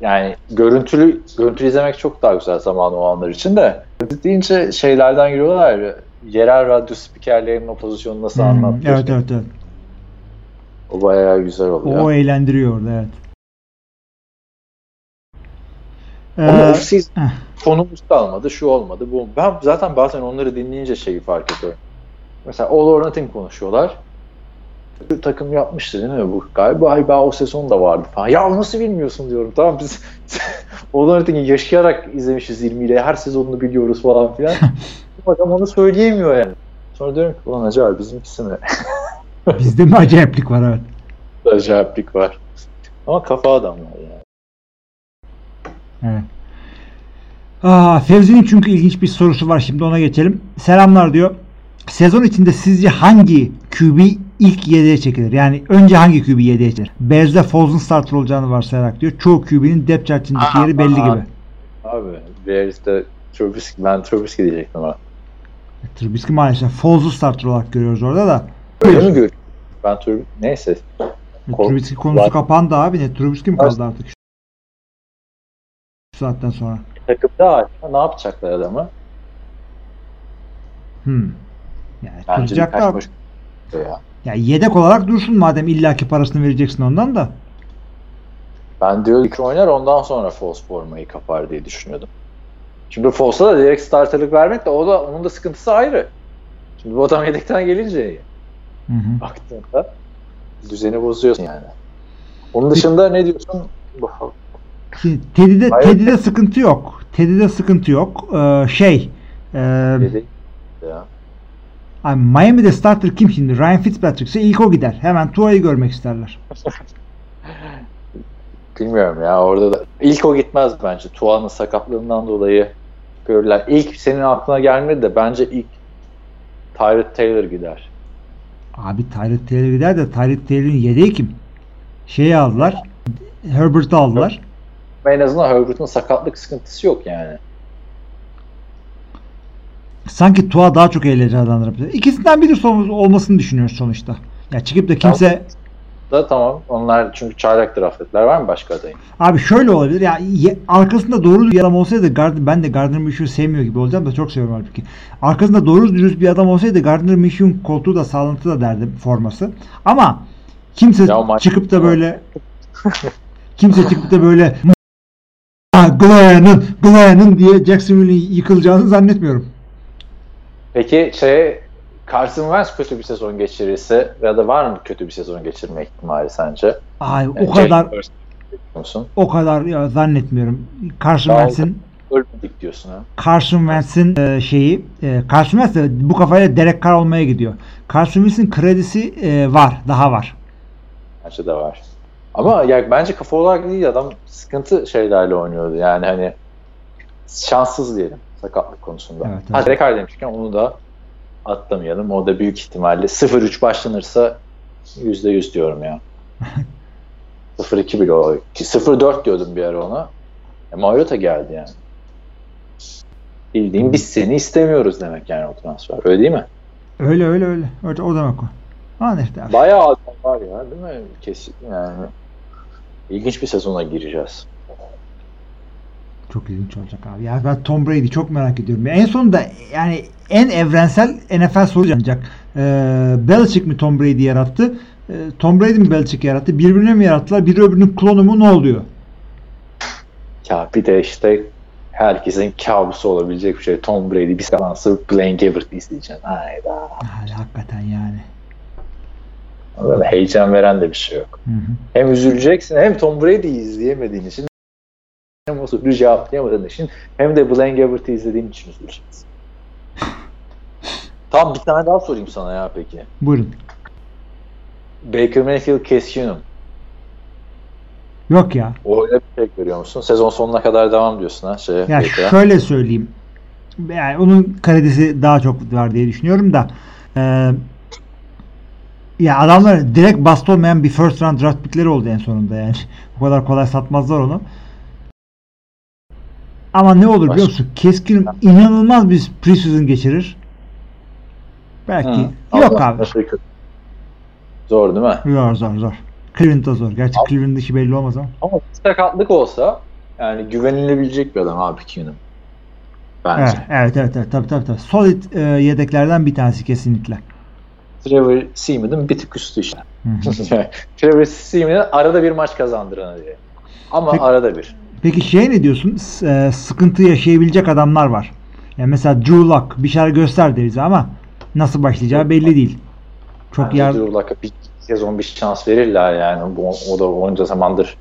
yani görüntülü görüntülü izlemek çok daha güzel zaman o anlar için de. Deyince şeylerden giriyorlar ya, yerel radyo spikerlerinin o pozisyonu nasıl Hmm, anlatıyor. evet evet evet. O bayağı güzel oluyor. O eğlendiriyor orada evet. Ama Ee, heh. fonumuz kalmadı, şu olmadı, bu. Ben zaten bazen onları dinleyince şeyi fark ediyorum. Mesela All or Nothing konuşuyorlar. Takım yapmıştı değil mi bu? Galiba galiba o sezon da vardı falan. Ya nasıl bilmiyorsun diyorum. Tamam biz Nothing'i yaşayarak izlemişiz 20 ile. Her sezonunu biliyoruz falan filan. Adam onu söyleyemiyor yani. Sonra diyorum ki ulan acaba bizimkisi mi? bizde mi acayiplik var evet. Acayiplik var. Ama kafa adamlar yani. Evet. Aa, Fevzi'nin çünkü ilginç bir sorusu var. Şimdi ona geçelim. Selamlar diyor. Sezon içinde sizce hangi QB ilk 7'ye çekilir? Yani önce hangi QB 7'ye çekilir? Bears'de Foz'un starter olacağını varsayarak diyor. Çoğu QB'nin depth chart'ındaki yeri belli Aa, gibi. Abi Bears'te Trubisky, ben Trubisky diyecektim ama. Trubisky maalesef Foz'u starter olarak görüyoruz orada da. Öyle mi görüyorsun? Ben Trubisky, neyse. Kol- Trubisky konusu var. kapandı abi. Ne Trubisky mi kaldı artık? Şu saatten sonra. Takımda hala ne yapacaklar adamı? Hmm. Yani tutacaklar. ya. Ya yedek olarak dursun madem illaki parasını vereceksin ondan da. Ben diyor ilk oynar ondan sonra Foles formayı kapar diye düşünüyordum. Şimdi Foles'a da direkt starterlık vermek de o da onun da sıkıntısı ayrı. Şimdi bu adam yedekten gelince Hı hı. baktığında düzeni bozuyorsun yani. Onun dışında ne diyorsun? Şimdi Teddy'de, Hayır. Teddy'de sıkıntı yok. Teddy'de sıkıntı yok. Ee, şey e, ya. Ay, Miami'de starter kim şimdi? Ryan Fitzpatrick ise ilk o gider. Hemen Tua'yı görmek isterler. Bilmiyorum ya orada da ilk o gitmez bence. Tuan'ın sakatlığından dolayı görürler. İlk senin aklına gelmedi de bence ilk Tyrod Taylor gider. Abi Tyrod Taylor gider de Tyrod Taylor'ın yedeği kim? Şeyi aldılar. Herbert'ı aldılar. En azından Herbert'ın sakatlık sıkıntısı yok yani. Sanki Tua daha çok adamlar. İkisinden biri olmasını düşünüyoruz sonuçta. Ya çıkıp da kimse Da tamam. Onlar çünkü çaylak draft ettiler. Var mı başka adayın? Abi şöyle olabilir ya ye- arkasında doğru bir adam olsaydı Gardner, ben de Gardner Minshew'u sevmiyor gibi olacağım da çok seviyorum halbuki. Arkasında doğru dürüst bir adam olsaydı Gardner Minshew'un koltuğu da sağlıntı da derdim forması. Ama kimse Ya çıkıp da böyle kimse çıkıp da böyle "Ah, Glenn'ın Glenn'ın diye Jacksonville'in yıkılacağını zannetmiyorum. Peki şey Carson Wentz kötü bir sezon geçirirse ya da var mı kötü bir sezon geçirme ihtimali sence? Ay Yani o kadar musun? o kadar ya, zannetmiyorum. Carson Wentz'in Ölmedik diyorsun ha. Carson Wentz'in e, şeyi e, Carson Wentz de bu kafayla Derek Carr olmaya gidiyor. Carson Wentz'in kredisi e, var. Daha var. Bence de var. Ama ya bence kafa olarak değil adam sıkıntı şeylerle oynuyordu. Yani hani şanssız diyelim sakatlık konusunda. Evet, Ha evet. Carr demişken onu da atlamayalım. O da büyük ihtimalle 0-3 başlanırsa %100 diyorum ya. 0-2 bile. Ki 0-4 diyordum bir ara ona. E, Mariota geldi yani. Bildiğin biz seni istemiyoruz demek yani o transfer. Öyle değil mi? Öyle öyle öyle. Öyle o demek o. Ha abi. Bayağı adam var ya değil mi? Kesin yani. İlginç bir sezona gireceğiz. Çok ilginç olacak abi. Ya ben Tom Brady çok merak ediyorum. En sonunda yani en evrensel NFL soru ancak. Ee, Belichick mi Tom Brady yarattı? Ee, Tom Brady mi Belichick yarattı? Birbirine mi yarattılar? Biri öbürünün klonu mu? Ne oluyor? Ya bir de işte herkesin kabusu olabilecek bir şey. Tom Brady bir kalansı Blaine Gabbert izleyeceksin. Hayda. Yani hakikaten yani. Böyle heyecan veren de bir şey yok. Hı hı. Hem üzüleceksin hem Tom Brady'yi izleyemediğin için hem o soruyu cevaplayamadığın için hem de Blaine Gabbert'ı izlediğin için üzüleceksin. Tamam bir tane daha sorayım sana ya peki. Buyurun. Baker Mayfield Case Keenum. Yok ya. O öyle bir şey görüyor musun? Sezon sonuna kadar devam diyorsun ha şeye. Ya Baker'a. şöyle söyleyeyim. Yani onun kredisi daha çok var diye düşünüyorum da e, ya adamlar direkt bast olmayan bir first round draft pickleri oldu en sonunda yani. Bu kadar kolay satmazlar onu. Ama ne olur biliyor Başka- musun? Keskin inanılmaz bir preseason geçirir. Belki. Hı. Yok Allah abi. Zor değil mi? Zor zor zor. Cleveland'da zor. Gerçi Abi- Cleveland'ın işi belli olmaz ama. Ama sakatlık olsa yani güvenilebilecek bir adam abi Keenum. Bence. Evet, evet, evet, evet. Tabii, tabii, tabii. Solid e, yedeklerden bir tanesi kesinlikle. Trevor Seaman'ın bir tık üstü işte. Trevor Seaman'ın arada bir maç kazandıranı diye. Ama Peki- arada bir. Peki şey ne diyorsun? E, sıkıntı yaşayabilecek adamlar var. Yani mesela Drew Lock bir şeyler gösterdi bize ama nasıl başlayacağı belli değil. Çok Bence yar Drew Luck'a bir sezon bir şans verirler yani. Bu, o da onca zamandır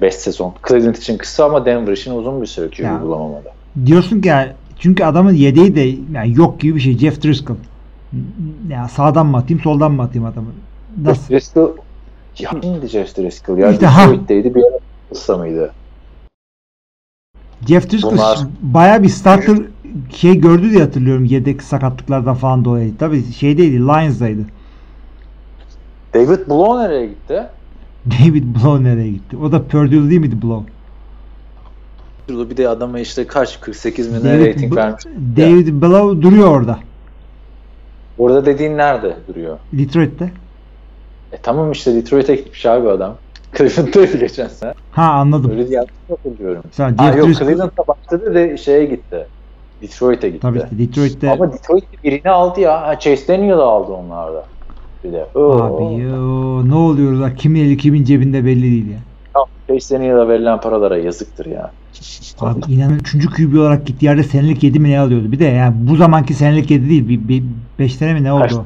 5 sezon. Cleveland için kısa ama Denver için uzun bir süre QB Ya. bulamamadı. diyorsun ki yani, çünkü adamın yedeği de yani yok gibi bir şey. Jeff Driscoll. Ya sağdan mı atayım, soldan mı atayım adamı? Nasıl? Driscoll ya kimdi Jeff Driscoll ya? İşte. Detroit'teydi bir ara mıydı? Jeff Driscoll bayağı bir starter şey gördü diye hatırlıyorum yedek sakatlıklardan falan dolayı. Tabii şeydeydi, Lions'daydı. David Blow nereye gitti? David Blow nereye gitti? O da Purdue'lu değil miydi Blow? Bir de adama işte kaç 48 bin David, rating B- vermiş. David Blow duruyor orada. Orada dediğin nerede duruyor? Detroit'te. E tamam işte Detroit'e gitmiş abi adam. Cleveland'daydı geçen sene. Ha anladım. Öyle diye hatırlıyorum. Sen Ha yok Cleveland'da başladı da şeye gitti. Detroit'e gitti. Tabii işte Detroit'te Ama Detroit birini aldı ya. Ha, Chase Daniel'ı aldı onlarda. Bir de. Oo. abi yo, ne oluyor da kimin eli kimin cebinde belli değil ya. Chase Daniel'a verilen paralara yazıktır ya. Abi inanın 3. QB olarak gittiği yerde senelik 7 mi ne alıyordu? Bir de yani bu zamanki senelik 7 değil. 5 sene mi ne Kaç- oldu? o?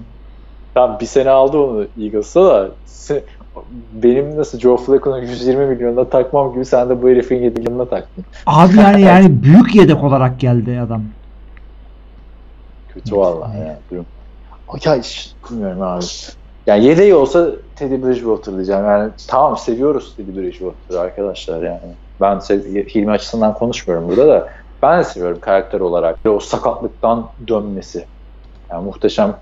Tam bir sene aldı onu Eagles'a da benim nasıl Joe Flacco'nun 120 milyonuna takmam gibi sen de bu herifin 7 milyonuna taktın. Abi yani yani büyük yedek olarak geldi adam. Kötü vallahi ya durum. Ya hiç bilmiyorum abi. Yani yedeği olsa Teddy Bridgewater diyeceğim. Yani tamam seviyoruz Teddy Bridgewater'ı arkadaşlar yani. Ben Hilmi açısından konuşmuyorum burada da. Ben de seviyorum karakter olarak. O sakatlıktan dönmesi. Yani muhteşem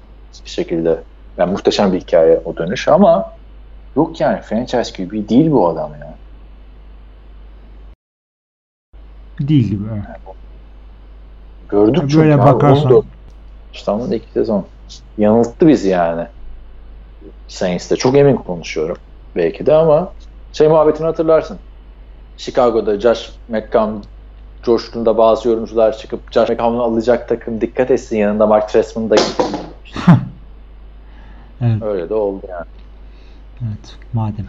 bir şekilde. Yani muhteşem bir hikaye o dönüş ama yok yani franchise gibi değil bu adam ya. Değil gibi. evet. Gördük çünkü Böyle abi, bakarsan. 14. İşte ama iki sezon. Yanılttı bizi yani. Saints'te. Çok emin konuşuyorum. Belki de ama şey muhabbetini hatırlarsın. Chicago'da Josh McCown coştuğunda bazı yorumcular çıkıp Josh McCown'u alacak takım dikkat etsin yanında Mark Trestman'ı da Evet. Öyle de oldu yani. Evet. Madem.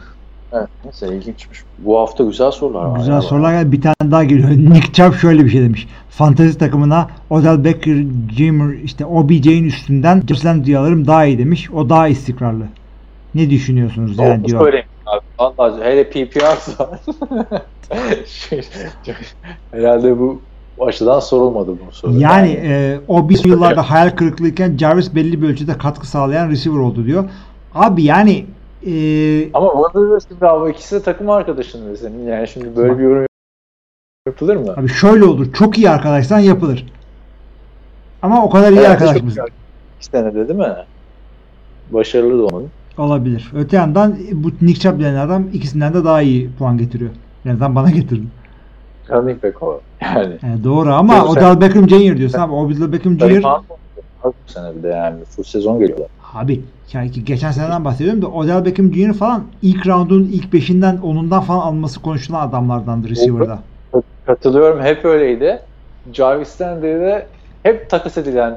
Evet, neyse ilginçmiş. Bu hafta güzel sorular var. Güzel sorular geldi. Bir tane daha geliyor. Nick Chubb şöyle bir şey demiş. Fantezi takımına Odell Becker, Jimmer, işte OBJ'in üstünden Justin alırım daha iyi demiş. O daha istikrarlı. Ne düşünüyorsunuz yani Onu diyor. söyleyeyim abi. Vallahi hele PPR'sa şey, herhalde bu açıdan sorulmadı bu soru. Yani e, o bir yıllarda hayal kırıklığıyken Jarvis belli bir ölçüde katkı sağlayan receiver oldu diyor. Abi yani e, Ama şimdi abi ikisi de takım arkadaşın senin. Yani şimdi böyle bir yorum yapılır mı? abi şöyle olur. Çok iyi arkadaşsan yapılır. Ama o kadar iyi Evet, arkadaş çok mısın? iyi. İki senede değil mi? Başarılı da onun. Olabilir. Öte yandan bu Nick Chubb denen adam ikisinden de daha iyi puan getiriyor. En azından bana getirdi. Running back o. Yani. Yani doğru ama Odell Beckham Jr. diyorsun abi. Odell Beckham Jr. falan bu sene bir de yani. Full sezon geliyorlar. Abi yani ki geçen seneden bahsediyorum da Odell Beckham Jr. falan ilk roundun ilk beşinden onundan falan alması konuşulan adamlardandır receiver'da. Katılıyorum. Hep öyleydi. Beri de hep takas edilen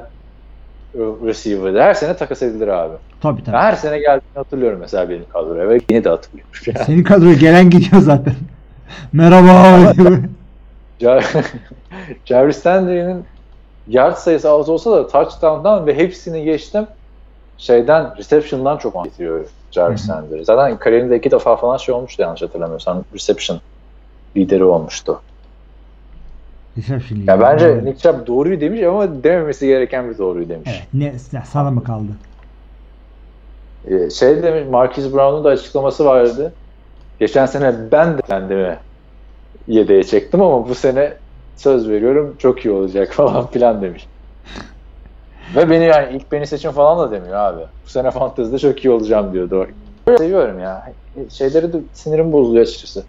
e, receiver'dı. Her sene takas edilir abi. Tabii tabii. Her sene geldiğini hatırlıyorum mesela benim kadroya ve yine de hatırlıyorum. Yani. Senin kadroya gelen gidiyor zaten. Merhaba. Jar- Jarvis Landry'nin yard sayısı az olsa da touchdown'dan ve hepsini geçtim şeyden reception'dan çok getiriyor Jarvis. Landry. Zaten kariyerinde iki defa falan şey olmuştu yanlış hatırlamıyorsam. Reception lideri olmuştu. Reception Ya bence Evet. Nick Chubb doğruyu demiş ama dememesi gereken bir doğruyu demiş. Evet. Ne, sana mı kaldı? Ee, şey demiş Marquise Brown'un da açıklaması vardı. Geçen sene ben de kendimi yedeğe çektim ama bu sene söz veriyorum çok iyi olacak falan filan demiş. Ve beni yani ilk beni seçin falan da demiyor abi. Bu sene fantezide çok iyi olacağım diyor doğru. Böyle seviyorum ya. Şeyleri de sinirim bozuluyor açıkçası.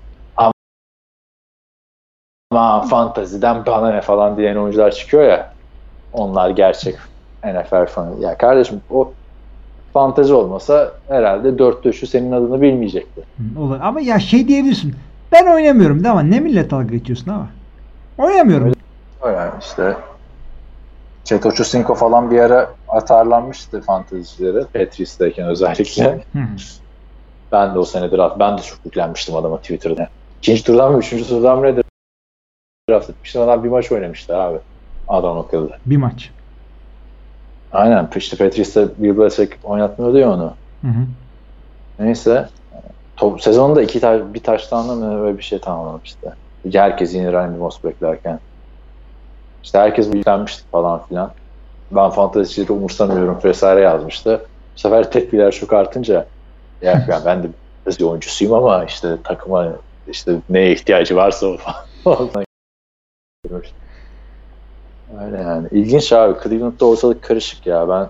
Ama fanteziden bana ne falan diyen oyuncular çıkıyor ya. Onlar gerçek NFL fanı. Ya kardeşim o fantezi olmasa herhalde dörtte üçü senin adını bilmeyecekti. Olur. Ama ya şey diyebilirsin. Ben oynamıyorum da ama ne millet dalga geçiyorsun ama. Oynamıyorum. O yani işte Ochocinco falan bir ara atarlanmıştı fantezicilere. Patriots'tayken özellikle. Ben de o sene draft, ben de çok yüklenmiştim adama Twitter'da. İkinci turdan mı, üçüncü turdan mı ne draft etmiştim. Adam bir maç oynamıştı abi. Adam akıllı. Bir maç. Aynen. İşte Patriots'ta Bill Belichick oynatmıyordu ya onu. Hı hı. Neyse. Top, sezonda iki ta- bir taştanla mı öyle bir şey tamamlamıştı. Herkes yine Randy Moss beklerken. İşte herkes yüklenmişti falan filan. Ben fantezileri umursamıyorum vesaire yazmıştı. Bu sefer tepkiler çok artınca ya yani ben de fantasy oyuncusuyum ama işte takıma işte neye ihtiyacı varsa o falan. Öyle yani. İlginç abi. Cleveland'da ortalık karışık ya. Ben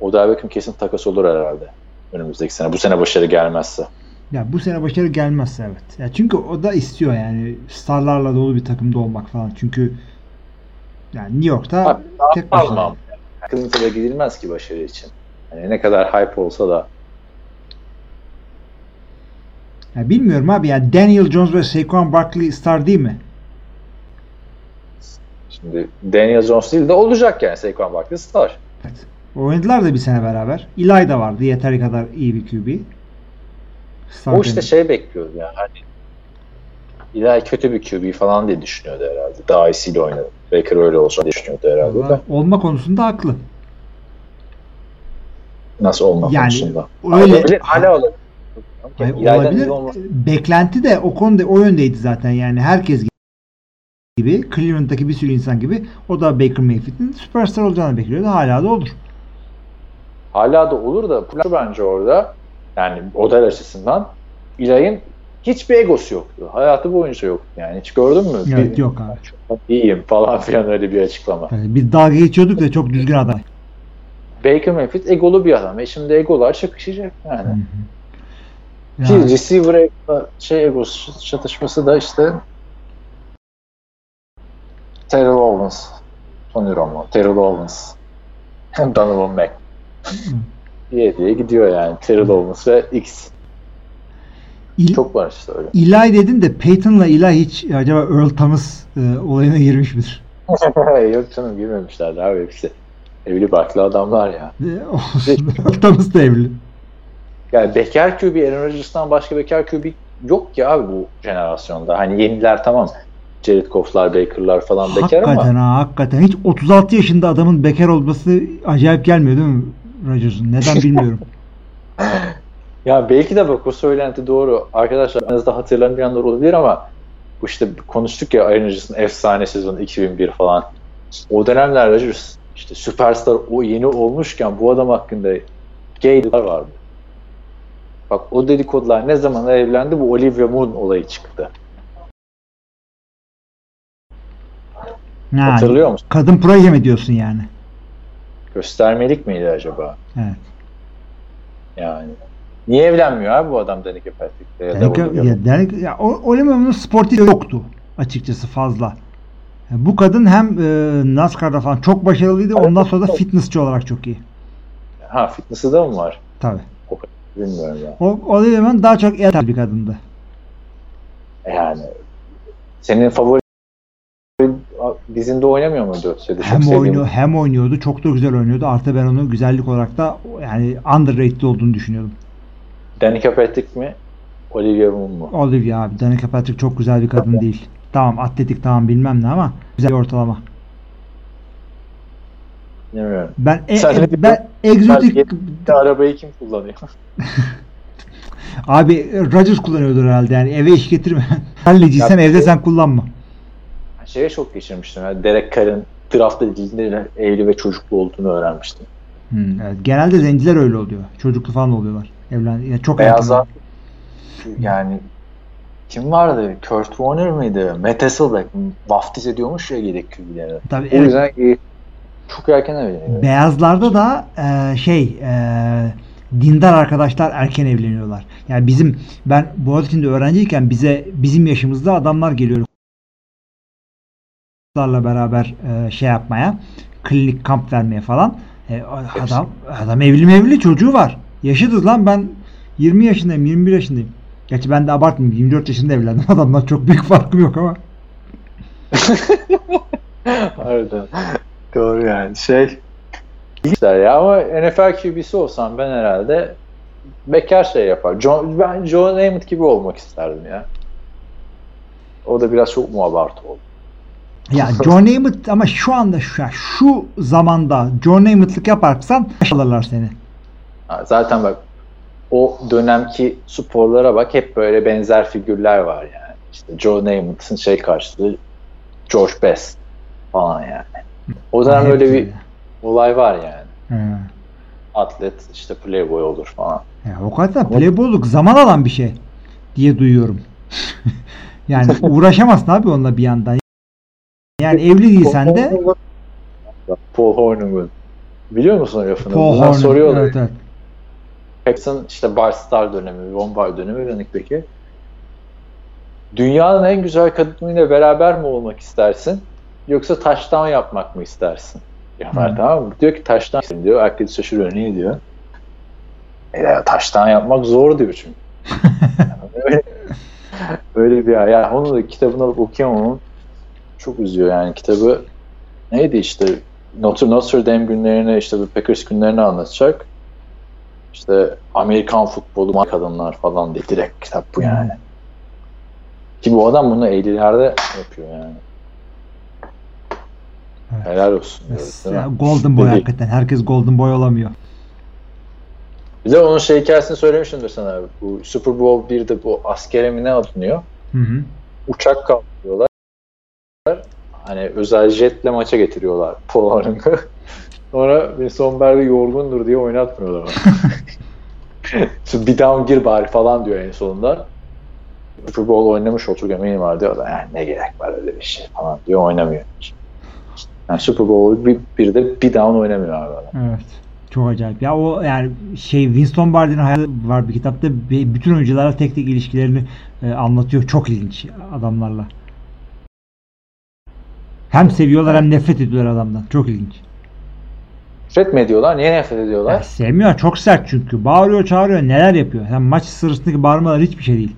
Odell Beckham kesin takas olur herhalde önümüzdeki sene. Bu sene başarı gelmezse. Ya bu sene başarı gelmezse evet. Ya çünkü o da istiyor yani starlarla dolu bir takımda olmak falan. Çünkü yani New York'ta Abi, tek başına. Cleveland'a gidilmez ki başarı için. Yani ne kadar hype olsa da Ya bilmiyorum abi yani Daniel Jones ve Saquon Barkley star değil mi? şimdi Daniel Jones değil de olacak yani Saquon Barkley star. Oynadılar da bir sene beraber. Eli de vardı yeteri kadar iyi bir QB. Star O işte şey bekliyordu yani hani İlahi kötü bir QB falan diye düşünüyordu herhalde. Daha iyisiyle oynadı. Baker öyle olsa diye düşünüyordu herhalde de. Vallahi olma konusunda haklı. Nasıl olma Yani konusunda. öyle- Olabilir, hala olabilir. Hayır, olabilir. olmaz. Beklenti de o konuda o yöndeydi zaten yani herkes gibi Cleveland'daki bir sürü insan gibi o da Baker Mayfield'in süperstar olacağını bekliyordu. Hala da olur. Hala da olur da problem bence orada yani Odell açısından İlay'ın hiçbir egosu yoktu. Hayatı boyunca yoktu yani. Hiç gördün mü? Evet Bir- yok abi. İyiyim falan filan öyle bir açıklama. Yani biz dalga geçiyorduk da çok düzgün adam. Baker Mayfield egolu bir adam. E şimdi egolar çakışacak Hı yani. hı. Ki Yani, receiver şey egosu çatışması da işte Terrell Owens, Tony Romo, Terrell Owens, Donovan Mack diye diye gidiyor yani Terrell Owens ve X. İl- Çok var işte öyle. Eli dedin de Peyton'la Eli hiç acaba Earl Thomas e, olayına girmiş midir? Yok canım girmemişler abi hepsi. Evli barklı adamlar ya. E. Earl Thomas da evli. Yani bekar QB Aaron Rodgers'tan başka bekar QB yok ki abi bu jenerasyonda. Hani yeniler tamam. Jared Goff'lar, Baker'lar falan bekar hakikaten ama ha hakikaten. Hiç 36 yaşında adamın bekar olması acayip gelmiyor değil mi Rodgers'ın? Neden bilmiyorum. ya belki de bak o söylenti doğru. Arkadaşlar aranızda hatırlamayanlar olabilir ama bu işte konuştuk ya Rodgers'ın efsane sezonu 2001 falan. O dönemler Rodgers işte süperstar o yeni olmuşken bu adam hakkında gayler vardı. Bak o dedikodular ne zaman evlendi bu Olivia Moon olayı çıktı. Yani, Hatırlıyor musun? Kadın proje mi diyorsun yani? Göstermelik miydi acaba? Evet. Yani. Niye evlenmiyor abi bu adam Danica Patrick'le ya da Danica, Olivia ya, Danica, ya, o- Moon'un sportif yoktu açıkçası fazla. Bu kadın hem e, NASCAR'da falan çok başarılıydı. Ondan sonra da fitnessçi olarak çok iyi. Ha fitness'ı da mı var? Tabii. Bilmiyorum ya. O, Olivia Moon daha çok el bir kadındı. Yani senin favori dizinde oynamıyor muydu? Şeyde çok Hem sevdiğim- oynuyor, hem oynuyordu. Çok da güzel oynuyordu. Artı ben onu güzellik olarak da yani underrated olduğunu düşünüyordum. Danica Patrick mi? Olivia Moon mu? Olivia abi. Danica Patrick çok güzel bir kadın değil. Tamam atletik tamam bilmem ne ama güzel bir ortalama. Bilmiyorum. Ben e, Sen e, ben egzotik arabayı kim kullanıyor? abi Rodgers kullanıyordur herhalde yani eve iş getirme. Hallediysen Ya- evde sen kullanma. Şeye çok geçirmiştim. Yani Derek Carr'ın draft edildiğinde evli ve çocuklu olduğunu öğrenmiştim. Hmm, evet. Genelde zenciler öyle oluyor. Çocuklu falan oluyorlar. Evlen yani çok erken. yani kim vardı? Kurt Warner mıydı? Matt Hasselbeck vaftiz ediyormuş ya yedek QB'lere. Tabii, O evet. yüzden çok erken evleniyor. Beyazlarda da e, şey e, dindar arkadaşlar erken evleniyorlar. Yani bizim ben Boğaziçi'nde öğrenciyken bize bizim yaşımızda adamlar geliyor beraber e, şey yapmaya klinik kamp vermeye falan. E, adam adam evli mevli çocuğu var. Yaşıtız lan ben 20 yaşındayım 21 yaşındayım. Gerçi ben de abartmayayım 24 yaşında evlendim adamdan çok büyük farkım yok ama. Harbiden. Doğru yani. Şey İşler ya ama NFL QB'si olsam ben herhalde bekar şey yapar. John, ben Joe Namath gibi olmak isterdim ya. O da biraz çok mu abartı oldu. Ya John Namath ama şu anda şu, şu zamanda John Namath'lık yaparsan alırlar seni. Zaten bak o dönemki sporlara bak hep böyle benzer figürler var yani. İşte Joe Namath'ın şey karşılığı George Best falan yani. O dönem Hepsi. öyle bir olay var yani. He. Atlet işte playboy olur falan. Ya o kadar playboyluk zaman alan bir şey diye duyuyorum. yani uğraşamazsın abi onunla bir yandan. Yani evli değilsen de Paul Hornung'un. Biliyor musun o lafını? Paul Horner. soruyorlar. Evet, evet. Paxson işte Barstar dönemi, Von Bar dönemi back'i. Dünyanın en güzel kadınıyla beraber mi olmak istersin? Yoksa taştan yapmak mı istersin? Yapar Hı. tamam mı? Diyor ki taştan diyor. Herkes şaşırıyor. Niye diyor? E ya, taştan yapmak zor diyor çünkü. öyle, öyle bir ya. Onu da kitabını alıp okuyamam. Çok üzüyor yani kitabı. Neydi işte Notre, Notre Dame günlerini işte bu Packers günlerini anlatacak. İşte Amerikan futbolu kadınlar falan diye direkt kitap bu yani. Ki bu adam bunu 50'lerde yapıyor yani. Evet. Helal olsun. mi? Ya, golden boy Dedi. hakikaten. Herkes golden boy olamıyor. Bir de onun şey hikayesini söylemişimdir sana. Bu Super Bowl 1'de bu askere mi ne alınıyor? Hı hı. Uçak kaldırıyorlar. Hani özel jetle maça getiriyorlar Harring'ı. Sonra Sonberg'i yorgundur diye oynatmıyorlar. Şimdi bir down gir bari falan diyor en sonunda. Super Bowl oynamış o çok eminim var diyor da yani ne gerek var öyle bir şey falan diyor oynamıyor. Yani Super Bowl bir, bir de bir down oynamıyor abi adam. Evet. Çok acayip. Ya o yani şey Winston Lombardi'nin hayatı var bir kitapta. Bütün oyuncularla tek tek ilişkilerini e, anlatıyor. Çok ilginç adamlarla. Hem seviyorlar hem nefret ediyorlar adamdan. Çok ilginç. Nefret mi ediyorlar? Niye nefret ediyorlar? Ya sevmiyor. Çok sert çünkü. Bağırıyor, çağırıyor. Neler yapıyor? Hem maç sırasındaki bağırmalar hiçbir şey değil.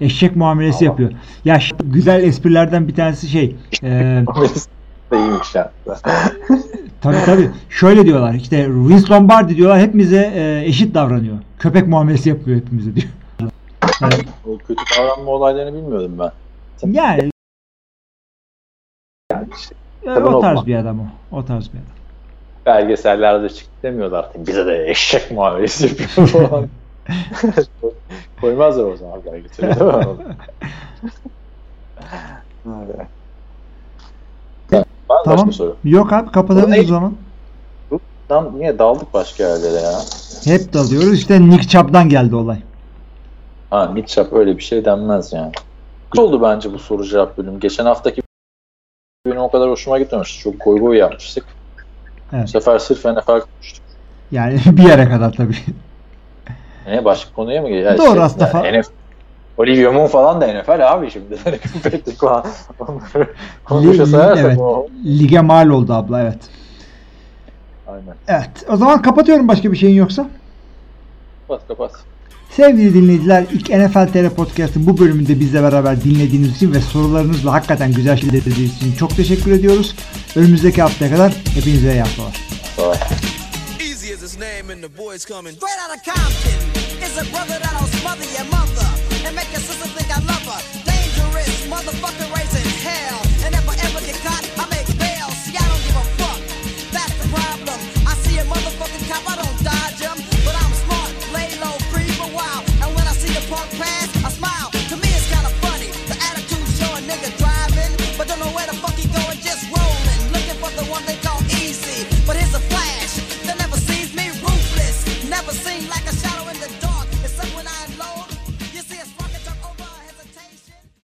Eşek muamelesi Ama- yapıyor. Ya güzel esprilerden bir tanesi şey. E, iyiymiş ya. tabii tabii. Şöyle diyorlar. İşte Vince Lombardi diyorlar hepimize e, eşit davranıyor. Köpek muamelesi yapıyor hepimize diyor. Yani, o kötü davranma olaylarını bilmiyordum ben. yani Yani işte o tarz normal. bir adam o. O tarz bir adam. Belgesellerde çıktı demiyorlar artık. Bize de eşek muamelesi yapıyor falan. Koymazlar o zaman belgeseli değil mi? Öyle. Tamam. başka soru? Yok abi kapatalım o zaman. Tam niye daldık başka yerlere ya? Hep dalıyoruz. İşte Nick Chubb'dan geldi olay. Ha Mitchap öyle bir şey denmez yani. Güzel oldu bence bu soru cevap bölümü. Geçen haftaki benim o kadar hoşuma gitmemişti. Çok goy goy yapmıştık. Evet. Bu sefer sırf NFL konuştuk. Yani bir yere kadar tabii. Ne başka konuya mı geliyor? Doğru aslında fa- Yani NFL, Olivia Moon falan da NFL abi şimdi. Patrick falan. Konuşa sayarsak evet. o. Lige mal oldu abla evet. Aynen. Evet. O zaman kapatıyorum başka bir şeyin yoksa. Kapat kapat. Sevgili dinleyiciler ilk NFL TR Podcast'ın bu bölümünde bizle beraber dinlediğiniz için ve sorularınızla hakikaten güzel şeyler dediğiniz için çok teşekkür ediyoruz. Önümüzdeki haftaya kadar hepinize iyi haftalar. Bye. Easy as his name and the boys coming. Straight out of Compton is a brother that'll smother your mother and make your sister think I love her. Dangerous motherfucker raising hell.